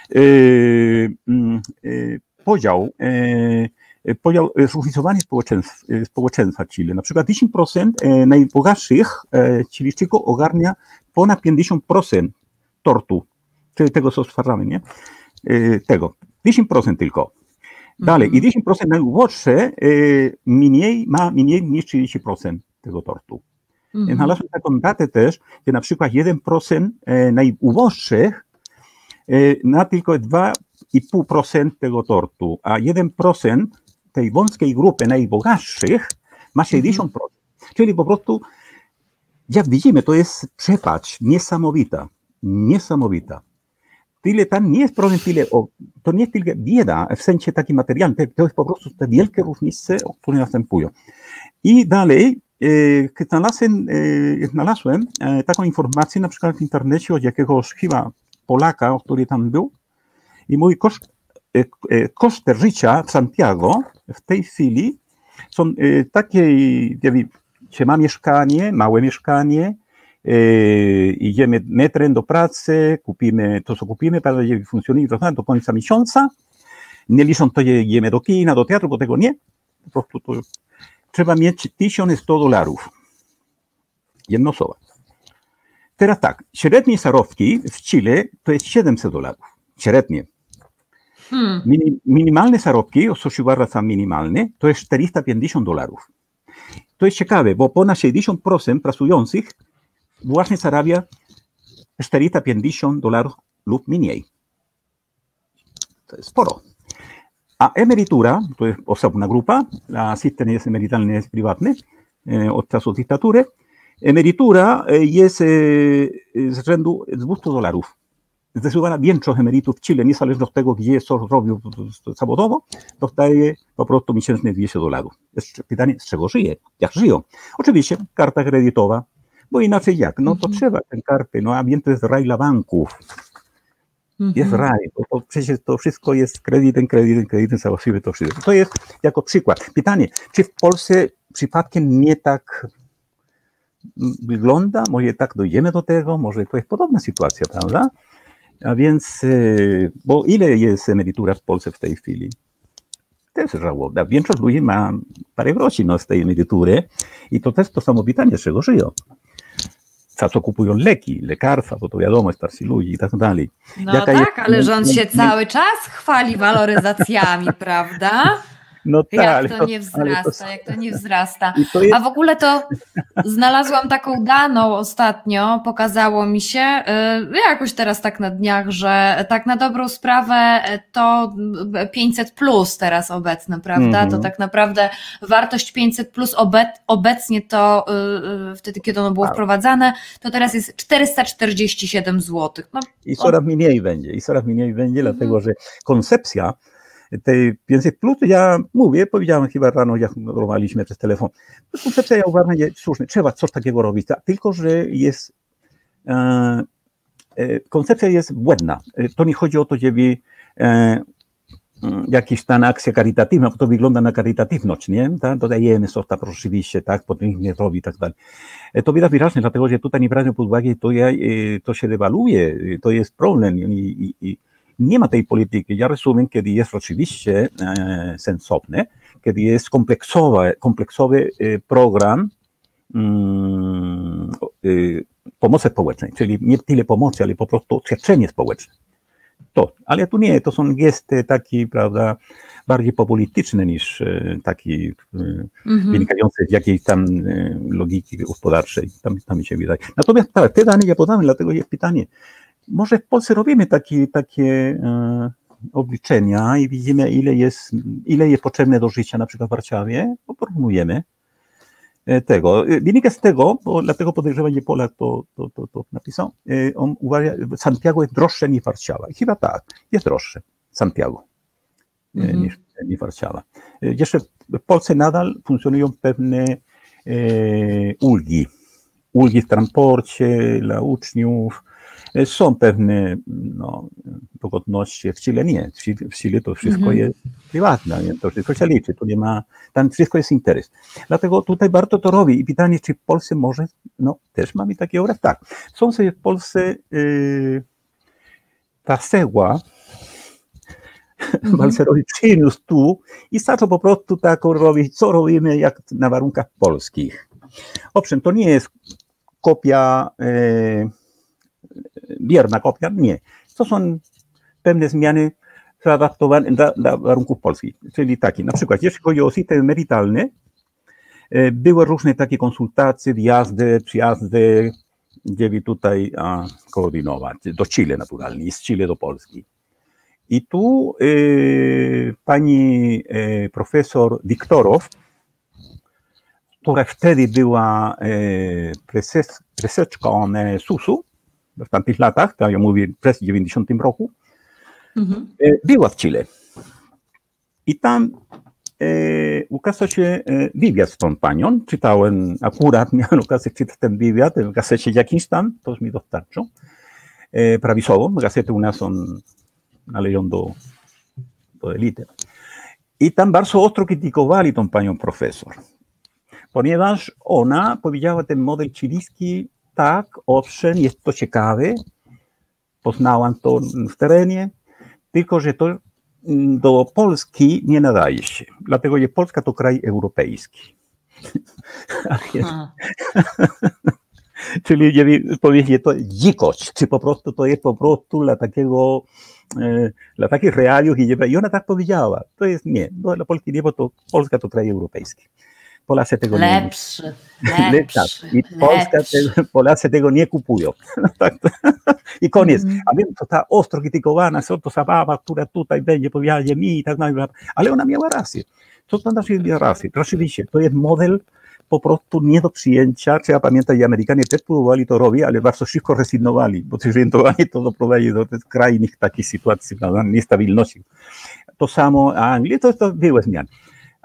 yy, yy, podział, yy, podział, zróżnicowanie społeczeństwa, społeczeństwa Chile. Na przykład 10% najbogatszych Chilijczyków ogarnia ponad 50% tortu, czyli tego, co stwarzamy, nie? Tego. 10% tylko. Dalej, i 10% najuboższe mniej, ma mniej niż 30% tego tortu. Mhm. Znalazłem taką datę też, że na przykład 1% najuboższych na tylko 2,5% tego tortu, a 1% tej wąskiej grupy najbogatszych ma 60%. Mhm. Czyli po prostu, jak widzimy, to jest przepaść niesamowita, niesamowita tyle tam nie jest problem tyle, o, to nie jest tylko bieda w sensie takim materialnym, to jest po prostu te wielkie różnice, które następują. I dalej e, znalazłem, e, znalazłem e, taką informację na przykład w internecie od jakiegoś chyba Polaka, który tam był i mój koszt, koszty życia w Santiago w tej chwili są takie, się ma mieszkanie, małe mieszkanie, idziemy metrem do pracy, kupimy to, co kupimy, para że funkcjonuje do końca miesiąca, nie licząc to, idziemy do kina, do teatru, bo tego nie, po prostu to trzeba mieć 1100 dolarów. Jedna osoba. Teraz tak, średnie zarobki w Chile to jest 700 dolarów. Średnie. Hmm. minimalne zarobki, ososhiwara są minimalne, to jest 450 dolarów. To jest ciekawe, bo ponad 60% pracujących właśnie zarabia 450 dolarów lub mniej. To jest sporo. A emerytura, to jest osobna grupa, a system jest emerytalny, jest prywatny e, od czasu dyktatury. Emerytura e, jest e, z rzędu 200 dolarów. Zdecydowana większość emerytów w Chile, niezależnie od tego, gdzie co robił zawodowo, dostaje po prostu miesięcznie 200 dolarów. Jest pytanie, z czego żyje? Jak żyją? Oczywiście karta kredytowa, bo inaczej jak? No to mhm. trzeba ten karty, no a więc to jest raj dla banków. Jest mhm. raj, to, to przecież to wszystko jest kredytem, kredytem, kredytem, załatwimy to wszystko. To jest jako przykład. Pytanie, czy w Polsce przypadkiem nie tak wygląda? Może tak dojdziemy do tego? Może to jest podobna sytuacja, prawda? A więc, y, bo ile jest emerytura w Polsce w tej chwili? Też żałobna. Większość ludzi ma parę groszy no, z tej emerytury i to też to samo pytanie, z czego żyją za co kupują leki, lekarstwa, bo to wiadomo, starsi ludzi i tak dalej. No Jaka tak, jest, ale rząd się cały czas chwali waloryzacjami, prawda? No tak, jak to nie wzrasta, to... jak to nie wzrasta. To jest... A w ogóle to znalazłam taką daną ostatnio, pokazało mi się, y, jakoś teraz tak na dniach, że tak na dobrą sprawę to 500 plus teraz obecne, prawda? Mm -hmm. To tak naprawdę wartość 500 plus obec, obecnie to y, y, wtedy, kiedy ono było wprowadzane, to teraz jest 447 zł. No, I coraz mniej będzie, i coraz mniej będzie, mm -hmm. dlatego że koncepcja tej 500 plus, ja mówię, powiedziałem chyba rano, jak rozmawialiśmy przez telefon, koncepcja ja uważam, że słuszna, trzeba coś takiego robić, tylko że jest, e, e, koncepcja jest błędna. To nie chodzi o to, żeby e, jakaś tam akcja charytatywna, bo to wygląda na charytatywność, nie? Tak? Dodajemy coś tam oczywiście, tak, potem nie robi i tak dalej. E, to widać wyraźnie, dlatego że tutaj nie brano pod uwagę, to, ja, e, to się dewaluuje, to jest problem i, i, nie ma tej polityki. Ja rozumiem, kiedy jest oczywiście e, sensowny, kiedy jest kompleksowy, kompleksowy e, program mm, e, pomocy społecznej, czyli nie tyle pomocy, ale po prostu świadczenie społeczne. To, ale tu nie, to są gesty takie, prawda, bardziej populistyczne niż taki mhm. wynikające z jakiejś tam logiki gospodarczej. Tam, tam mi się wydaje. Natomiast tak, te dane ja podam, dlatego jest pytanie, może w Polsce robimy takie, takie e, obliczenia i widzimy, ile jest, ile jest potrzebne do życia na przykład w Warszawie, bo porównujemy e, tego. E, wynika z tego, bo dlatego podejrzewam, że Polak to, to, to, to napisał, on uważa, Santiago jest droższe niż Warszawa. I chyba tak, jest droższe Santiago mhm. niż, niż Warszawa. Jeszcze w Polsce nadal funkcjonują pewne e, ulgi. Ulgi w transporcie dla uczniów, są pewne no, pogodności, w Chile nie. W Chile, to wszystko mm -hmm. jest prywatna, nie? to wszystko się liczy, tu nie ma, tam wszystko jest interes. Dlatego tutaj warto to robić i pytanie, czy w Polsce może, no też mamy taki obraz, tak, są sobie w Polsce yy, ta seła, Mhm. Balcerowicz przyniósł tu i zaczął po prostu tak robić, co robimy jak na warunkach polskich. Owszem, to nie jest kopia, e, bierna kopia, nie. To są pewne zmiany zaadaptowane dla, dla warunków polskich. Czyli takie, na przykład, jeśli chodzi o system emerytalny, e, były różne takie konsultacje, wjazdy, przyjazdy, gdzie tutaj a, koordynować, do Chile naturalnie, z Chile do Polski. I tu y, pani y, profesor Wiktorow, która wtedy była y, y, SUS-u w tamtych latach, to ja mówię w 90 roku, Mhm. y, była w Chile. I tam y, ukazał się y, wywiad z tą panią. Czytałem, akurat miałem okazję czytać ten wywiad w gazecie jakimś tam, to już mi dostarczą, y, prawisową. Gazety u nas są należą do, do elity. I tam bardzo ostro krytykowali tą panią profesor, ponieważ ona powiedziała ten model chilijski, tak, owszem, jest to ciekawe, poznałam to w terenie, tylko że to mm, do Polski nie nadaje się, dlatego że Polska to kraj europejski. Czyli wiem, powiedzieć to dzikość, czy po prostu to jest po prostu dla takiego, e, dla takich realiów i, ona tak powiedziała. To jest nie, no, dla Polski nie, bo to Polska to kraj europejski. πολλά σε τεγωνία. Λέψε. Η Πόλσκα πολλά σε τεγωνία κουπούλιο. Εικόνες. Αν είναι τα όστρο και την κοβάνα, σε όλο το σαβάβα, τούρα τούτα, η βέγγε που βιάζει εμεί, τα γνάζει. Αλλά λέω να μην αγοράσει. Τότε πάντα σου είναι αγοράσει. Τώρα σου δείχνει. Το είναι μόδελ που πρώτο νιέδο ψιέν τσάρτσε από μια τα Αμερικάνη τέτ που βάλει το ρόβι, αλλά βάζω σίχο ρε στην οβάλι, που τους ρίχνει το βάλι το δω προβάλλει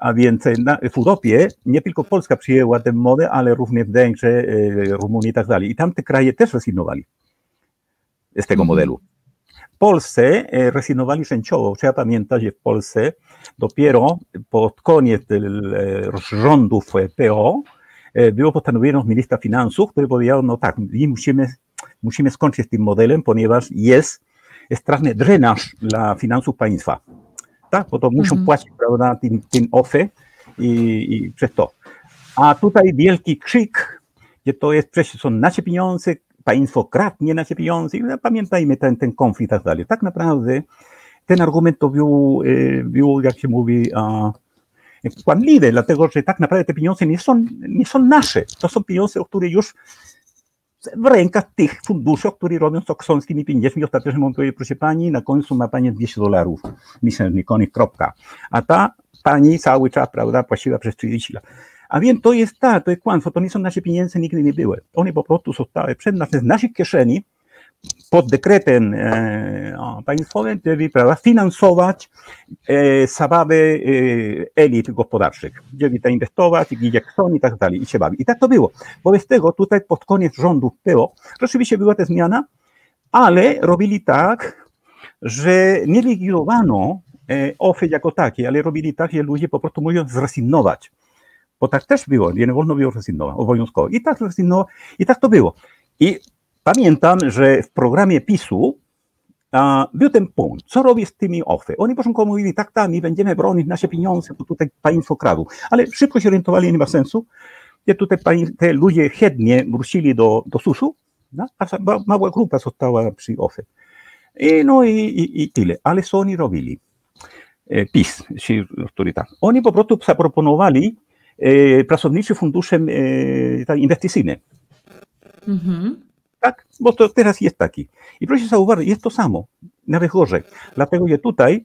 A więc na, w Europie nie tylko Polska przyjęła tę modę, ale również Węgrzy, e, Rumunii i tak dalej. I tamte kraje też rezygnowali z tego Mhm. modelu. W Polsce e, rezygnowali częściowo. Trzeba pamiętać, że w Polsce dopiero pod koniec e, rządów e, PO e, było postanowienie ministra finansów, który powiedział, no tak, my musimy, musimy skończyć z tym modelem, ponieważ jest straszny drenaż dla finansów państwa. Tak, bo to muszą Mhm. płacić, prawda, tym, tym OFE i, i przez to. A tutaj wielki krzyk, że to jest przecież są nasze pieniądze, państwo kradnie nasze pieniądze. I Pamiętajmy ten, ten konflikt i tak dalej. Tak naprawdę ten argument to był, e, był jak się mówi, a, kłamliwy, dlatego że tak naprawdę te pieniądze nie są, nie są nasze. To są pieniądze, które już w tych funduszy, które robią z oksonskimi pieniędzmi. Ostatecznie mówię, proszę pani, na końcu ma pani 200 dolarów miesięcznie, koniec, kropka. A ta pani cały czas, prawda, płaciła przez 30 lat. A więc to jest tak, to jest kłamstwo, to nie są nasze pieniądze, nigdy nie były. One po prostu zostały przed nas, z naszych kieszeni, pod dekretem e, państwowym, żeby prawda, finansować e, zabawy e, elit gospodarczych, żeby to inwestować, gdzie chcą i tak dalej, i się bawi. I tak to było. Wobec tego tutaj pod koniec rządów PO rzeczywiście była ta zmiana, ale robili tak, że nie likwidowano OFE jako takie, ale robili tak, że ludzie po prostu mówią zrezygnować. Bo tak też było, nie wolno było rezygnować, obowiązkowo. I tak rezygnował, i tak to było. I pamiętam, że w programie PiSu a, był ten punkt, co robię z tymi OFE. Oni początkowo mówili, tak, tak, my będziemy bronić nasze pieniądze, bo tutaj państwo kradł. Ale szybko się orientowali, nie ma sensu. I tutaj te ludzie chętnie wrócili do, do suszu, no, a mała grupa została przy OFE. I, no i, i, i tyle. Ale co oni robili? E, PiS, ci, który tak. Oni po prostu zaproponowali e, pracownicze fundusze e, tak, inwestycyjne. Mhm. Tak, bo to teraz jest taki. I proszę zauważyć, jest to samo, nawet gorzej. Dlatego, że tutaj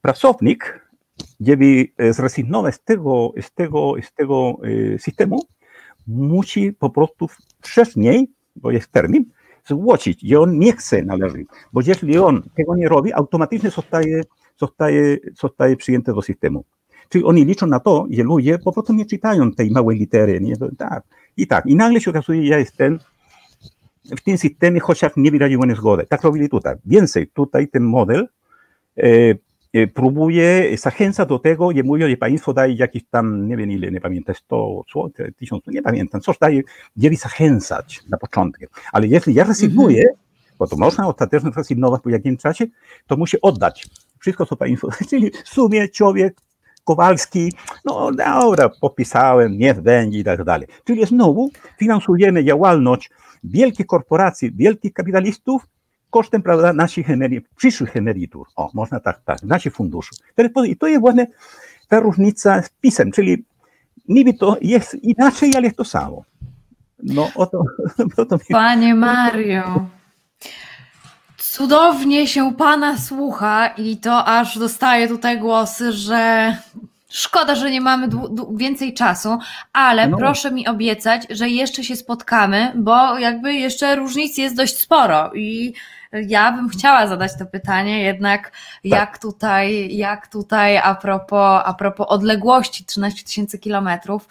pracownik, żeby e, zrezygnować z tego, z tego, z tego e, systemu, musi po prostu wcześniej, bo jest termin, zgłosić, że on nie chce należeć. Bo jeśli on tego nie robi, automatycznie zostaje, zostaje, zostaje przyjęty do systemu. Czyli oni liczą na to, że ludzie po prostu nie czytają tej małej litery. Nie? Tak. I tak. I nagle się okazuje, że ja jestem w tym systemie, chociaż nie wyraziłem zgody. Tak robili tutaj. Więcej, tutaj ten model e, e, próbuje zachęcać do tego i mówi, że państwo daje jakieś tam, nie wiem ile, nie pamiętam, 100 zł, 1000, nie pamiętam, coś daje, żeby zachęcać na początku. Ale jeśli ja rezygnuję, bo to można ostatecznie zrezygnować po jakimś czasie, to musi oddać wszystko, co państwo, czyli w sumie człowiek Kowalski, no dobra, popisałem, nie będzie i tak dalej. Czyli znowu finansujemy działalność wielkich korporacji, wielkich kapitalistów kosztem prawda, naszych emerytur, przyszłych emerytur. O, można tak, tak, naszych funduszy. I to jest właśnie ta różnica z pisem, czyli niby to jest inaczej, ale jest to samo. No, o to, o to mi... Panie Mario, cudownie się Pana słucha i to aż dostaję tutaj głosy, że Szkoda, że nie mamy więcej czasu, ale no. proszę mi obiecać, że jeszcze się spotkamy, bo jakby jeszcze różnic jest dość sporo i ja bym chciała zadać to pytanie, jednak tak. jak tutaj, jak tutaj a propos, a propos odległości 13 tysięcy kilometrów,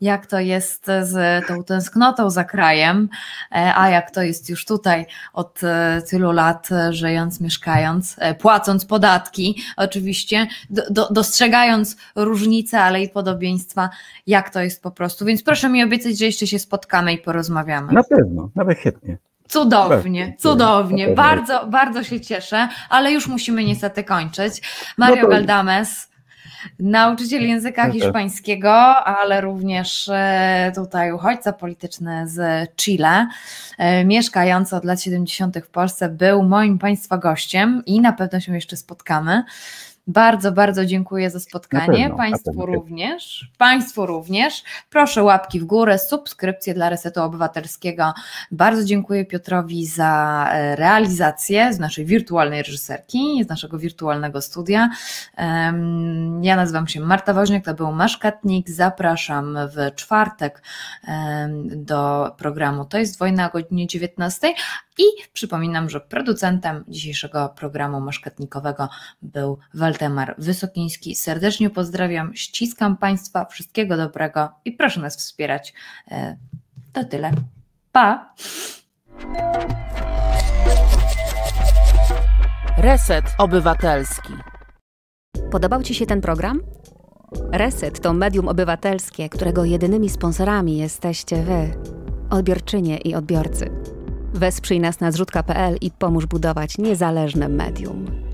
jak to jest z tą tęsknotą za krajem, e, a jak to jest już tutaj od e, tylu lat, e, żyjąc, mieszkając, płacąc podatki, oczywiście, do, do, dostrzegając różnice, ale i podobieństwa, jak to jest po prostu. Więc proszę mi obiecać, że jeszcze się spotkamy i porozmawiamy. Na pewno, nawet chętnie. Cudownie, cudownie. Bardzo, bardzo się cieszę, ale już musimy niestety kończyć. Mario no Galdames nauczyciel języka hiszpańskiego, ale również e, tutaj uchodźca polityczny z Chile, e, mieszkający od lat 70. w Polsce, był moim Państwa gościem i na pewno się jeszcze spotkamy. Bardzo, bardzo dziękuję za spotkanie. Pewno, Państwu również. Państwu również. Proszę łapki w górę, subskrypcje dla Resetu Obywatelskiego. Bardzo dziękuję Piotrowi za e, realizację z naszej wirtualnej reżyserki, z naszego wirtualnego studia. Ja nazywam się Marta Woźniak, to był Maszkatnik. Zapraszam w czwartek do programu To jest wojna o godzinie 19, i przypominam, że producentem dzisiejszego programu maszkatnikowego był Waldemar Wysokiński. Serdecznie pozdrawiam, ściskam Państwa, wszystkiego dobrego i proszę nas wspierać. E, to tyle. Pa! Reset Obywatelski. Podobał Ci się ten program? Reset to medium obywatelskie, którego jedynymi sponsorami jesteście Wy, odbiorczynie i odbiorcy. Wesprzyj nas na zrzutka.pl i pomóż budować niezależne medium.